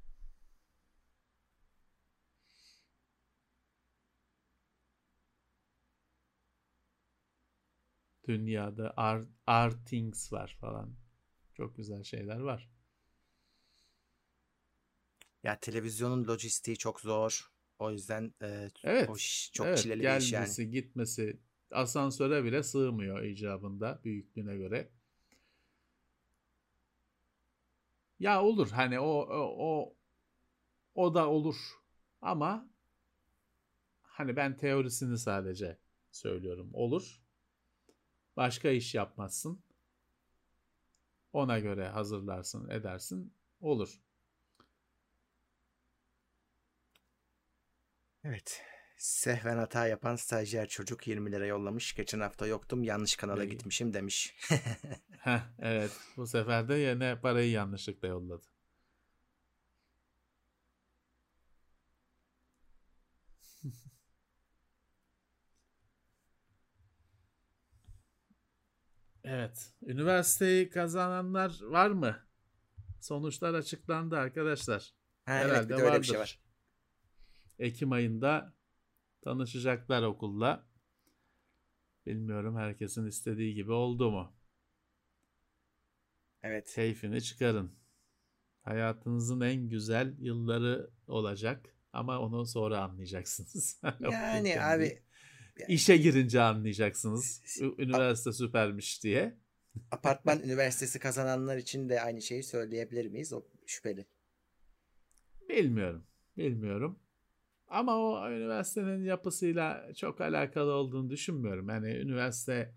Dünyada Ar- Artings var falan. Çok güzel şeyler var. ya televizyonun lojistiği çok zor. O yüzden e, Evet. o iş çok evet, çileli bir iş yani. gelmesi, gitmesi asansöre bile sığmıyor icabında büyüklüğüne göre. Ya olur hani o o o, o da olur ama hani ben teorisini sadece söylüyorum. Olur. Başka iş yapmazsın. Ona göre hazırlarsın, edersin. Olur. Evet. Sehven hata yapan stajyer çocuk 20 lira yollamış. Geçen hafta yoktum yanlış kanala Peki. gitmişim demiş. Heh, evet. Bu sefer de yine parayı yanlışlıkla yolladı. Evet. Üniversiteyi kazananlar var mı? Sonuçlar açıklandı arkadaşlar. Ha, Herhalde evet bir de öyle bir vardır. şey var. Ekim ayında tanışacaklar okulla. Bilmiyorum herkesin istediği gibi oldu mu? Evet. Keyfini çıkarın. Hayatınızın en güzel yılları olacak ama onu sonra anlayacaksınız. Yani Okurken abi İşe girince anlayacaksınız. Üniversite süpermiş diye. apartman üniversitesi kazananlar için de aynı şeyi söyleyebilir miyiz? O şüpheli. Bilmiyorum. Bilmiyorum. Ama o üniversitenin yapısıyla çok alakalı olduğunu düşünmüyorum. Yani üniversite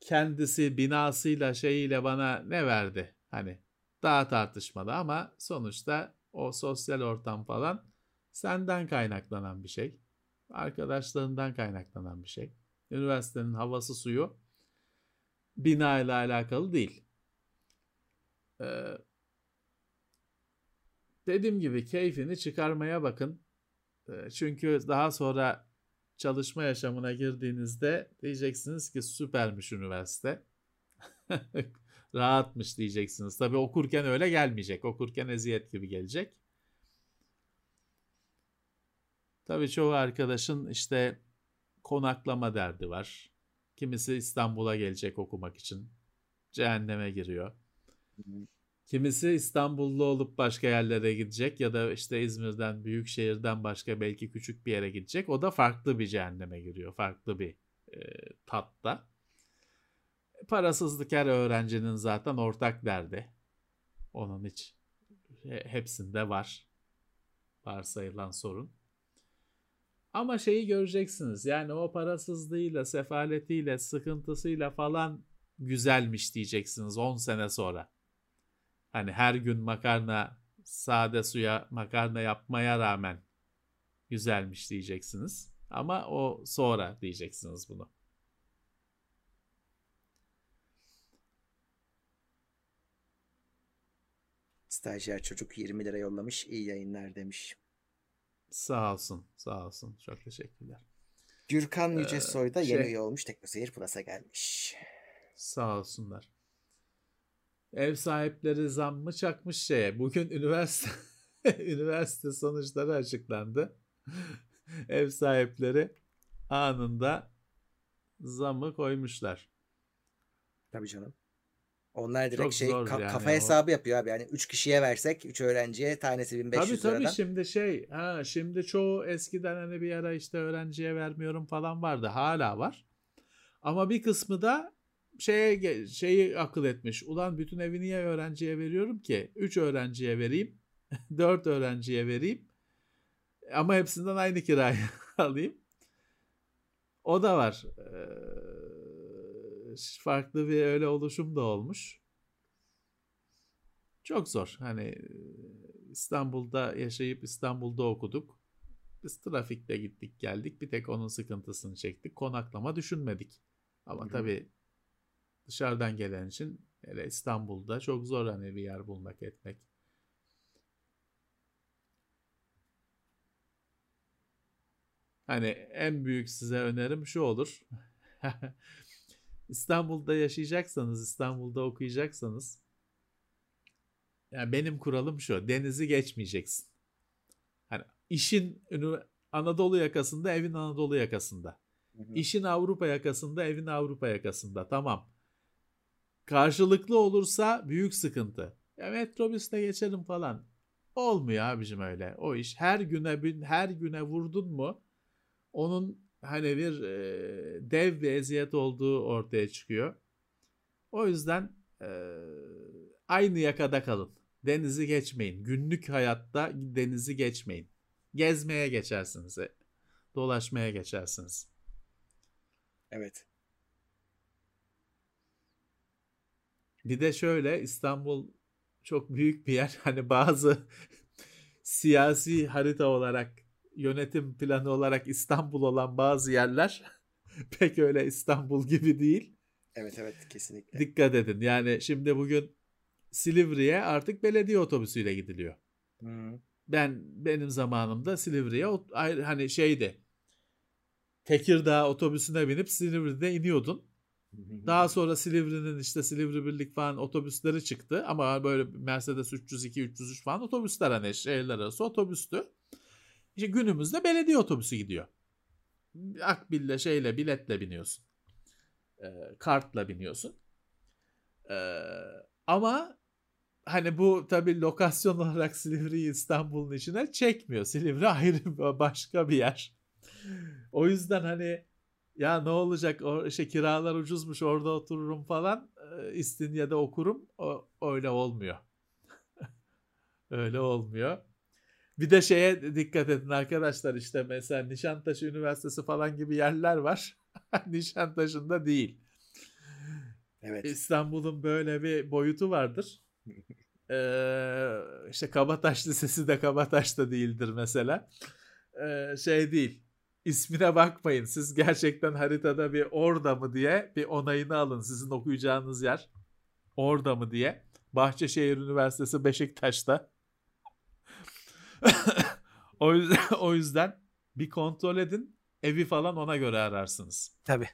kendisi binasıyla şeyiyle bana ne verdi? Hani daha tartışmalı ama sonuçta o sosyal ortam falan senden kaynaklanan bir şey. Arkadaşlarından kaynaklanan bir şey. Üniversitenin havası suyu bina ile alakalı değil. Ee, dediğim gibi keyfini çıkarmaya bakın. Ee, Çünkü daha sonra çalışma yaşamına girdiğinizde diyeceksiniz ki süpermiş üniversite. Rahatmış diyeceksiniz. Tabii okurken öyle gelmeyecek. Okurken eziyet gibi gelecek. Tabii çoğu arkadaşın işte konaklama derdi var. Kimisi İstanbul'a gelecek okumak için. Cehenneme giriyor. Kimisi İstanbullu olup başka yerlere gidecek ya da işte İzmir'den, büyük şehirden başka belki küçük bir yere gidecek. O da farklı bir cehenneme giriyor. Farklı bir e, tatta. Parasızlık her öğrencinin zaten ortak derdi. Onun hiç he- hepsinde var. Varsayılan sorun. Ama şeyi göreceksiniz. Yani o parasızlığıyla, sefaletiyle, sıkıntısıyla falan güzelmiş diyeceksiniz 10 sene sonra. Hani her gün makarna, sade suya makarna yapmaya rağmen güzelmiş diyeceksiniz. Ama o sonra diyeceksiniz bunu. Stajyer çocuk 20 lira yollamış. İyi yayınlar demiş. Sağ olsun, sağ olsun. Çok teşekkürler. Gürkan Ee, Yücesoy da şey- yeni üye olmuş. Teknoseyir Plus'a gelmiş. Sağ olsunlar. Ev sahipleri zammı çakmış şeye. Bugün üniversite üniversite sonuçları açıklandı. Ev sahipleri anında zammı koymuşlar. Tabii canım. Onlar direkt Çok şey ka- yani kafa o. hesabı yapıyor abi. Yani 3 kişiye versek 3 öğrenciye tanesi 1500 Tabii tabii liradan. şimdi şey ha şimdi çoğu eskiden hani bir ara işte öğrenciye vermiyorum falan vardı. Hala var. Ama bir kısmı da şeye şeyi akıl etmiş. Ulan bütün evi niye öğrenciye veriyorum ki? 3 öğrenciye vereyim. 4 öğrenciye vereyim. Ama hepsinden aynı kirayı alayım. O da var. Ee, farklı bir öyle oluşum da olmuş. Çok zor. Hani İstanbul'da yaşayıp İstanbul'da okuduk. Biz trafikte gittik geldik. Bir tek onun sıkıntısını çektik. Konaklama düşünmedik. Ama Hı hı. tabii dışarıdan gelen için hele İstanbul'da çok zor hani bir yer bulmak etmek. Hani en büyük size önerim şu olur. İstanbul'da yaşayacaksanız, İstanbul'da okuyacaksanız yani benim kuralım şu. Denizi geçmeyeceksin. Hani işin Anadolu yakasında, evin Anadolu yakasında. Hı hı. İşin Avrupa yakasında, evin Avrupa yakasında. Tamam. Karşılıklı olursa büyük sıkıntı. Ya metrobüste geçerim falan. Olmuyor abicim öyle. O iş her güne her güne vurdun mu onun hani bir e, dev bir eziyet olduğu ortaya çıkıyor. O yüzden e, aynı yakada kalın. Denizi geçmeyin. Günlük hayatta denizi geçmeyin. Gezmeye geçersiniz. e, Dolaşmaya geçersiniz. Evet. Bir de şöyle İstanbul çok büyük bir yer. Hani bazı siyasi harita olarak yönetim planı olarak İstanbul olan bazı yerler pek öyle İstanbul gibi değil. Evet evet kesinlikle. Dikkat edin. Yani şimdi bugün Silivri'ye artık belediye otobüsüyle gidiliyor. Hı. Ben benim zamanımda Silivri'ye hani şeydi. Tekirdağ otobüsüne binip Silivri'de iniyordun. Daha sonra Silivri'nin işte Silivri Birlik falan otobüsleri çıktı. Ama böyle Mercedes 302, 303 falan otobüsler hani şehirler arası otobüstü. İşte günümüzde belediye otobüsü gidiyor. Akbil'le şeyle biletle biniyorsun. E, kartla biniyorsun. E, ama hani bu tabii lokasyon olarak Silivri'yi İstanbul'un içine çekmiyor. Silivri ayrı başka bir yer. O yüzden hani ya ne olacak o işte kiralar ucuzmuş orada otururum falan e, İstinye'de okurum o öyle olmuyor. öyle olmuyor. Bir de şeye dikkat edin arkadaşlar işte mesela Nişantaşı Üniversitesi falan gibi yerler var. Nişantaşı'nda değil. Evet. İstanbul'un böyle bir boyutu vardır. ee, işte Kabataş Lisesi de Kabataş'ta değildir mesela. Ee, şey değil ismine bakmayın. Siz gerçekten haritada bir orada mı diye bir onayını alın. Sizin okuyacağınız yer orada mı diye. Bahçeşehir Üniversitesi Beşiktaş'ta. o yüzden, o yüzden bir kontrol edin. Evi falan ona göre ararsınız. Tabii.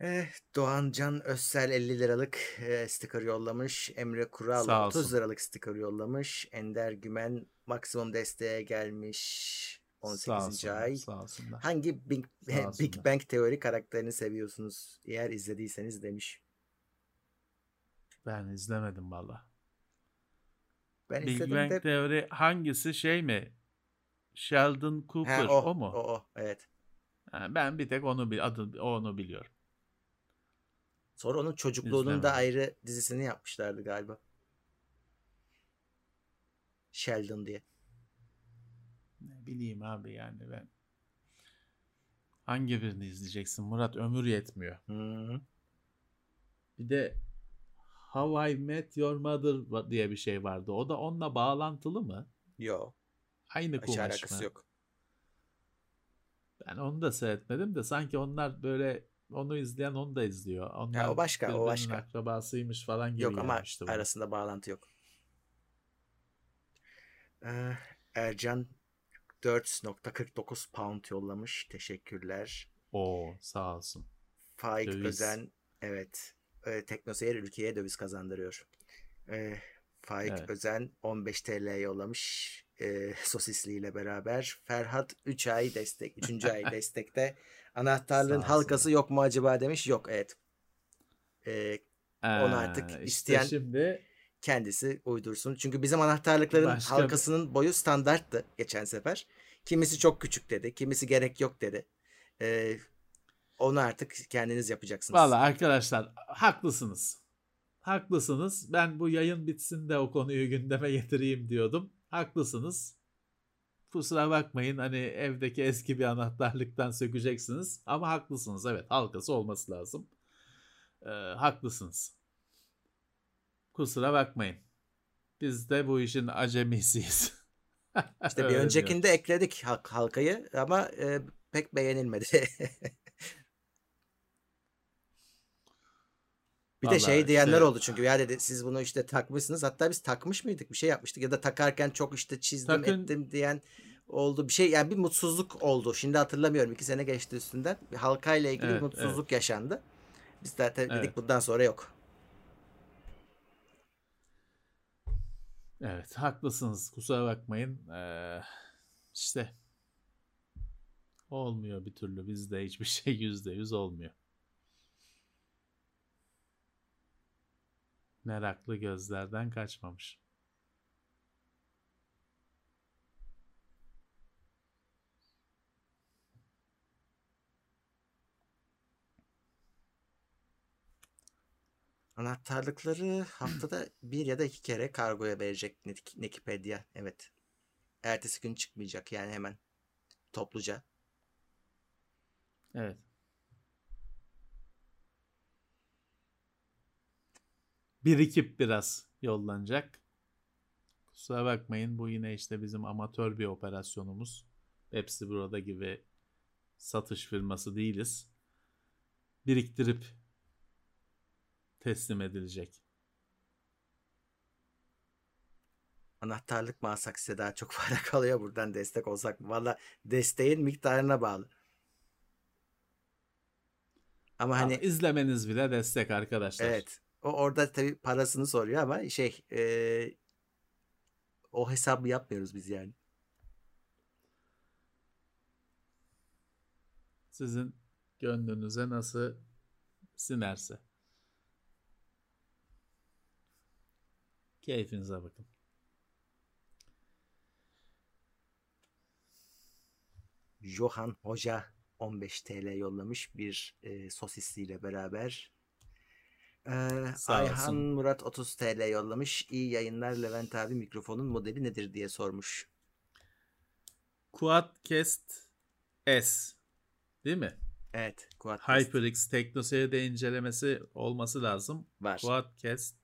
Eh, Doğan Can Özsel 50 liralık e, sticker yollamış. Emre Kural 30 liralık sticker yollamış. Ender Gümen maksimum desteğe gelmiş. 18. Sağ olsun, ay. Sağ olsunlar. Hangi Big, Big Bang teori karakterini seviyorsunuz? Eğer izlediyseniz demiş. Ben izlemedim valla. Ben Big Bang de... teori hangisi şey mi? Sheldon Cooper ha, o, o mu? O o evet. Ha, ben bir tek onu adı onu biliyorum. Sonra onun çocukluğunun İzlemedim. da ayrı dizisini yapmışlardı galiba. Sheldon diye. Ne bileyim abi yani ben. Hangi birini izleyeceksin Murat? Ömür yetmiyor. Hı-hı. Bir de How I Met Your Mother diye bir şey vardı. O da onunla bağlantılı mı? Yok. Aynı kumaş alakası mı? yok. Ben onu da seyretmedim de sanki onlar böyle onu izleyen onu da izliyor. Onlar ya o başka, o başka. akrabasıymış falan gibi Yok ama arasında bağlantı yok. Ee, Ercan 4.49 pound yollamış. Teşekkürler. O sağ olsun. Faik döviz. Özen evet. E, Teknoseyir ülkeye döviz kazandırıyor. E, Faik evet. Özen 15 TL yollamış. E, sosisli ile beraber. Ferhat 3 ay destek. 3. ay destekte. Anahtarlığın halkası yok mu acaba demiş. Yok evet. Ee, ee, onu artık işte isteyen şimdi kendisi uydursun. Çünkü bizim anahtarlıkların başka halkasının bir... boyu standarttı geçen sefer. Kimisi çok küçük dedi. Kimisi gerek yok dedi. Ee, onu artık kendiniz yapacaksınız. Valla arkadaşlar haklısınız. Haklısınız. Ben bu yayın bitsin de o konuyu gündeme getireyim diyordum. Haklısınız. Kusura bakmayın hani evdeki eski bir anahtarlıktan sökeceksiniz. Ama haklısınız evet halkası olması lazım. Ee, haklısınız. Kusura bakmayın. Biz de bu işin acemisiyiz. İşte bir öncekinde ekledik halk, halkayı ama e, pek beğenilmedi. Bir Vallahi de şey diyenler işte, oldu çünkü ya dedi siz bunu işte takmışsınız. Hatta biz takmış mıydık? Bir şey yapmıştık ya da takarken çok işte çizdim takın, ettim diyen oldu. Bir şey yani bir mutsuzluk oldu. Şimdi hatırlamıyorum iki sene geçti üstünden. Bir halkayla ilgili evet, bir mutsuzluk evet. yaşandı. Biz zaten dedik evet. bundan sonra yok. Evet haklısınız. Kusura bakmayın. Ee, işte olmuyor bir türlü. Bizde hiçbir şey yüzde yüz olmuyor. Meraklı gözlerden kaçmamış. Anahtarlıkları haftada bir ya da iki kere kargoya verecek Wikipedia. Evet. Ertesi gün çıkmayacak yani hemen topluca. Evet. Birikip biraz yollanacak. Kusura bakmayın bu yine işte bizim amatör bir operasyonumuz. Hepsi burada gibi satış firması değiliz. Biriktirip teslim edilecek. Anahtarlık mı alsak size daha çok para kalıyor buradan destek olsak? Valla desteğin miktarına bağlı. Ama Ama hani izlemeniz bile destek arkadaşlar. evet o orada tabii parasını soruyor ama şey e, o hesabı yapmıyoruz biz yani. Sizin gönlünüze nasıl sinerse. Keyfinize bakın. Johan Hoca 15 TL yollamış bir e, sosisliyle beraber. Ee, Ayhan. Murat 30 TL yollamış. İyi yayınlar Levent abi mikrofonun modeli nedir diye sormuş. Quadcast S değil mi? Evet. Quad test HyperX TeknoSeyir'de incelemesi olması lazım. var. Quadcast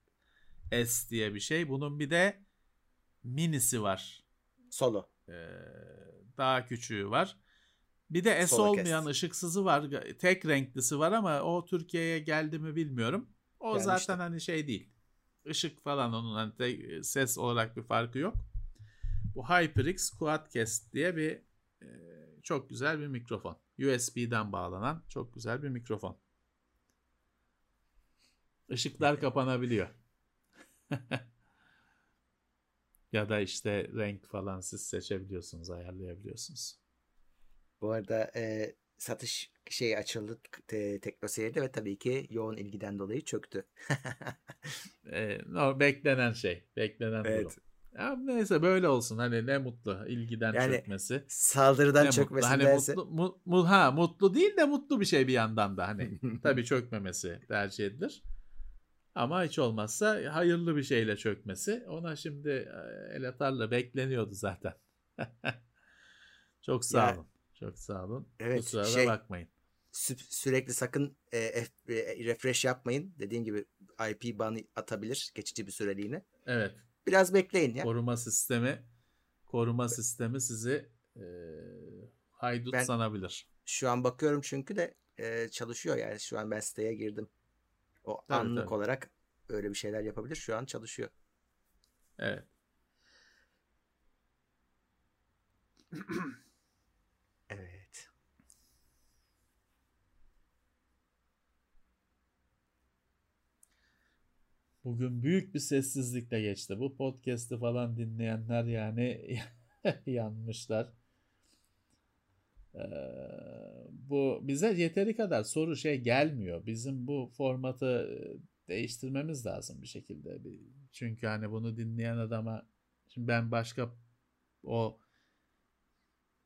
S diye bir şey. Bunun bir de minisi var. Solo. Ee, daha küçüğü var. Bir de S Sola olmayan kes. ışıksızı var. Tek renklisi var ama o Türkiye'ye geldi mi bilmiyorum. O Gelmişti. zaten hani şey değil. Işık falan onun hani de- ses olarak bir farkı yok. Bu HyperX Quadcast diye bir e, çok güzel bir mikrofon. USB'den bağlanan çok güzel bir mikrofon. Işıklar kapanabiliyor. ya da işte renk falan siz seçebiliyorsunuz, ayarlayabiliyorsunuz. Bu arada e, satış şey açıldı te, Teknoseyir'de ve tabii ki yoğun ilgiden dolayı çöktü. Ee, no, beklenen şey, beklenen Evet. durum. Ya neyse böyle olsun. Hani ne mutlu ilgiden Yani çökmesi. Saldırıdan Ne mutlu. çökmesindense. Hani mutlu, mu- mu- ha mutlu değil de mutlu bir şey bir yandan da hani tabii çökmemesi tercih edilir. Ama hiç olmazsa hayırlı bir şeyle çökmesi. Ona şimdi e, el atarla bekleniyordu zaten. Çok sağ Ya, olun. Çok sağ olun. evet, Kusura da şey- bakmayın. Sü- sürekli sakın e, F- e, refresh yapmayın. Dediğim gibi IP banı atabilir geçici bir süreliğine. Evet. Biraz bekleyin ya. Koruma sistemi koruma sistemi sizi e, haydut Ben- sanabilir. Şu an bakıyorum çünkü de e, çalışıyor yani. Şu an ben siteye girdim. O Tabii, anlık tabii. olarak öyle bir şeyler yapabilir. Şu an çalışıyor. Evet. Evet. Bugün büyük bir sessizlikle geçti. Bu podcast'i falan dinleyenler yani yanmışlar. Ee, bu bize yeteri kadar soru şey gelmiyor. Bizim bu formatı e, değiştirmemiz lazım bir şekilde. Çünkü hani bunu dinleyen adama şimdi ben başka o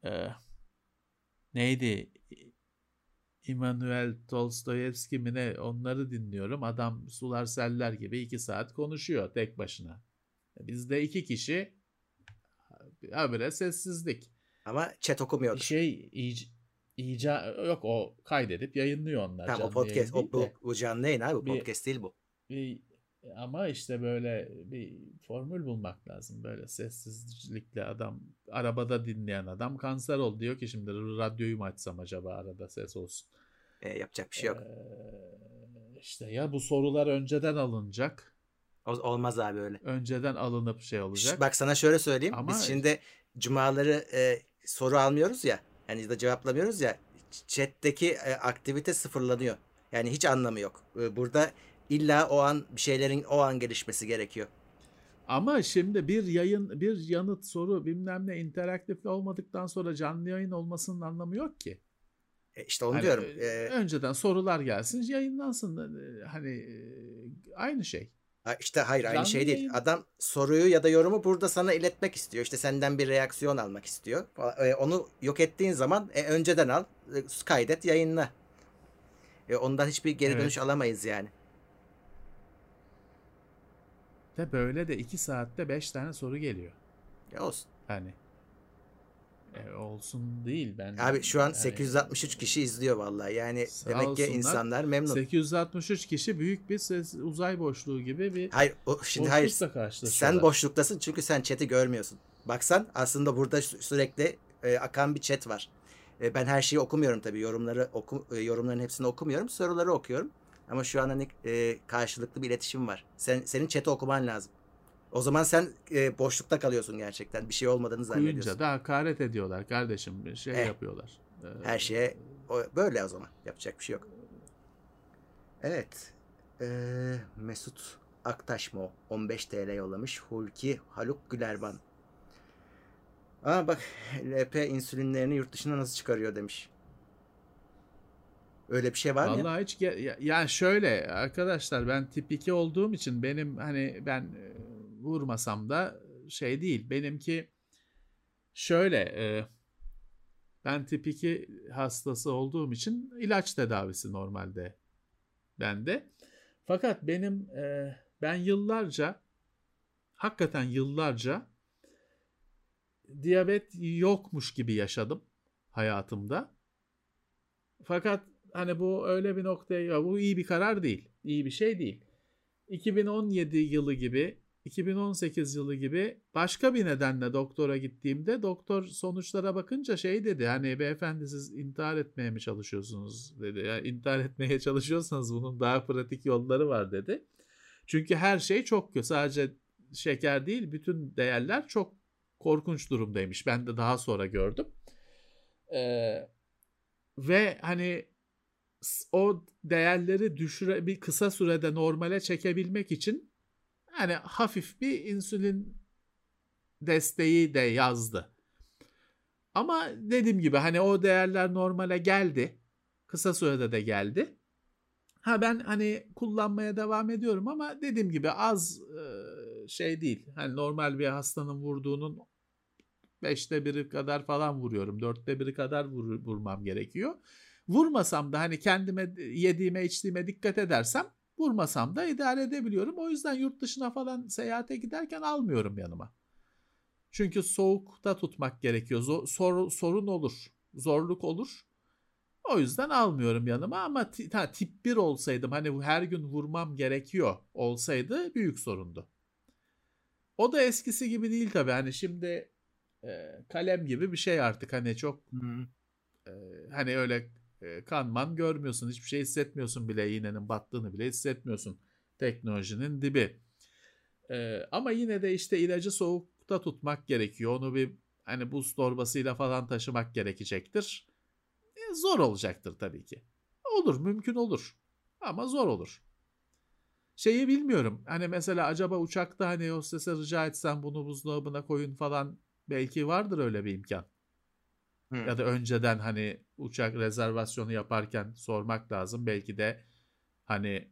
e, neydi İmanuel Tolstoyevski mi ne onları dinliyorum. Adam sular seller gibi iki saat konuşuyor tek başına. Bizde iki kişi habire sessizlik. Ama chat okumuyordur. şey ic, ica yok o kaydedip yayınlıyor onlar. Tamam o podcast. O, bu, bu canlı yayın abi. Bu Bir- podcast değil bu. Bir, ama işte böyle bir formül bulmak lazım. Böyle sessizlikle adam arabada dinleyen adam kanser oldu diyor ki şimdi radyoyu mu açsam acaba arada ses olsun. E, yapacak bir şey yok. Ee, işte ya bu sorular önceden alınacak. Olmaz abi öyle. Önceden alınıp şey olacak. Bak sana şöyle söyleyeyim. Ama- Biz şimdi cumaları e, soru almıyoruz ya. Yani ya da cevaplamıyoruz ya. Chat'teki e, aktivite sıfırlanıyor. Yani hiç anlamı yok. E, burada illa o an bir şeylerin o an gelişmesi gerekiyor. Ama şimdi bir yayın, bir yanıt soru bilmem ne interaktif olmadıktan sonra canlı yayın olmasının anlamı yok ki. E, işte onu Hani, diyorum. e, E, önceden sorular gelsin, yayınlansın. E, Hani e, aynı şey. işte hayır aynı canlı şey değil. yayın- Adam soruyu ya da yorumu burada sana iletmek istiyor. İşte senden bir reaksiyon almak istiyor. E, onu yok ettiğin zaman e, önceden al, kaydet, yayınla. E, ondan hiçbir geri Evet. dönüş alamayız yani. De böyle de 2 saatte 5 tane soru geliyor. Ya olsun. Hani e, olsun değil ben. Abi şu an yani 863 kişi izliyor vallahi. Yani demek ki olsunlar. insanlar memnun. 863 kişi büyük bir ses, uzay boşluğu gibi bir Hayır, o, şimdi hayır. Sen boşluktasın çünkü sen chat'i görmüyorsun. Baksan aslında burada sü- sürekli e, akan bir chat var. E, ben her şeyi okumuyorum tabii. Yorumları oku, e, yorumların hepsini okumuyorum. Soruları okuyorum. Ama şu an hani e, karşılıklı bir iletişim var. Sen senin chat'i okuman lazım. O zaman sen e, boşlukta kalıyorsun gerçekten. Bir şey olmadığını zannediyorsun. Okuyunca da hakaret ediyorlar kardeşim. Bir şey Eh, yapıyorlar. Ee, Her şeye o, böyle o zaman. Yapacak bir şey yok. Evet. Ee, Mesut Aktaş mı o? 15 TL yollamış. Hulki Haluk Gülerban. Aa bak LP insülinlerini yurt dışına nasıl çıkarıyor demiş. Öyle bir şey var mı? Vallahi hiç ya, ya şöyle arkadaşlar ben tip 2 olduğum için benim hani ben e, vurmasam da şey değil. Benimki şöyle e, ben tip 2 hastası olduğum için ilaç tedavisi normalde bende. Fakat benim e, ben yıllarca hakikaten yıllarca diyabet yokmuş gibi yaşadım hayatımda. Fakat hani bu öyle bir noktaya bu iyi bir karar değil. İyi bir şey değil. 2017 yılı gibi 2018 yılı gibi başka bir nedenle doktora gittiğimde doktor sonuçlara bakınca şey dedi hani beyefendi siz intihar etmeye mi çalışıyorsunuz dedi. Yani intihar etmeye çalışıyorsanız bunun daha pratik yolları var dedi. Çünkü her şey çok kötü. Sadece şeker değil bütün değerler çok korkunç durumdaymış. Ben de daha sonra gördüm. Ee, ve hani o değerleri düşüre bir kısa sürede normale çekebilmek için hani hafif bir insülin desteği de yazdı. Ama dediğim gibi hani o değerler normale geldi. Kısa sürede de geldi. Ha ben hani kullanmaya devam ediyorum ama dediğim gibi az şey değil. Hani normal bir hastanın vurduğunun beşte biri kadar falan vuruyorum. Dörtte biri kadar vur, vurmam gerekiyor. Vurmasam da hani kendime yediğime içtiğime dikkat edersem vurmasam da idare edebiliyorum. O yüzden yurt dışına falan seyahate giderken almıyorum yanıma. Çünkü soğukta tutmak gerekiyor. Zor, sor, sorun olur. Zorluk olur. O yüzden almıyorum yanıma ama ha, tip 1 olsaydım hani her gün vurmam gerekiyor olsaydı büyük sorundu. O da eskisi gibi değil tabii. Hani şimdi e, kalem gibi bir şey artık hani çok hmm. e, hani öyle e, kanman görmüyorsun. Hiçbir şey hissetmiyorsun bile iğnenin battığını bile hissetmiyorsun. Teknolojinin dibi. E, ama yine de işte ilacı soğukta tutmak gerekiyor. Onu bir hani buz torbasıyla falan taşımak gerekecektir. E, zor olacaktır tabii ki. Olur mümkün olur. Ama zor olur. Şeyi bilmiyorum. Hani mesela acaba uçakta hani hostese rica etsem bunu buzdolabına koyun falan belki vardır öyle bir imkan. Hmm. Ya da önceden hani uçak rezervasyonu yaparken sormak lazım. Belki de hani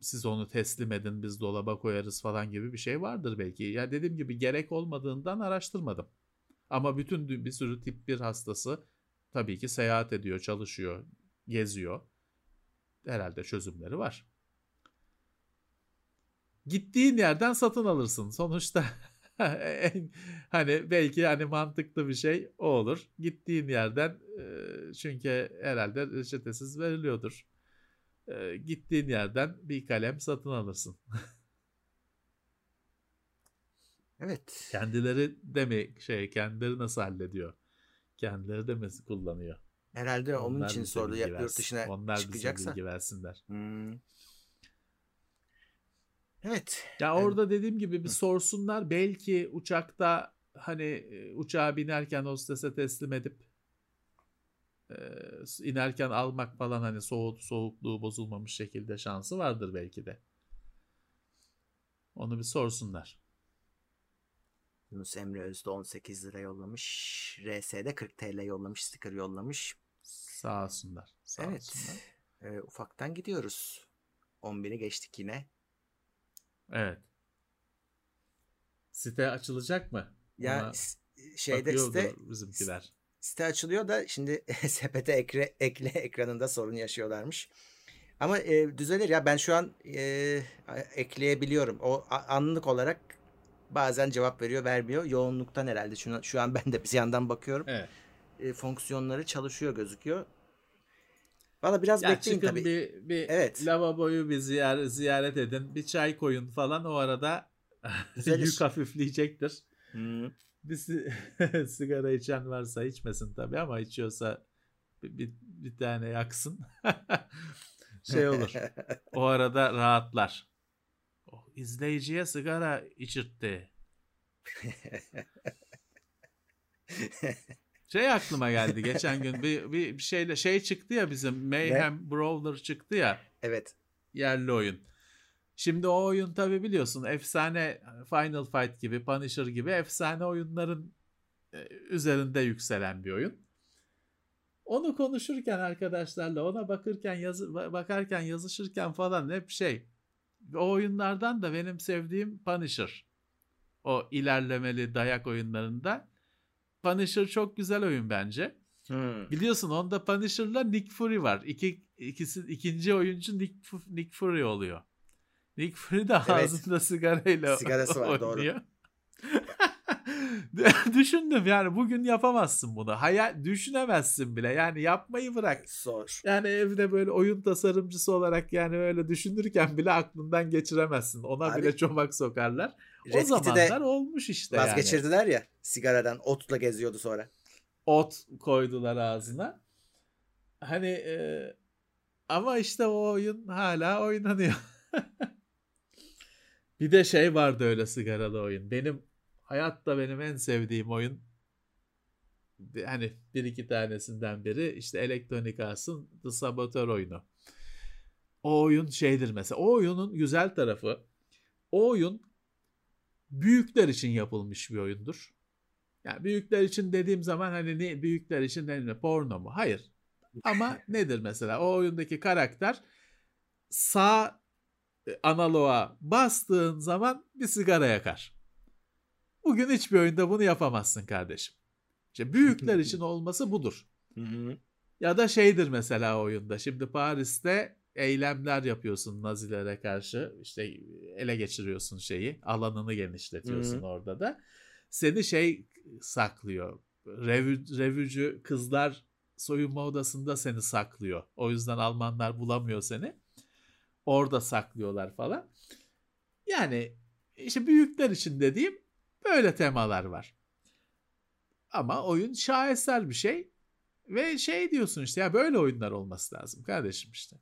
siz onu teslim edin biz dolaba koyarız falan gibi bir şey vardır belki. Ya dediğim gibi gerek olmadığından araştırmadım. Ama bütün bir sürü tip bir hastası tabii ki seyahat ediyor, çalışıyor, geziyor. Herhalde çözümleri var. Gittiğin yerden satın alırsın. Sonuçta hani belki hani mantıklı bir şey o olur. Gittiğin yerden çünkü herhalde reçetesiz veriliyordur. Gittiğin yerden bir kalem satın alırsın. evet. Kendileri de mi şey kendileri nasıl hallediyor? Kendileri de mi kullanıyor? Herhalde Onlar onun için sordu yurt dışına Onlar çıkacaksa. Onlar bilgi versinler. Hmm. Evet. Ya yani, orada dediğim gibi bir sorsunlar. Belki uçakta hani uçağa binerken hostese teslim edip e, inerken almak falan hani soğuk soğukluğu bozulmamış şekilde şansı vardır belki de. Onu bir sorsunlar. Yunus Emre Özde 18 lira yollamış. RS'de 40 TL yollamış. Sticker yollamış. Sağ olsunlar. Sağ evet. Olsunlar. E, ufaktan gidiyoruz. 11'i geçtik yine. Evet. Site açılacak mı? Ya Ona şeyde site bizimkiler. Site açılıyor da şimdi sepete ekre, ekle ekranında sorun yaşıyorlarmış. Ama e, düzelir ya ben şu an e, ekleyebiliyorum. O anlık olarak bazen cevap veriyor vermiyor. Yoğunluktan herhalde. Şu, şu an ben de bir yandan bakıyorum. Evet. E, fonksiyonları çalışıyor gözüküyor. Valla biraz ya bekleyin çıkın tabii. Bir, bir evet. lavaboyu bir ziyaret, ziyaret edin. Bir çay koyun falan o arada yük hafifleyecektir. Hmm. Bir sigara içen varsa içmesin tabii ama içiyorsa bir, bir, bir tane yaksın. şey olur. o arada rahatlar. Oh, izleyiciye sigara içirtti. Şey aklıma geldi geçen gün bir, bir, bir şeyle şey çıktı ya bizim Mayhem ne? Brawler çıktı ya. Evet. Yerli oyun. Şimdi o oyun tabi biliyorsun efsane Final Fight gibi Punisher gibi efsane oyunların e, üzerinde yükselen bir oyun. Onu konuşurken arkadaşlarla ona bakırken yazı, bakarken yazışırken falan hep şey o oyunlardan da benim sevdiğim Punisher. O ilerlemeli dayak oyunlarında Punisher çok güzel oyun bence. Hmm. Biliyorsun onda Punisher'la Nick Fury var. İki, ikisi, ikinci oyuncu Nick, Nick Fury oluyor. Nick Fury de evet. ağzında sigarayla Sigarası var, oynuyor. Doğru. Düşündüm yani bugün yapamazsın bunu. Hayal düşünemezsin bile. Yani yapmayı bırak. Zor. Yani evde böyle oyun tasarımcısı olarak yani öyle düşünürken bile aklından geçiremezsin. Ona Abi, bile çomak sokarlar. O zamanlar olmuş işte vazgeçirdiler yani. ya sigaradan. Otla geziyordu sonra. Ot koydular ağzına. Hani e, ama işte o oyun hala oynanıyor. bir de şey vardı öyle sigaralı oyun. Benim hayatta benim en sevdiğim oyun hani bir iki tanesinden biri işte Electronic Arts'ın The Saboteur oyunu. O oyun şeydir mesela. O oyunun güzel tarafı o oyun büyükler için yapılmış bir oyundur. Yani büyükler için dediğim zaman hani ne büyükler için ne porno mu? Hayır. Ama nedir mesela? O oyundaki karakter sağ e, analoğa bastığın zaman bir sigara yakar. Bugün hiçbir oyunda bunu yapamazsın kardeşim. İşte büyükler için olması budur. ya da şeydir mesela oyunda. Şimdi Paris'te eylemler yapıyorsun Nazilere karşı. İşte ele geçiriyorsun şeyi. Alanını genişletiyorsun orada da. Seni şey saklıyor. Revü, revücü kızlar soyunma odasında seni saklıyor. O yüzden Almanlar bulamıyor seni. Orada saklıyorlar falan. Yani işte büyükler için dediğim Böyle temalar var. Ama oyun şaheser bir şey. Ve şey diyorsun işte ya böyle oyunlar olması lazım kardeşim işte.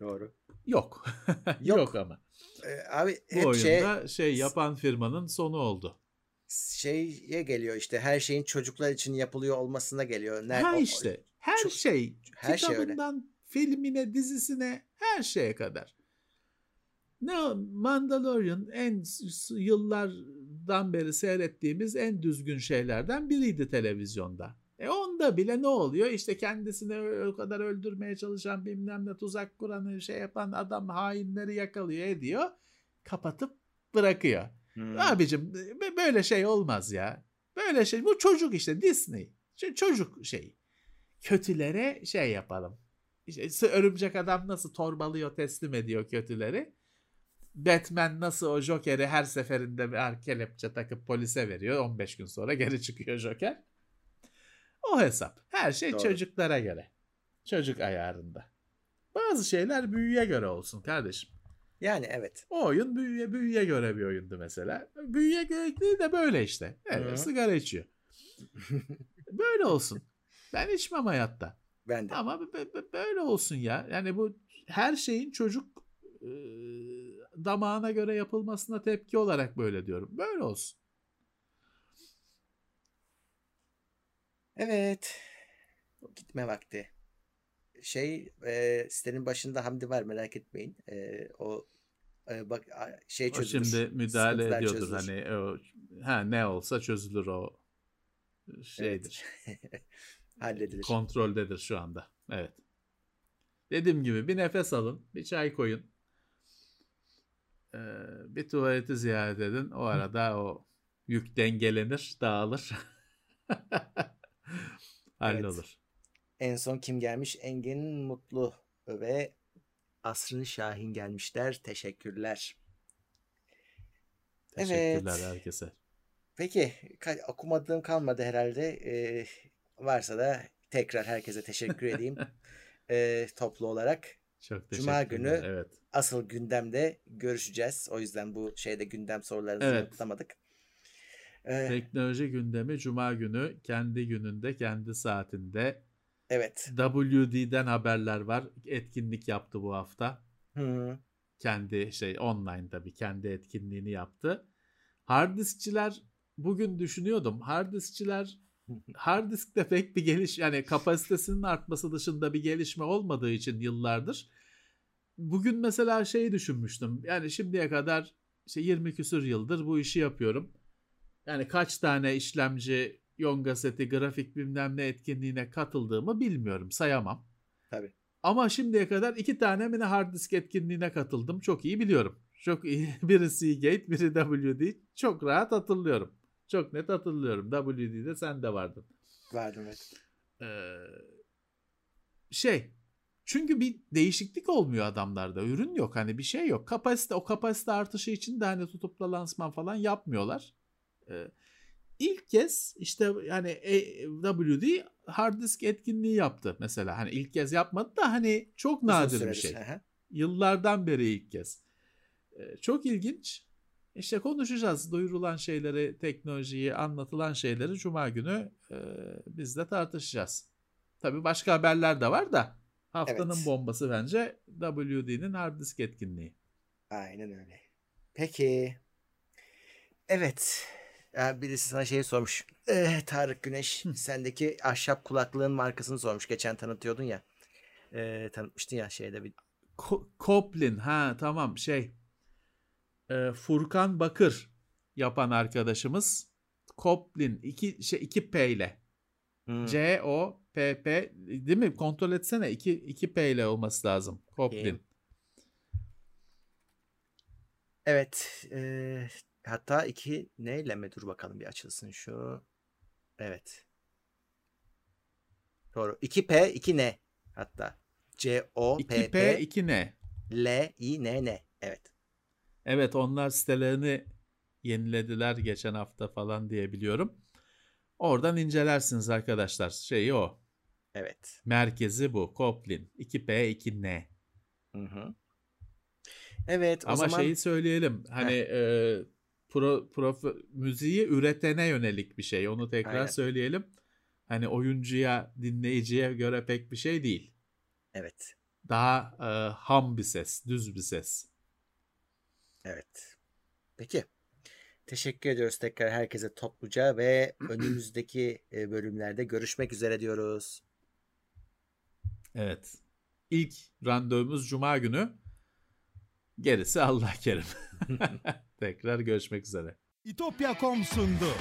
Doğru. Yok. Yok. Yok ama. Ee, abi Bu oyunda şey, şey yapan firmanın sonu oldu. Şeye geliyor işte her şeyin çocuklar için yapılıyor olmasına geliyor. Ne, ha işte her çok, şey her kitabından şey öyle. filmine dizisine her şeye kadar. Ne Mandalorian en yıllardan beri seyrettiğimiz en düzgün şeylerden biriydi televizyonda. Onda bile ne oluyor? İşte kendisini o kadar öldürmeye çalışan bilmem ne tuzak kuranı şey yapan adam hainleri yakalıyor ediyor. Kapatıp bırakıyor. Hmm. Abicim böyle şey olmaz ya. Böyle şey bu çocuk işte Disney. Çocuk şey. Kötülere şey yapalım. İşte örümcek adam nasıl torbalıyor teslim ediyor kötüleri. Batman nasıl o Joker'i her seferinde bir kelepçe takıp polise veriyor. 15 gün sonra geri çıkıyor Joker. O hesap. Her şey Doğru. çocuklara göre. Çocuk ayarında. Bazı şeyler büyüye göre olsun kardeşim. Yani evet. O oyun büyüye büyüye göre bir oyundu mesela. Büyüye göre de böyle işte. Evet, sigara içiyor. böyle olsun. Ben içmem hayatta. Ben de. Ama böyle olsun ya. Yani bu her şeyin çocuk damağına göre yapılmasına tepki olarak böyle diyorum. Böyle olsun. Evet. Gitme vakti. Şey e, sitenin başında Hamdi var merak etmeyin. E, o e, bak şey çözülür. O şimdi müdahale ediyordur çözülür. hani o ha ne olsa çözülür o şeydir. Evet. Halledilir. Kontroldedir şu anda. Evet. Dediğim gibi bir nefes alın, bir çay koyun e, bir tuvaleti ziyaret edin. O arada o yük dengelenir, dağılır. Hallolur. Evet. En son kim gelmiş? Engin Mutlu ve Asrın Şahin gelmişler. Teşekkürler. Teşekkürler evet. herkese. Peki okumadığım kalmadı herhalde. Ee, varsa da tekrar herkese teşekkür edeyim. ee, toplu olarak. Çok Cuma günü evet. asıl gündemde görüşeceğiz. O yüzden bu şeyde gündem sorularını evet. yanıtlamadık. Ee, Teknoloji gündemi Cuma günü kendi gününde kendi saatinde. Evet. WD'den haberler var. Etkinlik yaptı bu hafta. Hı. Kendi şey online tabii kendi etkinliğini yaptı. Hard diskçiler bugün düşünüyordum. Hard diskçiler hard diskte pek bir geliş yani kapasitesinin artması dışında bir gelişme olmadığı için yıllardır bugün mesela şeyi düşünmüştüm. Yani şimdiye kadar işte 20 küsür yıldır bu işi yapıyorum. Yani kaç tane işlemci, Yonga seti, grafik bilmem ne etkinliğine katıldığımı bilmiyorum. Sayamam. Tabii. Ama şimdiye kadar iki tane mini hard disk etkinliğine katıldım. Çok iyi biliyorum. Çok iyi. Biri Seagate, biri WD. Çok rahat hatırlıyorum. Çok net hatırlıyorum. WD'de sen de vardın. Vardım evet. Ee, şey çünkü bir değişiklik olmuyor adamlarda. Ürün yok hani bir şey yok. Kapasite o kapasite artışı için de hani tutup da lansman falan yapmıyorlar. Ee, ilk kez işte yani WD hard disk etkinliği yaptı mesela. Hani ilk kez yapmadı da hani çok nadir bir şey. Yıllardan beri ilk kez. Ee, çok ilginç. İşte konuşacağız. Duyurulan şeyleri, teknolojiyi, anlatılan şeyleri Cuma günü e, biz de tartışacağız. Tabii başka haberler de var da haftanın evet. bombası bence WD'nin hard disk etkinliği. Aynen öyle. Peki. Evet. Yani birisi sana şey sormuş. Ee, Tarık Güneş sendeki ahşap kulaklığın markasını sormuş. Geçen tanıtıyordun ya. Ee, tanıtmıştın ya şeyde bir. Ko- Koplin ha tamam şey. Ee, Furkan Bakır yapan arkadaşımız. Koplin 2 şey 2 P ile. Hmm. C O P P değil mi? Kontrol etsene 2 2 P ile olması lazım. Koplin. Evet. E, hatta 2 neyle mi? Dur bakalım bir açılsın şu. Evet. Doğru. 2P 2 N hatta. C O P P 2P 2 N. L I N N. Evet. Evet onlar sitelerini yenilediler geçen hafta falan diye biliyorum. Oradan incelersiniz arkadaşlar. Şeyi o. Evet. Merkezi bu. Koplin. 2P 2N. Hı hı. Evet o Ama zaman... şeyi söyleyelim. Hani e, pro, prof, müziği üretene yönelik bir şey. Onu tekrar Aynen. söyleyelim. Hani oyuncuya, dinleyiciye göre pek bir şey değil. Evet. Daha e, ham bir ses, düz bir ses. Evet. Peki. Teşekkür ediyoruz tekrar herkese topluca ve önümüzdeki e, bölümlerde görüşmek üzere diyoruz. Evet. İlk randevumuz Cuma günü. Gerisi Allah kerim. tekrar görüşmek üzere. İtopya.com sundu.